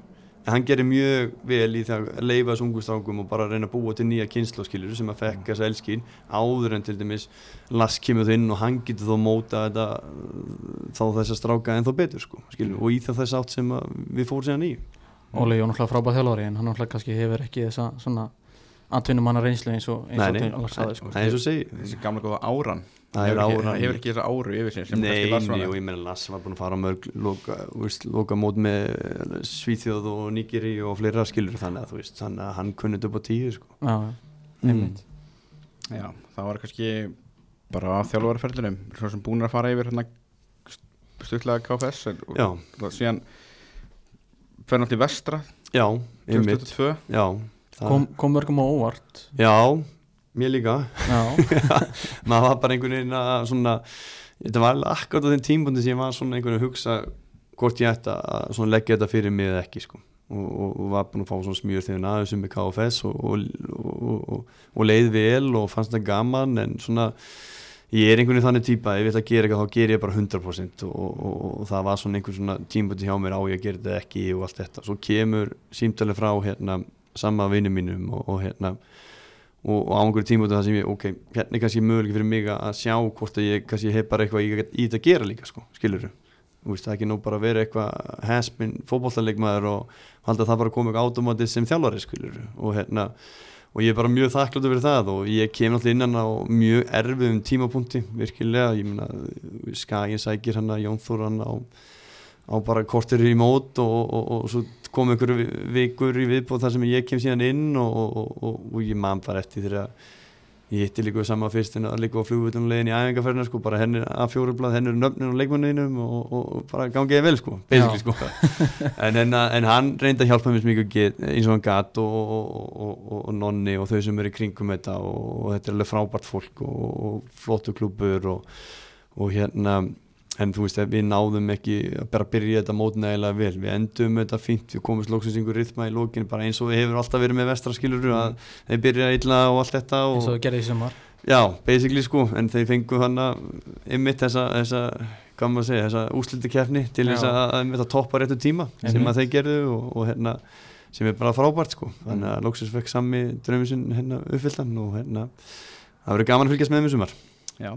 en hann gerir mjög vel í það að leifa þessu ungu strákum og bara reyna að búa til nýja kynnslóskilur sem að fekk þessa elskín áður en til dæmis Lass kemur það inn og hann getur þó móta þetta uh, þá þessa stráka en þó betur sko, skilur, og í það þess átt sem að við fórum síðan í. Óli Jón náttúrulega frábæð þjálfari en hann náttúrulega kannski hefur ekki þessa svona atvinnum hann reynslu eins og og sko. það er eins og segi þessi gamla góða áran. Það er hefur, ekki, áran. hefur ekki þessa áru yfir sér sem Nei, og ég meina Lass var búin að fara á mörg loka, þú veist, loka mót með Svíþjóð og Nýgeri og fleira skilur þannig að þú veist, þannig að hann kunnit upp á tíu sko. Já, einmitt. Já, það var kannski bara á þjálfarferðlunum svo sem búin að fara yfir hérna stutlega KFS og það síðan fer náttúrulega vestra já, einmitt. 2022 Já, kom, kom mörgum á óvart. Já, mér líka. Já, maður var bara einhvern veginn að svona, þetta var akkurat á þeim tímbundi sem ég var svona einhvern veginn að hugsa hvort ég ætti að leggja þetta fyrir mig eða ekki sko. Og, og, og var búin að fá svona smjör þegar aðeins með KFS og, og, og, og leið vel og fannst það gaman en svona ég er einhvern veginn þannig típa, ef ég ætla að gera eitthvað þá ger ég bara 100% og, og, og það var svona einhvern svona tímbundi hjá mér á ég að gera þetta ekki og allt þetta, svo kemur símtalið frá hérna sama vinnu mínum og, og hérna og, og á einhverju tímúti það sem ég, ok, hérna er kannski möguleik fyrir mig að sjá hvort að ég kannski hef bara eitthvað í, í þetta að gera líka, sko, skilur þú veist, það er ekki nú bara að vera eitthvað hesmin fótballtarleikmaður og halda að það bara komið eitthvað automatist sem þjálfari, skilur og hérna, og ég er bara mjög þakkláttur fyrir það og ég kem náttúrulega innan á mjög erfiðum tímapunkti, virkilega. Ég meina, Skagin sækir hann að á bara kortir í mót og, og, og svo kom einhverju vikur í viðbóð þar sem ég kem síðan inn og, og, og, og ég man bara eftir þegar ég hitti líka sama fyrst en að líka á flugvöldunum leiðin í æfingarferðina sko, bara henni að fjórublað, henni er nöfnin og leikmanninum og, bara gangiði vel sko, sko. En, en, en hann reyndi að hjálpa mér get- eins og hann gatt og, og, og, og nonni og þau sem eru í kringum þetta og, þetta er alveg frábært fólk og, klubur og, og hérna en þú veist, við náðum ekki að bara byrja þetta mót nægilega vel, við endum þetta fínt, við komumst loksins yngur rytma í lókin bara eins og við hefur alltaf verið með vestra skilur að þeir byrja illa og allt þetta eins og og, þú gerði í sumar. Já, basically sko, en þeir fengu hann að ymmit þessa, þessa hvað maður að segja, þessa úsliti kefni til þess að, að ymmit að toppa réttu tíma sem Einmitt. að þeir gerðu og, og hérna sem er bara frábært sko, þannig að loksins fekk sami draumisinn hérna uppfylltan og hérna það verður gaman að fylgjast með þeim í sumar. Já,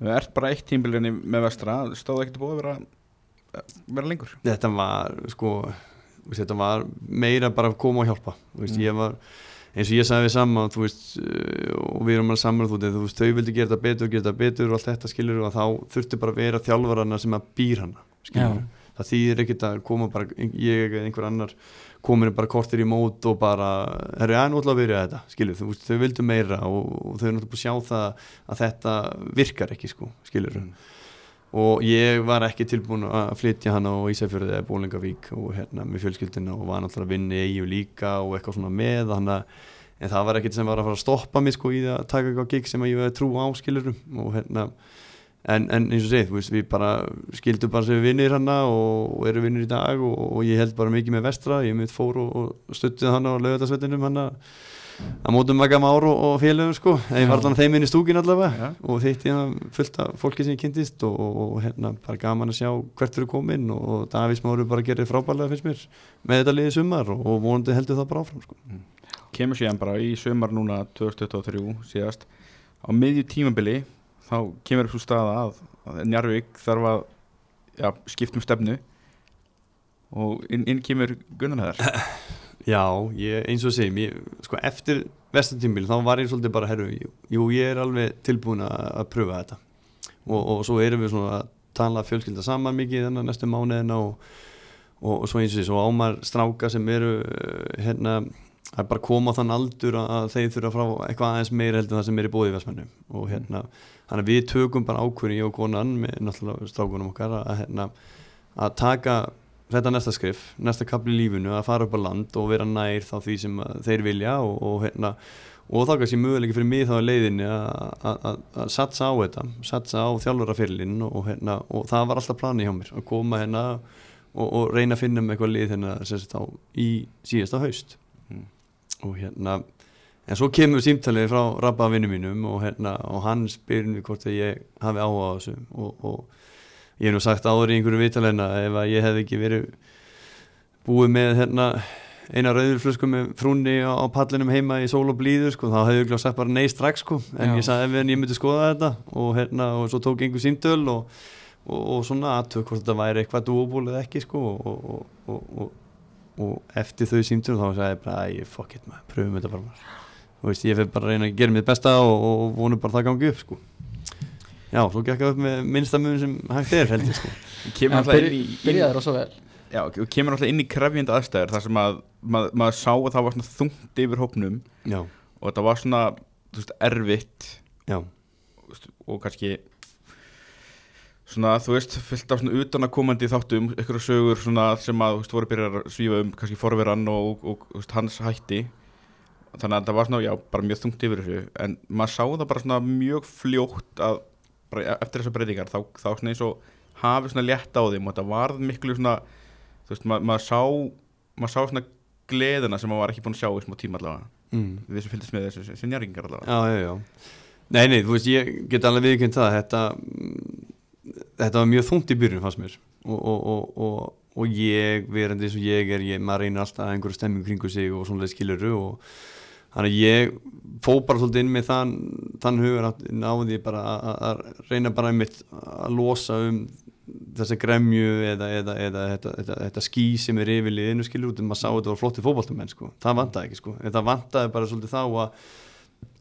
við ert bara eitt tímbilinni með vestra, stóð ekkert búið að vera, vera lengur? Þetta var sko þetta var meira bara að koma og hjálpa. Þú veist, Mm. ég var eins og ég sagði við saman þú veist, uh, og við erum alveg saman þú veist, þau vildi gera þetta betur, gera þetta betur og allt þetta skilur og þá þurfti bara að vera þjálfarana sem að býr hana skilur, það þýðir ekkert að koma bara ég eða einhver annar komin bara kortir í mót og bara já, nú ætla að byrja þetta, skilur, þú veist, þau vildu meira og, og þau er náttúrulega búin að sjá það að þetta virkar ekki, sko, skilur Mm. og ég var ekki tilbúin að flytja hann á Ísafjörði eða Bólingavík og hérna með fjölskyldina og var náttúrulega að vinna í EU líka og eitthvað svona með þannig að en það var ekkert sem var að fara að stoppa mig sko í það að taka eitthvað gig sem ég veði trú á skilurum og hérna en, en eins og segið, þú veist, við bara skildum bara sem við vinnir hana og, og eru vinnir í dag og, og ég held bara mikið með vestra. Ég mitt fór og, og stuttið hana á lögatarsvettinum hana að mótum Magga Már og, og félögum sko. En ég var allan þeim inn í stúkin allavega. Já. og þeitt ég fullt af fólki sem ég kynntist og, og, og hérna bara gaman að sjá hvert eru komin og, og Davís Máru bara gerir frábærlega finnst mér með þetta liðið sumar og, vonandi heldur það bara áfram sko. kemur síðan bara í sömar núna 2023 síðast á miðju tímabili þá kemur upp svo staða að, að Njarvík þarf að ja, skipta um stefnu og inn, inn kemur Gunnar Heðar Já, ég, eins og segjum ég, sko, eftir vestatímbil þá var ég svolítið bara, herru, jú, ég er alveg tilbúin að, pröfa þetta. Og, og svo erum við svona að tala fjölskylda saman mikið þennan næstu mánuðina og, og, og svo eins og því, svo ámar stráka sem eru eh, hérna, að bara koma á þann aldur að- þeir þurfa frá eitthvað aðeins meira heldur en það sem er í bóði vestmennu og hérna, þannig að við tökum bara ákvörðin ég og konan með náttúrulega strákunum okkar að, hérna, að taka þetta næsta skrif, næsta kapli í lífinu að fara upp á land og vera nær þá því sem þeir vilja og, og, hérna, og þá kannski möguleiki fyrir mig þá í leiðinni að- satsa á þetta satsa á þjálfurafyrirlin og, hérna, og það var alltaf plani hjá mér að koma hérna og, og reyna að finna með eitthvað lið hérna sagt á í síðasta haust Mm. og hérna en svo kemur símtalið frá rabba vinnu mínum og, hérna, og hann spyrir mig hvort að ég hafi áhuga á þessu. Og, og ég hef nú sagt áður í einhverju vitalena ef að ég hef ekki verið búið með hérna eina rauðurflösku með frúnni á, á pallinum heima í sól og blíður sko, þá hefði ég glá sagt bara nei strax sko, en Já. ég sagði ef en ég myndi skoða þetta. Og hérna og svo tók einhver símtöl og, og, og svona aðtök hvort þetta væri eitthvað dúbúl eða ekki sko. Og, og, og, og, og eftir þau símtöl þá sagði ég bara æ, fuck it maður, pröfum þetta bara veist, ég fyrir bara að reyna að gera mitt besta og, og vonum bara að það gangi upp sko. Já, svo gekk það upp með minnsta mun sem hægt er held ég sko. Kemur alltaf inn í, inn, Byrjaði rosa vel. Já, og kemur alltaf inn í krefjandi aðstæður þar sem að mað, maður sá að það var svona þungt yfir hópnum já, og þetta var svona veist, erfitt. Já, og kannski svona þú veist fyllt af svona utanakomandi þáttum ykkur sögur svona sem að þú veist voru byrjar að svífa um kannski forveran og, og, og veist, hans hætti þannig að það var svona já bara mjög þungt yfir þessu en maður sá það bara svona mjög fljótt að bara eftir þessar breytingar þá, þá svona eins og hafi svona létt á þeim og þetta varð miklu svona þú veist ma maður sá maður sá svona gleðina sem maður var ekki búin að sjá í smá tíma allavega mm. við sem fylgdist með þessu sem njárgingar allavega Já, já, já. Nei, nei, þú veist, ég get alveg viðkynnt það, þetta, þetta var mjög þungt í byrjun fannst mér og, og, og, og, og ég, verandi eins og ég er, ég, maður reynir alltaf einhverju stemming kringu sig og svona skiluru og þannig að ég fó bara svolítið inn með þann, þann hugur að náði bara að, reyna bara einmitt að losa um þessa gremju eða, eða, eða þetta, þetta, þetta ský sem er yfir liðinu skilur út en maður sá að þetta var flotti fótballtamenn sko. það vantaði ekki sko, þetta vantaði bara svolítið þá að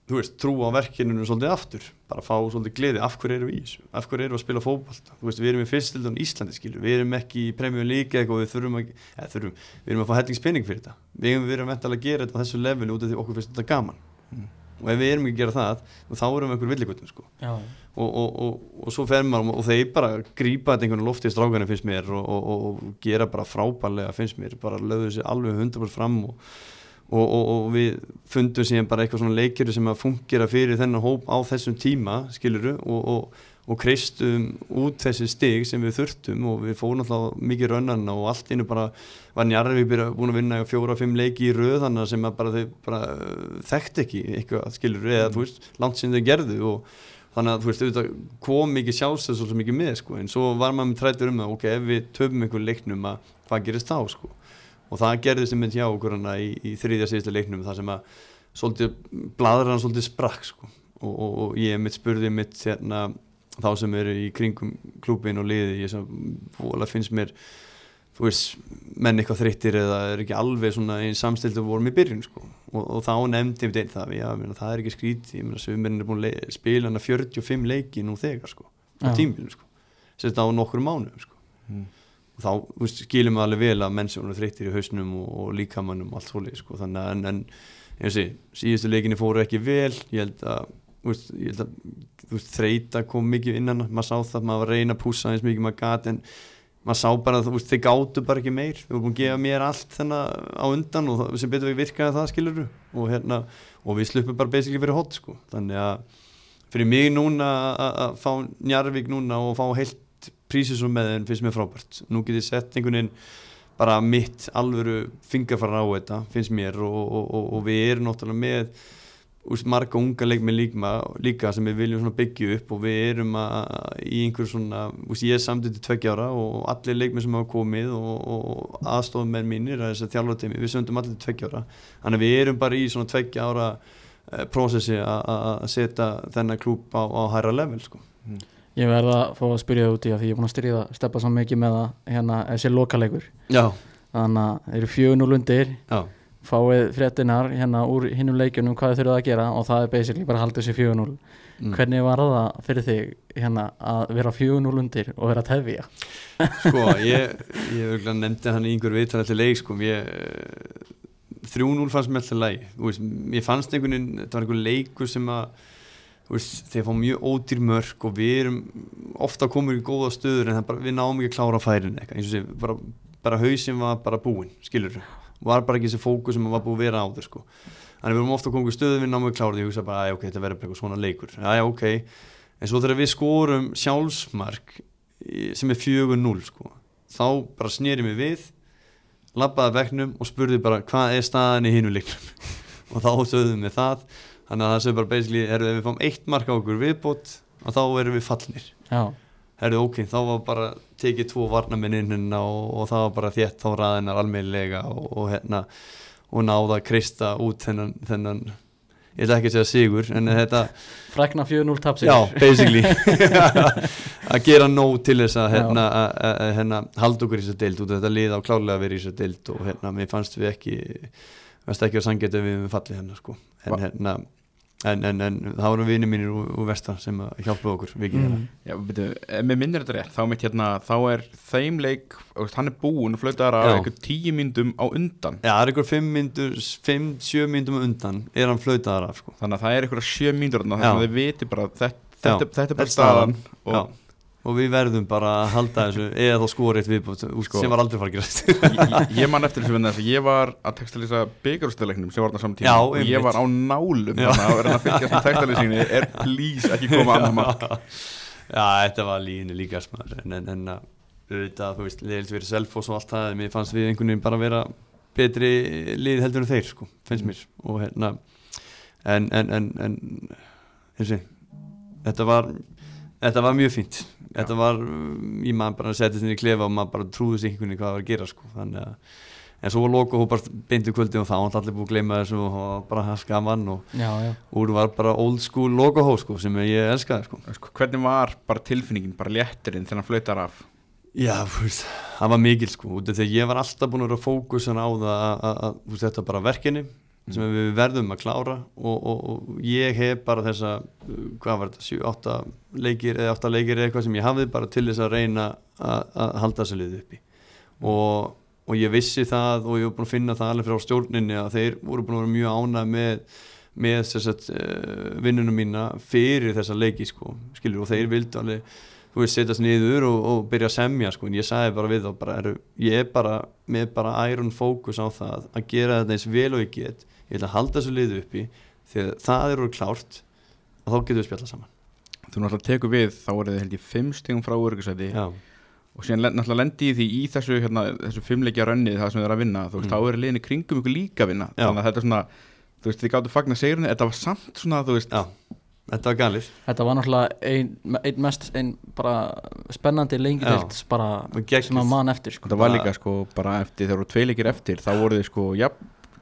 þú veist, trú á verkininu svolítið aftur, bara fá svolítið gleði. Af hverju erum við í þessu, af hverju erum við að spila fótbolta? Þú veist, við erum í fyrstildun Íslandi skilur. Við erum ekki í premjum líka eitthvað við þurfum að, eða, þurfum, við erum að fá hellingspenning fyrir þetta. Við erum verið að venda að gera þetta á þessu levelu út af því okkur finnst þetta gaman. Mm. og ef við erum ekki að gera það, þá erum við einhver villigutum sko. Og, og, og, og svo fer maður og þeir bara grípa þetta einhvern og, og, og gera bara frábærlega finnst mér, bara lögðu sér alveg 100% fram og, og við fundum síðan bara eitthvað svona leikjur sem að fungera fyrir þennan hóp á þessum tíma skiluru og, og kreistum út þessi stig sem við þurftum og við fórum alltaf mikið rönnana og allt innu bara var Njarðvík búin að vinna fjóra-fimm leiki í röð þannig sem að bara þau bara uh, þekkt ekki eitthvað skilur eða þú veist, langt sem þau gerðu og þannig að þú veist, auðvitað kom mikið sjálfstöð svo mikið með sko, en svo var maður með trættur um að ok, ef við töfum einhver leiknum að hvað gerist þá sko og það gerðist einmitt hjá okkur hana í, í þriðja síðasta leiknum þar sem að svolítið, bladran svolítið sprakk sko og, og, og ég mitt spurði mitt hérna, þá sem eru í kringum klúbin og liði, ég sem finnst mér þú veist, menn eitthvað þreyttir eða er ekki alveg svona einn samstildu vorum í byrjun sko og, og þá nefndi ég einn það, já, meina, það er ekki skríti ég meina, sömurinn er búin að spila hana 45 leiki nú þegar sko, á Já. tímbilinu sko sérst á nokkur mánuðum sko Mm. Og þá veist, skilum við alveg vel að menn sem voru þreyttir í hausnum og, og líkamannum og allt svoleið sko. þannig að en, en sé, síðustu leikinni fóru ekki vel. Ég held að, veist, ég held að veist, þreita kom mikið innan. Maður sá það, maður var að reyna að pússa eins mikið maður gat en maður sá bara að þeir gátu bara ekki meir. Þeir voru búin að gefa mér allt þennan á undan og það, sem betur við virkaði það skilur og hérna, og við sluppum bara basically fyrir hot sko, þannig að fyrir mig núna að fá Njarvík núna og fá heilt prísisum með þeim finnst mér frábært. Nú get ég sett einhvern veginn bara mitt alvöru fingarfara á þetta finnst mér og, og, og, og við erum náttúrulega með úst, marga unga leikmið líka, líka sem við viljum byggja upp og við erum að, í einhver svona úst, ég er samtidig tveggja ára og allir leikmið sem hafa komið og, aðstofum með mínir að að við söndum allir tveggja ára. Þannig að við erum bara í svona tveggja ára uh, prósessi að- setja þennan klúb á, á hæra level sko. Ég verð að fá að spyrja það út í að því ég er búin að styrja það steppa saman mikið með það hérna þessi lokaleikur Já, þannig að þeir eru 4-0 undir. Já, fáið fréttinar hérna úr hinnum leikjunum hvað þið þurfið að gera og það er basically bara að halda þessi 4-0 mm. hvernig var það fyrir þig hérna að vera 4-0 undir og vera að tefja? Sko, ég, ég nefndi hann í einhver viðtal eftir leik, sko, ég, eh, 3-0 fannst mér alltaf læg, mér fannst einhvern veginn, þetta var einhver leikur sem að, veist, þeir fá mjög ódýr mörk og við erum ofta komur í góða stöður en bara, við náum ekki að klára færin eitthvað, eins og sé, bara, bara hausinn var bara búinn, skilur var bara ekki þessi fókus sem var búið að vera áður, sko. Þannig við erum ofta komið í stöðu við náum við klára því, ég hugsa bara, að ok, þetta verður bara eitthvað svona leikur, já, ok, en svo þegar við skorum sjálfsmark sem er 4-0 sko. þá bara snýri mig við labbaði veknum og spurði bara hvað er staðan í hinu leiknum? Og þá sögðum við það þannig að það sögðu bara basically ef við fáum eitt mark á okkur viðbót og þá erum við fallnir. Já, herru ok, þá var bara tekið tvo varnamenn inn hérna og, og það var bara þétt þá ræðinar almeinlega og, og hérna og náða að kreista út þennan, þennan ég ætla ekki að segja sigur en þetta frækna 4-0 tapsir Já, basically. Að gera nóg til þess að hérna, hérna, halda okkur í þess að deild út af þetta lið á klálega að vera í þess að deild og hérna, mér fannst við ekki fannst ekki að sangeta við við fallið hérna sko. en, Va- hérna, en, en, en það voru vinið mínir úr, úr vestan sem að hjálpa okkur vikið mm. Já, veitu, ef mér minnir þetta rétt, þá mitt hérna, þá er þeim leik, hann er búinn og flautaðar á Já. einhver tíu myndum á undan Já, það er ykkur 5 myndur 5-7 myndum á undan er hann flautaðar af sko. þannig að það er einhverja sjö Já. þannig að þið viti bara þetta, Já, þetta, þetta er bara staðan og Já. Og við verðum bara að halda þessu eða þá skorið viðbútt Sko. sem var aldrei fara að gerast. ég, ég man eftir þessu vinna þess að ég var að textalýsa byggarústaleiknum sem var þarna saman tíma Já, og ég var á nálum Já. þannig að vera að fylgjast með textalýsinginni er please ekki koma annað mark? Já, þetta var línu líka smaður en, en, en að auðvitað, þú veist, leiðilt verið selfos og allt það, en mér fannst við einhvern veginn bara vera betri lið heldur en þeir, sko, finnst mér. Og hérna en, en, en, en þetta var þetta var mjög fínt. Þetta var, um, ég maður bara setja þetta í klefa og maður bara trúði sig einhvern veginn hvað var að gera, sko, þannig að en svo var loka hópar beintu kvöldi og þá var allir búið að gleyma þessu og það var bara skaman og úr var bara old school loka hó, sko, sem ég elskaði, sko. Sko, hvernig var bara tilfinningin, bara léttirinn þegar hann flautar af? Já, veist, það var mikil sko að ég var alltaf búin að vera fókusan á það að- þetta bara verkinni sem við verðum að klára og, og, og ég hef bara þessa hvað var þetta, 7-8 leikir eða 8 leikir eða eitthvað sem ég hafði bara til þess að reyna að, halda þessu liði uppi. Og, og ég vissi það og ég var búin að finna það alveg frá stjórninni að þeir voru búin að vera mjög ánað með með þess að uh, vinnunum mína fyrir þessa leiki sko, skilur og þeir vildu alveg þú veist, setjast niður og, og byrja að semja sko, en ég sagði bara við þá bara, eru, ég er bara með bara iron fókus á það að gera þetta eins vel og ég get ég ætla að halda þessu liðu uppi. Þegar það eru klárt að þá getum við spjalla saman. Þú náttúrulega tekur við, þá voruð þið held ég fimm stegum frá öryggisæti Já, og síðan náttúrulega lendi í því í þessu, hérna, þessu fimmleikja rönnið það sem þið er að vinna, þú veist, Mm. þá er liðinni kringum ykkur líka að vinna, Já. þannig að þetta er svona þú veist, þið gáttu fagna segurinn, þetta var samt svona, þú veist, já, þetta var galið. Þetta var náttúrulega ein, ein mest ein bara spennandi deilt bara sem að mann eftir sko. þetta var líka sko bara eftir, þegar voru tveileikir eftir, þá voru þið sko, já,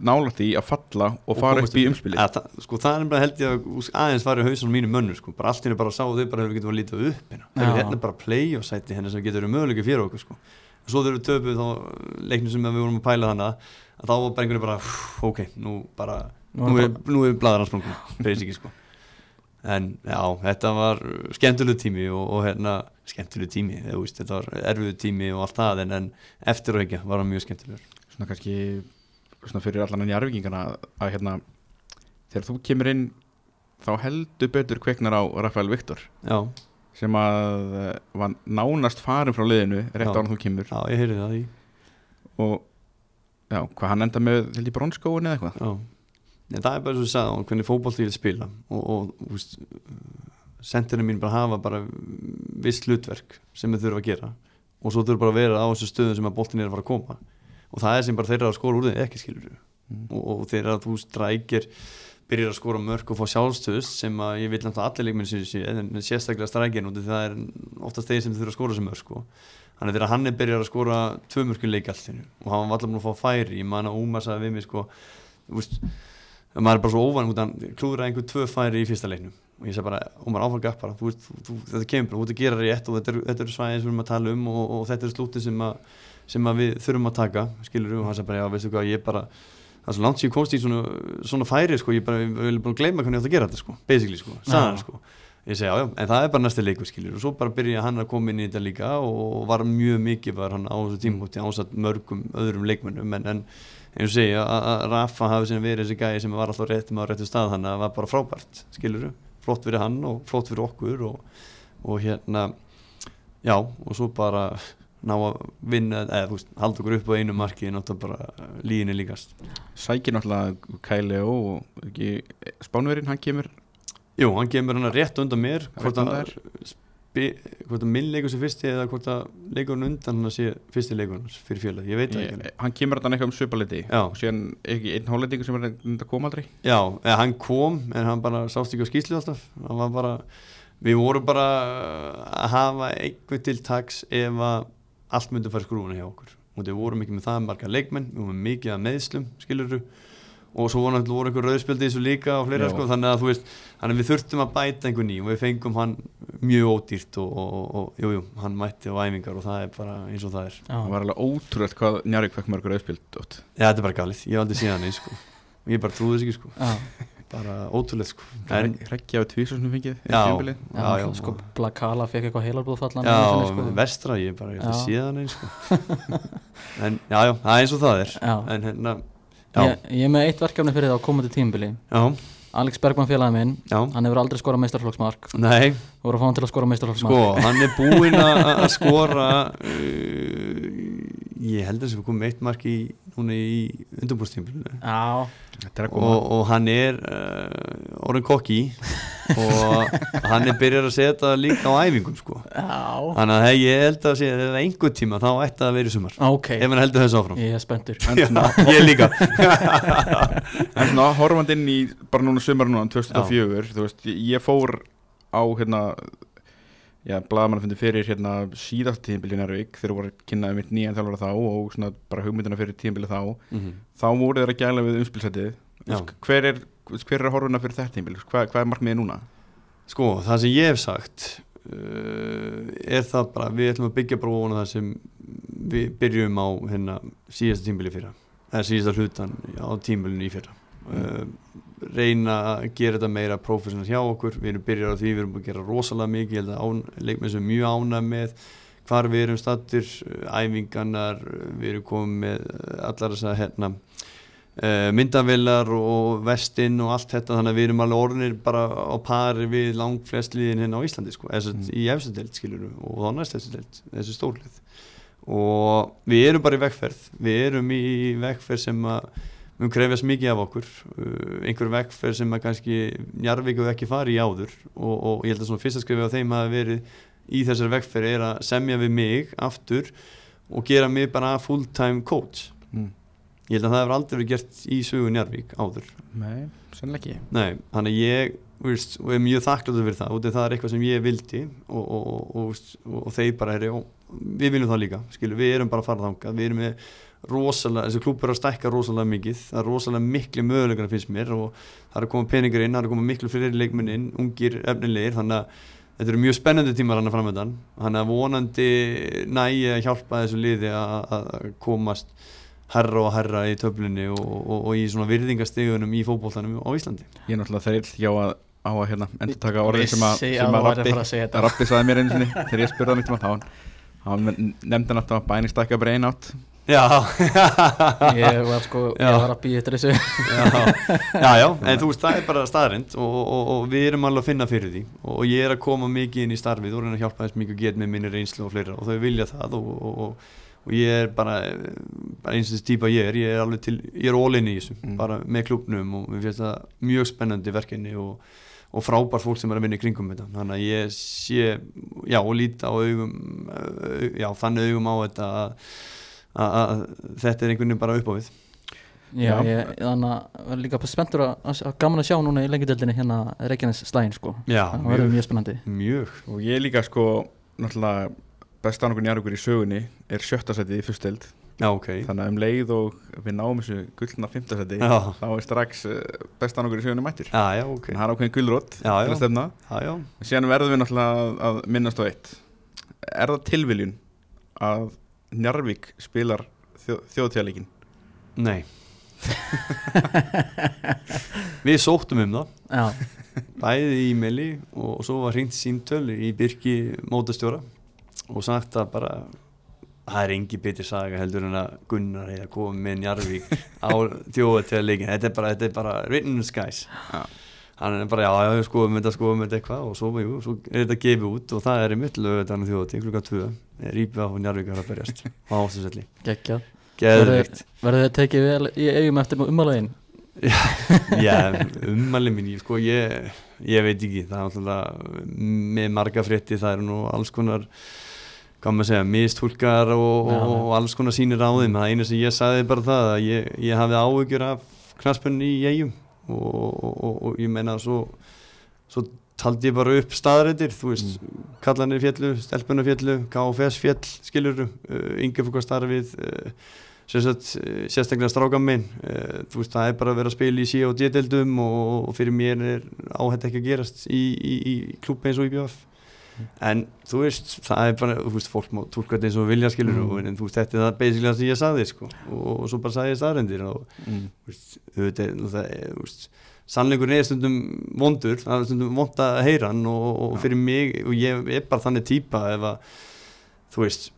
nála því að falla og fara komast upp í Ja, það, sko, það er bara held ég að aðeins var í hausunum mínu mönnur sko. bara allt henni bara sá þau bara hefur getum að líta upp hérna. Já. Þegar hérna bara play og sæti henni sem getur verið möguleika fyrir okkur sko. og svo þegar við töpuð þá leiknum sem við vorum að pæla þannig að þá var bara einhvern veginn bara "Hú, ok, nú bara Nú er er, nú er bladar hans sprungun basically sko en já, þetta var skemmtileg tími og, og hérna skemmtileg tími veist, þetta var erfiðu tími og allt það en, en eftir og ekki var hann mjög skemmtilegur svona kannski svona fyrir allan enn jarfingingana að hérna þegar þú kemur inn þá heldur betur kveiknar á Rafael Viktor já, sem að eh, var nánast farin frá liðinu rétt án þú kemur. Já, ég heyrði það í. Og já, hvað hann enda með held í bronskóin eða eitthvað? Já, en það er bara svo að sagði hann hvernig fótbolt ég vil spila. Og, og þú veist, sendirinn mín bara hafa bara viss hlutverk sem þau þurfa að gera. Og svo þurfa bara að vera á þessu stöðum sem að boltin er að fara að koma og það er sem bara þeirra að skora úr þeim ekki skilur Mm. og, og þeirra að þú strækir byrjar að skora mörg og fá sjálfstöðust sem að ég vil náttúrulega allir sé en sérstaklega strækir og það er oftast þeir sem þurfa að skora sem mörg sko. þannig að þegar hann er byrjar að skora tvö mörgum leik alltinu og hann var allar búin að fá færi ég man að Úmar sagði við mig sko, að maður er bara svo óvan út að klúðra einhver tvö færi í fyrsta leiknum og ég segi bara, Ómar áfram gaf bara þú, þú, þetta kemur þú ert að gera rétt og þetta eru er svæðin sem við erum að tala um og, og þetta eru slúti sem, að- sem við þurfum að taka skilur og hann sagði bara, já veistu hvað, ég bara það er svo langt sem ég komst í svona, svona færi sko, ég bara, ég vil bara gleyma hvernig ég átt að gera þetta sko, basically sko, Já. sko ég segi já, já, en það er bara næsta leikur skilur og svo bara byrja hann að koma inn í þetta líka og var mjög mikið var hann á þessu tímúti ásatt mörgum öðrum leikmönnum en, en eins og segja að Rafa hafi sinni verið þessi gæði sem var alltaf réttum á réttu stað þannig að það var bara frábært skilur flott fyrir hann og flott fyrir okkur og, og hérna já, og svo bara ná að vinna, eða þú veist, halda okkur upp á einu marki en náttúrulega bara líginni líkast. Sækir náttúrulega Kæle og ekki, Spánverinn, hann kemur? Jú, hann kemur hann rétt undan mér hvort að, hvort að minn leikur sé fyrsti eða hvort að leikurinn undan hann sé fyrsti leikurinn fyrir fjöla, ég veit ekki. Ég- hann kemur þarna eitthvað um svipaliti Já. og síðan ekki einn hálendingur sem að koma aldrei. Já, eða hann kom en hann bara sást ekki á skýslu alltaf. Hann var bara, við vorum bara að hafa einhvern til taks ef að allt myndi fara skrúuna hjá okkur. Og við vorum ekki með það marga leikmenn við vorum mikið að meðslum, skilur og svo voru einhver rauðspildi í þessu líka og fleira sko, þannig að þú veist þannig að við þurftum að bæta einhver ný og við fengum hann mjög ódýrt og, og, og, og jú, hann mætti á æfingar og það er bara eins og það er. Já. það var alveg ótrúlega hvað Njarvík fekk mörgur auðspild ótt Já, þetta er bara galið, ég hef aldrei séð hann eins sko. Ég bara trúði þess ekki sko, bara ótrúlega sko. En, Rekkja á tvísar sem fengið Já. tímabilið. já, Já, sko Blakala fekk eitthvað heilarbúðfallan Já, sko. vestra, ég bara, ég séð hann eins sko. En já, já, það er eins og það er. Já. En hérna, já, ég, ég er með eitt verkefni fyrir það á komandi tímbili já, Alex Bergman félagi minn já. hann hefur aldrei skorað meistarflokksmark Nei, voru að fá hann til að skora meistarflokksmark sko, hann er búinn að að skora uh, Ég held að það sem komið eitt mark í núna í koma. Og, og hann er uh, orðin kokki og hann er byrjar að setja líka á æfingum sko. Já. Þannig að hey, ég held að sé að einhver tíma þá ætti það að vera í sumar. Ok, Ef hann heldur þessu áfram. Ég er svona, Ég líka. En svona horfandi inn í bara núna sumar núna 2004 þú veist, ég fór á hérna já, blaðmann fundi fyrir hérna síðast tíðinbili Njarvík þegar voru kynnaði mitt nýjan þjálfara þá og svona bara hugmyndina fyrir tíðinbili þá. Mhm. þá voru þeir að gæla við umspilsætið hver er, hver er horfuna fyrir þetta tíðinbili, hvað, hvað er markmiðið núna? Sko, það sem ég hef sagt uh, er það bara við ætlum að byggja bróðuna það sem við byrjum á hérna síðasta tímbili fyrra. Eða síðasta hlutan á tímbilinu í fyrra. Uh, reyna að gera þetta meira professional hjá okkur. Við erum byrjar á því, við erum að gera rosalega mikið. Ég held að leikmenn sem mjög ánað með hvar við erum stattir æfingarnar, við erum komið með allar þess að hérna uh, myndavillar og vestinn og allt þetta. Þannig að við erum alveg orðinir bara á pari við langt flest liðin hérna á Íslandi sko, eða mm. í efstu deild skilur og þá næst efstu deild, þessu stórlið. Og við erum bara í vegferð. Við erum í vegferð sem að mun krefjast mikið af okkur. Uh, einhver vegferð sem að kannski Njarvík hefur ekki farið í áður og, og ég held að svona fyrsta skrifi á þeim hafi verið í þessari vegferð er að semja við mig aftur og gera mig bara full time coach. Mm. ég held að það hefur aldrei verið gert í sögu Njarvík áður. Nei, sannlega ekki. Nei, þannig að ég veist, er mjög þakkláttur fyrir það. Og það er eitthvað sem ég vildi og, og, og, þeir bara er við viljum það líka, skilur, við erum bara að fara þangað við erum með rosalega þessi klúpur er að stækka rosalega mikið. Það er rosalega miklu möguleikana finnst mér og það er að koma peningur inn, það er að koma miklu fyrir leikmenn inn, ungir efnilegir þannig að þetta eru mjög spennandi tímar hann að framöndan þannig að vonandi nægi að hjálpa þessu liði að að komast herra og herra í töflunni og, og, og í svona virðingastegunum í fótboltanum á Íslandi. Ég er náttúrulega þreill hjá að á að hérna, endur taka orðin sem að, sem að að að Rappi, fara að segja þetta. Rappi sagði mér einu sinni þegar ég spurði hann eitthvað þá nefndi hann alltaf að bæni stakka bara einn átt Já. Ég var sko, Já. ég var að býja eftir þessu. Já, já, já, en þú veist, það er bara staðrind og, og, og við erum alveg að finna fyrir því. Og ég er að koma mikið inn í starfið og reyna að hjálpa þess mikið og get með minni reynslu og fleira. Og þau vilja það og, og, og, og ég er bara, bara eins og þessi típa ég er, ég er alveg til, ég er all-in í þessu, Mm. bara með klubnum og mér finnst það mjög spennandi verkefni og, og frábær fólk sem er að vinna í kringum þetta, þannig að ég sé, já, og líta á augum, au- já, þannig augum á þetta að, að, þetta er einhvern veginn bara upp á við. Já, Já. ég, þannig að var líka spenntur að, að, að gaman að sjá núna í lengjudeldinni hérna Reykjanes slægin sko Já, Það verður mjög spennandi mjög. og ég líka sko náttúrulega besta annarkur njarðugur í sögunni er sjötta setið í fyrsteld Já, ok. þannig að um leið og við náum þessu gullna fymta seti Já. þá er strax uh, besta annarkur í sögunni mættir Já, já, ok. þannig að það er ákveðin gullrótt Já, til já. að stefna Já, já. síðan verðum við náttúrulega að, að minnast á eitt er það tilviljun að Njarvík spilar þjó, þjóðtjáleikin Nei. Við sóttum um það, Já, bæði í e-maili og svo var hringt síntöl í Birki mótastjóra og sagt að bara það er engi betri saga heldur en að Gunnar hefði að koma með Njarvík á þjóðatöðleikin, þetta er bara, þetta er bara written in the skies. Já. Hann er bara, já, já, skoðum þetta, skoðum þetta eitthvað og svo, jú, svo er þetta gefið út og það er í mitlu þetta þjóðatíð klukka 2 Rýpa og Njarvík er að berjast á ástuðselli. Geðvikt. Verður þið tekið vel í eigum eftir umálagin? Já, ummælið mín, ég- sko ég, ég veit ekki, það er alltaf með marga frétti, það eru nú alls konar, hvað maður að segja, mistúlkar og, Já. og, og alls konar sínir á þeim, það einu sem ég sagði bara það, að ég, ég hafði áhugjur af knaspunni í eigum og, og, og, og ég meina svo, svo taldi ég bara upp staðrættir, þú veist, kallanir fjallu, stelpunar fjallu, KFS fjall, skilur, uh, yngefokastarfið, uh, sem sagt, eh, sérstaklega strákan minn uh, þú veist, það er bara að vera að spila í C og D-deldum og, og fyrir mér er áhætt ekki að gerast í, í, í klúb eins og í BF en þú veist, það er bara þú veist, fólk má tólka þetta eins og vilja skilur Mm. og en þú veist, þetta er það basically það sem ég sagði sko, og, og svo bara sagði ég staðrendir og mm. þú veist, það er, sannleikurinn er stundum vondur það er stundum vond að heyra hann og, og fyrir mig, og ég er bara þannig típa ef að þú veist,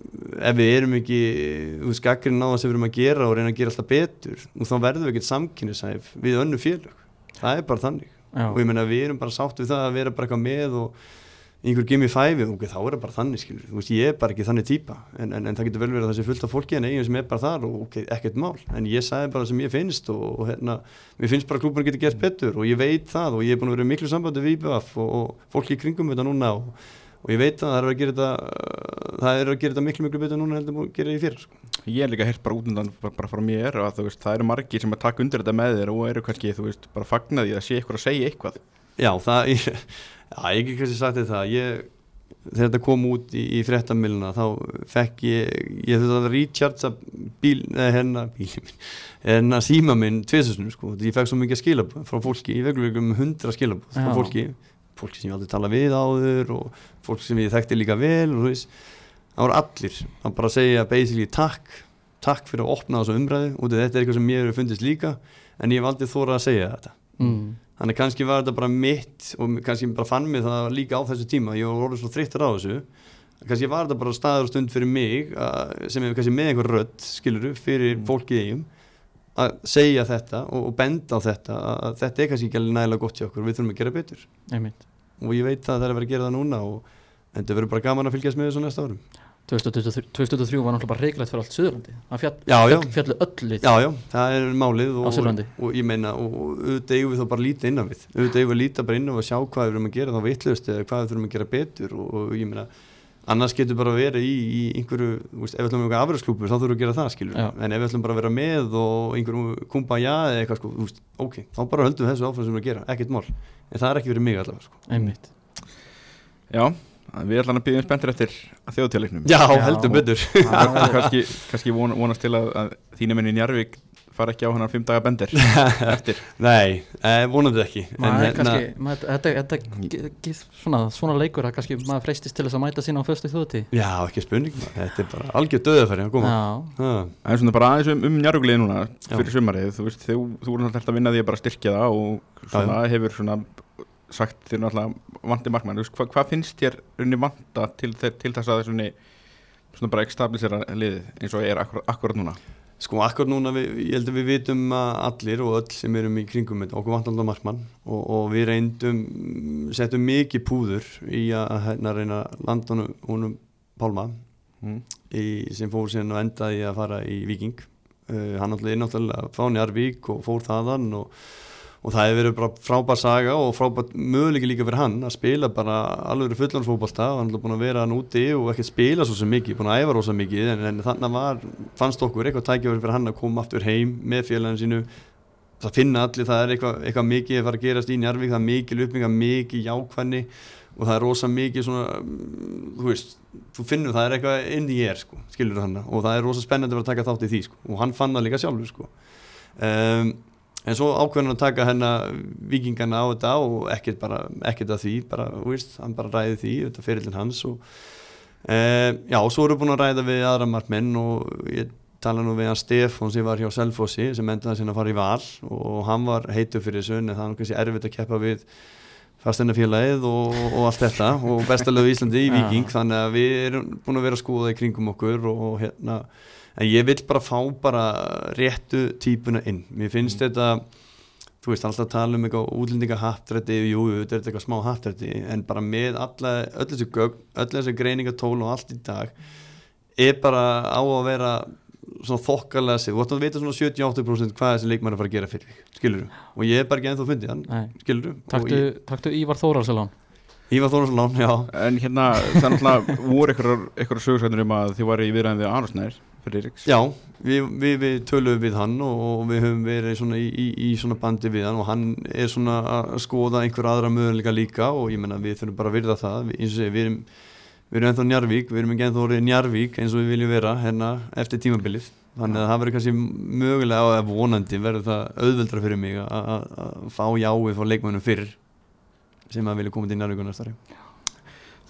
ef við erum ekki þú veist, gaggrinn á það sem við erum að gera og reyna að gera alltaf betur, og þá verðum við ekkert samkynnisæf við önnu félög. Það er bara þannig, Já, og ég meina við erum bara sátt við það að vera bara eitthvað með og einhver gimme fæfi, ok, þá er það bara þannig skilur, þú veist, ég er bara ekki þannig típa. En, en, en það getur vel verið að það sé fullt af fólki en eigin sem er bara þar og ok, ekkert mál. En ég sagði bara sem ég finnst og, og hérna mér finnst bara að klúbunum getur gert betur og ég veit það og ég er búin að vera miklu sambandi við IBF og, og fólki í kringum þetta núna og, og ég veit að það er að gera þetta það er að gera þetta miklu miklu betur núna heldur að gera í fyrir sko. Ég er líka heyrt bara út undan bara, bara frá mér og að veist, það eru margir sem að taka undir þetta með þér og eru kannski, þú veist, bara fagnaði að sé eitthvað að segja eitthvað. Já, það, ég, já, ég get kannski sagt það, ég, þegar þetta kom út í, í fréttamiluna þá fekk ég, ég þurfti að rechargea bíl, eða hérna, bílið minn, hérna síma minn tviðsessnum, sko, ég fekk svo mikið skilabóð frá fólki, ég fekk um hundra skilabóð frá fólki, fólki sem ég aldrei tala við áður og fólki sem ég þekkti líka vel og þú veist, það voru allir að bara segja basically takk, takk fyrir að opna þessu umræðu og þetta er eitthvað sem mér hefur fundist líka en ég hef aldrei þórað að segja þetta mm. Þannig kannski var þetta bara mitt og kannski bara fann mig það líka á þessu tíma ég var orðið svo þreyttur á þessu. Kannski var þetta bara staður og stund fyrir mig að, sem er kannski með einhver rödd skiluru fyrir Mm. fólkið eigum að segja þetta og, og benda á þetta að þetta er kannski ekki alveg nægilega gott hjá okkur við þurfum að gera betur. Einmitt. Og ég veit að það er að vera að gera það núna og en þetta verður bara gaman að fylgjast með þessu næsta árum 2023 2023 var náttúrulega bara reglegt fyrir allt Suðurlandi. Það fjall, Já, já. fjall, fjallu öll lið Já, já, það er málið og, Suðurlandi. og ég meina, og og auðvitað eigum við þá bara lítið innan við. Auðvitað eigum við líta bara inn á að sjá hvað við erum að gera þá vittlust eða hvað við þurfum að gera betur og, og ég meina, annars getur bara að vera í, í einhverju, þú veist, ef við ætlum að vera afræðsklúpur þá þurfum við að gera það, skilur Já. en ef við ætlum bara að vera með og einhverjum kumpa já eða eitthvað, sko, þú veist, ok, þá bara höldum við þessu áfram sem við erum að gera, ekkert mál. En það er ekki verið mig allavega, sko. Einmitt. Já, við ætlum að byggja spenntir eftir þjóðtjáleiknum Já, Já. heldur betur. Kannski, kannski von, vonast til að, að þínu menni Njarvík fara ekki á hennar fimm daga bendir eftir. Nei, eh, vonandi ekki. Er hérna- þetta, ge- svona, svona leikur að kannski maður freistist til þess að mæta sína á föstu þjóðutíð Já, ekki spurning, þetta er bara algjör döðafæri að koma. Já, Ha. Það er svona bara aðeins um, um Njarvíklið núna fyrir sumarið, þú veist, þú, þú voru náttúrulega að vinna því að bara styrkja það og svona hefur svona sagt þér náttúrulega vandi markmann, veist, hva, hvað finnst þér unni vanda til, til þess að svona bara stabilisera liðið eins og er akkurat, akkurat núna? Sko akkur núna, við, ég held að við vitum að allir og öll sem erum í kringum þetta, okkur vantalda markmann og, og við reyndum, settum mikið púður í að hérna reyna landa honum- honum Pálma mm. í, sem fór síðan og endaði að fara í Viking uh, hann náttúrulega er náttúrulega frá Njarvík og fór þaðan og, og það hefur verið bara frábær saga og frábær möguleiki líka fyrir hann að spila bara alveg fullorðsfókbalta og hann er búin að vera hann úti og ekki spila svo mikið, búin að æfa rosa mikið. En, en þannig var, fannst okkur eitthvað tækjafur fyrir hann að koma aftur heim með félagin sínu. Það finna allir, það er eitthvað, eitthvað mikið að fara að gerast í Njarvík, það er mikið uppbygga, mikið jákvæðni og það er rosa mikið svona, mm, þú veist, þú finnur það er eitthvað inn í er sko, skilur það og það er rosa spennandi að vera að taka þátt í því sko. Og hann fann það líka sjálfur sko. Um, en svo ákveðin að taka hennar vikingana á þetta og ekkert bara, ekkert að því, bara, veist, hann bara ræði því, þetta fyrirlin hans og um, já, og svo við búin að ræða við aðra markmenn og ég tala nú við hann Stefán sem var hjá Selfossi sem endaði sinna að fara í val og hann var heitur fyrir þessu en það er kannski erfitt að keppa við fastennafélagið og, og allt þetta og bestalegu í Íslandi í. Viking þannig að við erum búin að vera að skoða í kringum okkur og, og hérna en ég vil bara fá bara réttu típuna inn, mér finnst þetta þú veist alltaf tala um eitthvað útlendinga hattrætti, jú, jú, þetta er eitthvað smá hattrætti en bara með alla, öll þessu gögn, öll þessu greiningatól og allt í dag er bara á að vera svona þokkalega sig, þú ætti að vita svona 70-80% hvað þessi leikmæri fara að gera fyrir skilur og ég er bara ekki ennþá fundið hann skilur Taktu, taktu Ívar Þóralsalán Ívar Þórnarsson, já. En hérna, það er náttúrulega voru einhverjar sögursætnir um að þið var í viðræðin við Arnósnær fyrir Eriks Já, við, við, við töluðum við hann og, við höfum verið svona í, í, í svona bandi við hann og hann er svona að skoða einhver aðra möguleika líka og ég menna við þurfum bara að virða það. Við, eins og segja, við erum erum ennþá Njarvík, við erum ekki ennþá orðið Njarvík eins og við viljum vera hérna eftir tímabilið. Þannig að það verður kannski mögulega og vonandi verður það auðveldra fyrir mig að- fá jáið frá leikmönnum fyrir sem að vilja koma til Njarvík og næsta ári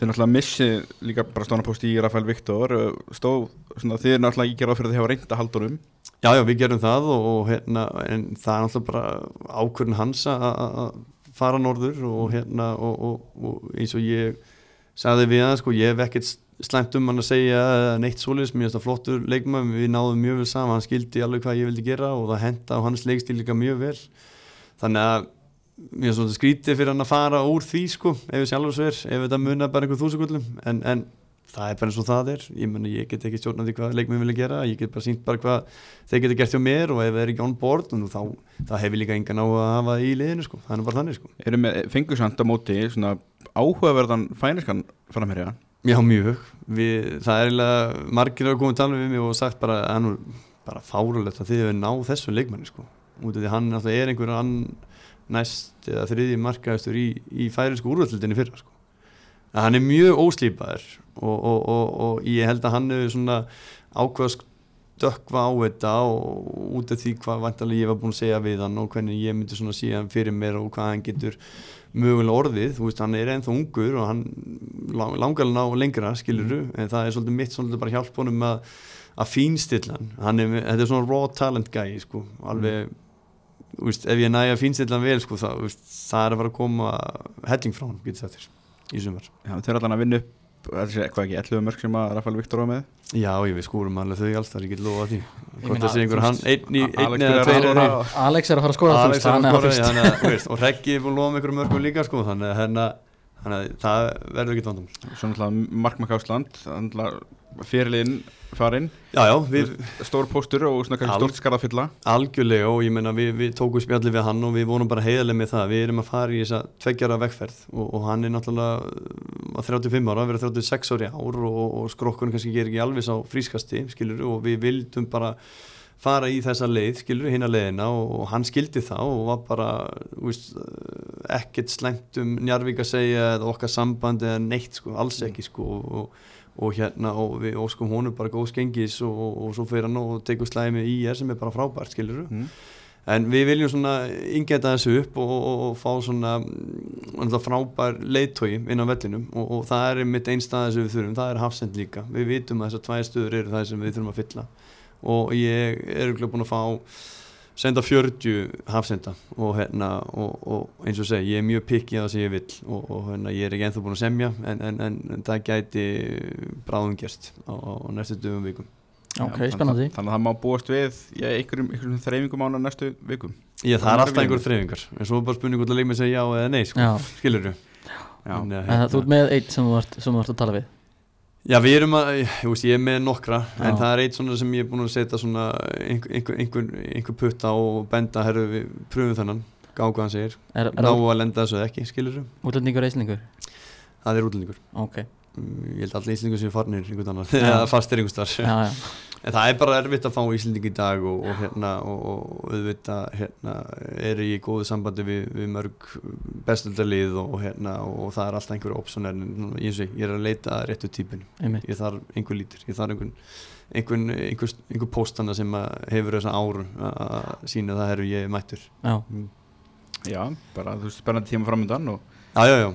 Þið náttúrulega missi líka bara stóna post í Rafael Viktor stóð, svona, þið er náttúrulega ekki gerað fyrir að þið hafa reynd að halda honum. Já, já, við gerum það og, og hérna, en það er náttúrulega bara ákvörðin hans að- fara norður og hérna, og, og, og eins og ég sagði við hann, sko, ég hef ekkert slæmt um hann að segja neitt svoleiðis, mér finnst það flottur leikmaður, við náðum mjög vel saman, hann skildi alveg hvað ég vildi gera og það henda á hans leikstíl líka mjög vel, þannig að er svona skrítið fyrir hann að fara úr því, sko, ef við sjálfur svo er, ef þetta munar bara einhver þúsugullum, en, en það er bara eins og það er, ég meni ég get ekki stjórnað því hvað leikmenn vilja gera, ég get bara sínt bara hvað þeir geta gert hjá mér og ef þeir eru ekki on board þá, þá hef ég líka engan á að hafa í liðinu sko, það er bara þannig sko. Eru með fengursamt á móti svona áhugaverðan fæniskan framherja Já, mjög, við, það er eiginlega margir að koma tala við mig og sagt bara bara fárulegt að þið hefur náð þessu leikmanni sko, út af því hann er einhver ann næst eða þriði markaðistur í, í færinsku úrvöldildinni fyrra sko. Að hann er mjög óslýpaður og, og, og, og ég held að hann hefur svona ákveðast dökva á þetta og út af því hvað vantarlega ég var búin að segja við hann og hvernig ég myndi svona síða hann fyrir mér og hvað hann getur mögulega orðið, þú veist, hann er ennþá ungur og hann lang- langar að ná lengra skiluru, en það er svolítið mitt svolítið bara hjálp honum að, að fínstilla hann, hann er, þetta er svona raw talent guy, sko, alveg veist, ef ég næja að fínstilla hann vel, sko, það, veist, það er að fara að koma helling frá hann, getur þetta í sumar. Já, þeir eru allan að vinna upp þessi, hvað ekki, 11 mörg sem að Rafael Viktor á með Já, ég við skúrum alveg þau alls þar, ég get lofa því hvort það sé einhver hann, einn, í, einn Alex eða er tveir. Alex er að fara að skora Alex er að veist, og Reggi er búin að lofa með einhverjum mörgum líka sko, þannig að hérna, það verður ekki vandamál. Svo náttúrulega Mark McCausland fyrirliðin farinn. Já, já, við stór póstur og stórt skarða fylla algjörlega og ég meina við, við tókum spjalli við hann og við vorum bara heiðarlega með það, við erum að fara í þessa tveggjara vegferð og, og hann er náttúrulega uh, að 35 ára, verið 36 ári ár og, og skrokkurinn kannski ger ekki alveg sá frískasti, skilur, og við vildum bara fara í þessa leið, skilur, hinn að leiðina og, hann skildi það og var bara, uh, ekkert slæmt um Njarvík að segja eða okkar samband eða neitt, sko, alls ekki, sko, og, og hérna, og við óskum honum bara góð skengis og, og, og svo fyrir hann og tekur slæmi í er sem er bara frábært, skilur mm. en við viljum svona ingeta þessu upp og, og, fá svona mm, frábær leiðtói inn á vellinum. Og, og það er mitt einn stað sem við þurfum, það er hafsend líka. Við vitum að þessar tvæði stöður eru það sem við þurfum að fylla. Og ég er auðvitað búin að fá senda 40 hafsenda og, hérna, og, og eins og segi, ég er mjög pikki á það sem ég vil og, og hérna, ég er ekki ennþá búin að semja en, en, en, en það gæti bráðum gerst á, á næstu dögum vikum. Ok, Já, spennandi. Þannig að það má búast við einhverjum, einhverjum þreifingum ána næstu vikum. Já, það Það er alltaf vel. einhver þreyfingar en svo er bara spurning hvort að leikmið segja já eða nei sko, Já. skilur þú Já, En, eh, En þú ert með eitt sem þú þú ert að tala við Já, við erum að, ég, ég er með nokkra en Já. það er eitt svona sem ég er búin að setja svona einhver, einhver, einhver, putta og benda, herru, við pröfum þennan gá hvað hann segir, Er, ná er að lenda þessu eða ekki, skilur þú? útlendingur eislingur? Það er útlendingur Ok, Mm, Ég held allir íslendingur séu farnir einhvern annar, Já. eða fastir einhvern starf En það er bara erfitt að fá íslending í dag og, og hérna, og, og auðvitað hérna, er í góðu sambandi við, við mörg bestöldarlið og hérna, og það er alltaf einhverju opsónar en eins og ég, ég er að leita að réttu típinu. Einmitt. ég þarf einhver lítur, ég þarf einhvern einhvern, einhver, einhver póstana sem að hefur þessa áru að sína það eru ég mættur. Já, já bara þú veist spennandi tíma framöndan og Já, já, já,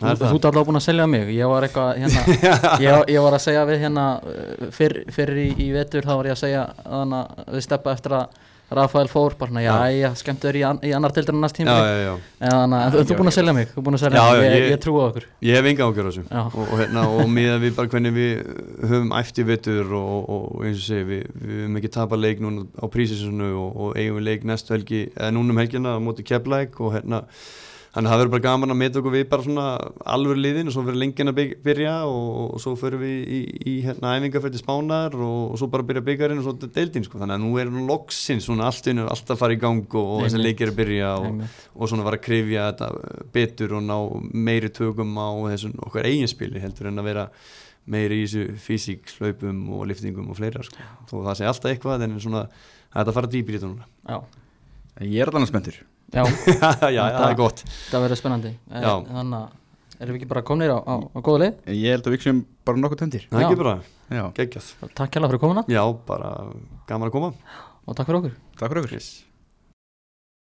þú, er ert allavega búin að selja mig. Ég var eitthvað hérna ég, ég var að segja við hérna uh, fyrr, fyrr í, í vetur þá var ég að segja þannig að við steppa eftir að Rafael fór bara svona, já, já, skemmtur í, an, í annar deildur en næst tíma en þannig að þú- þú er búin að selja mig þú er búin að selja Já, mig, ég, ég- ég trúi á okkur ég hef enga ágjör á þessu. Og, og, hérna, og miða við bara hvernig við höfum æft í vetur og, og, eins og segi, við, við höfum ekki tapað leik núna á prísisonu og, og eigum við leik næstu helgi, eða núna um helgina á móti keflæk og hérna Þannig að það verður bara gaman að meta okkur við bara svona alvöru liðin og svo verður lengin að byrja og, og svo förum við í, í hérna æfingarfætti spánar og, og svo bara byrja byggarinn og svo deildin sko. Þannig að nú er nú loksins svona allt innu allt að fara í gang og, og þessi leikir að byrja og, og svona var að krifja þetta betur og ná meiri tökum á þessum okkar eiginspili heldur en að vera meiri í þessu físík, hlaupum og liftingum og fleira sko. þó það sé alltaf eitthvað en svona þetta að fara dýpir í þetta núna. Já, ég er allan spenntur já, Já, það er gott. það verður spennandi. Eh, Já. Þannig að erum við ekki bara komnir á, á, á góða leið? Ég held að við sem bara nokkuð töndir Það er ekki bara. Já, geggjað. Takk hérlega fyrir komuna. Já, bara gaman að koma. Og takk fyrir okkur. Takk fyrir okkur. Yes.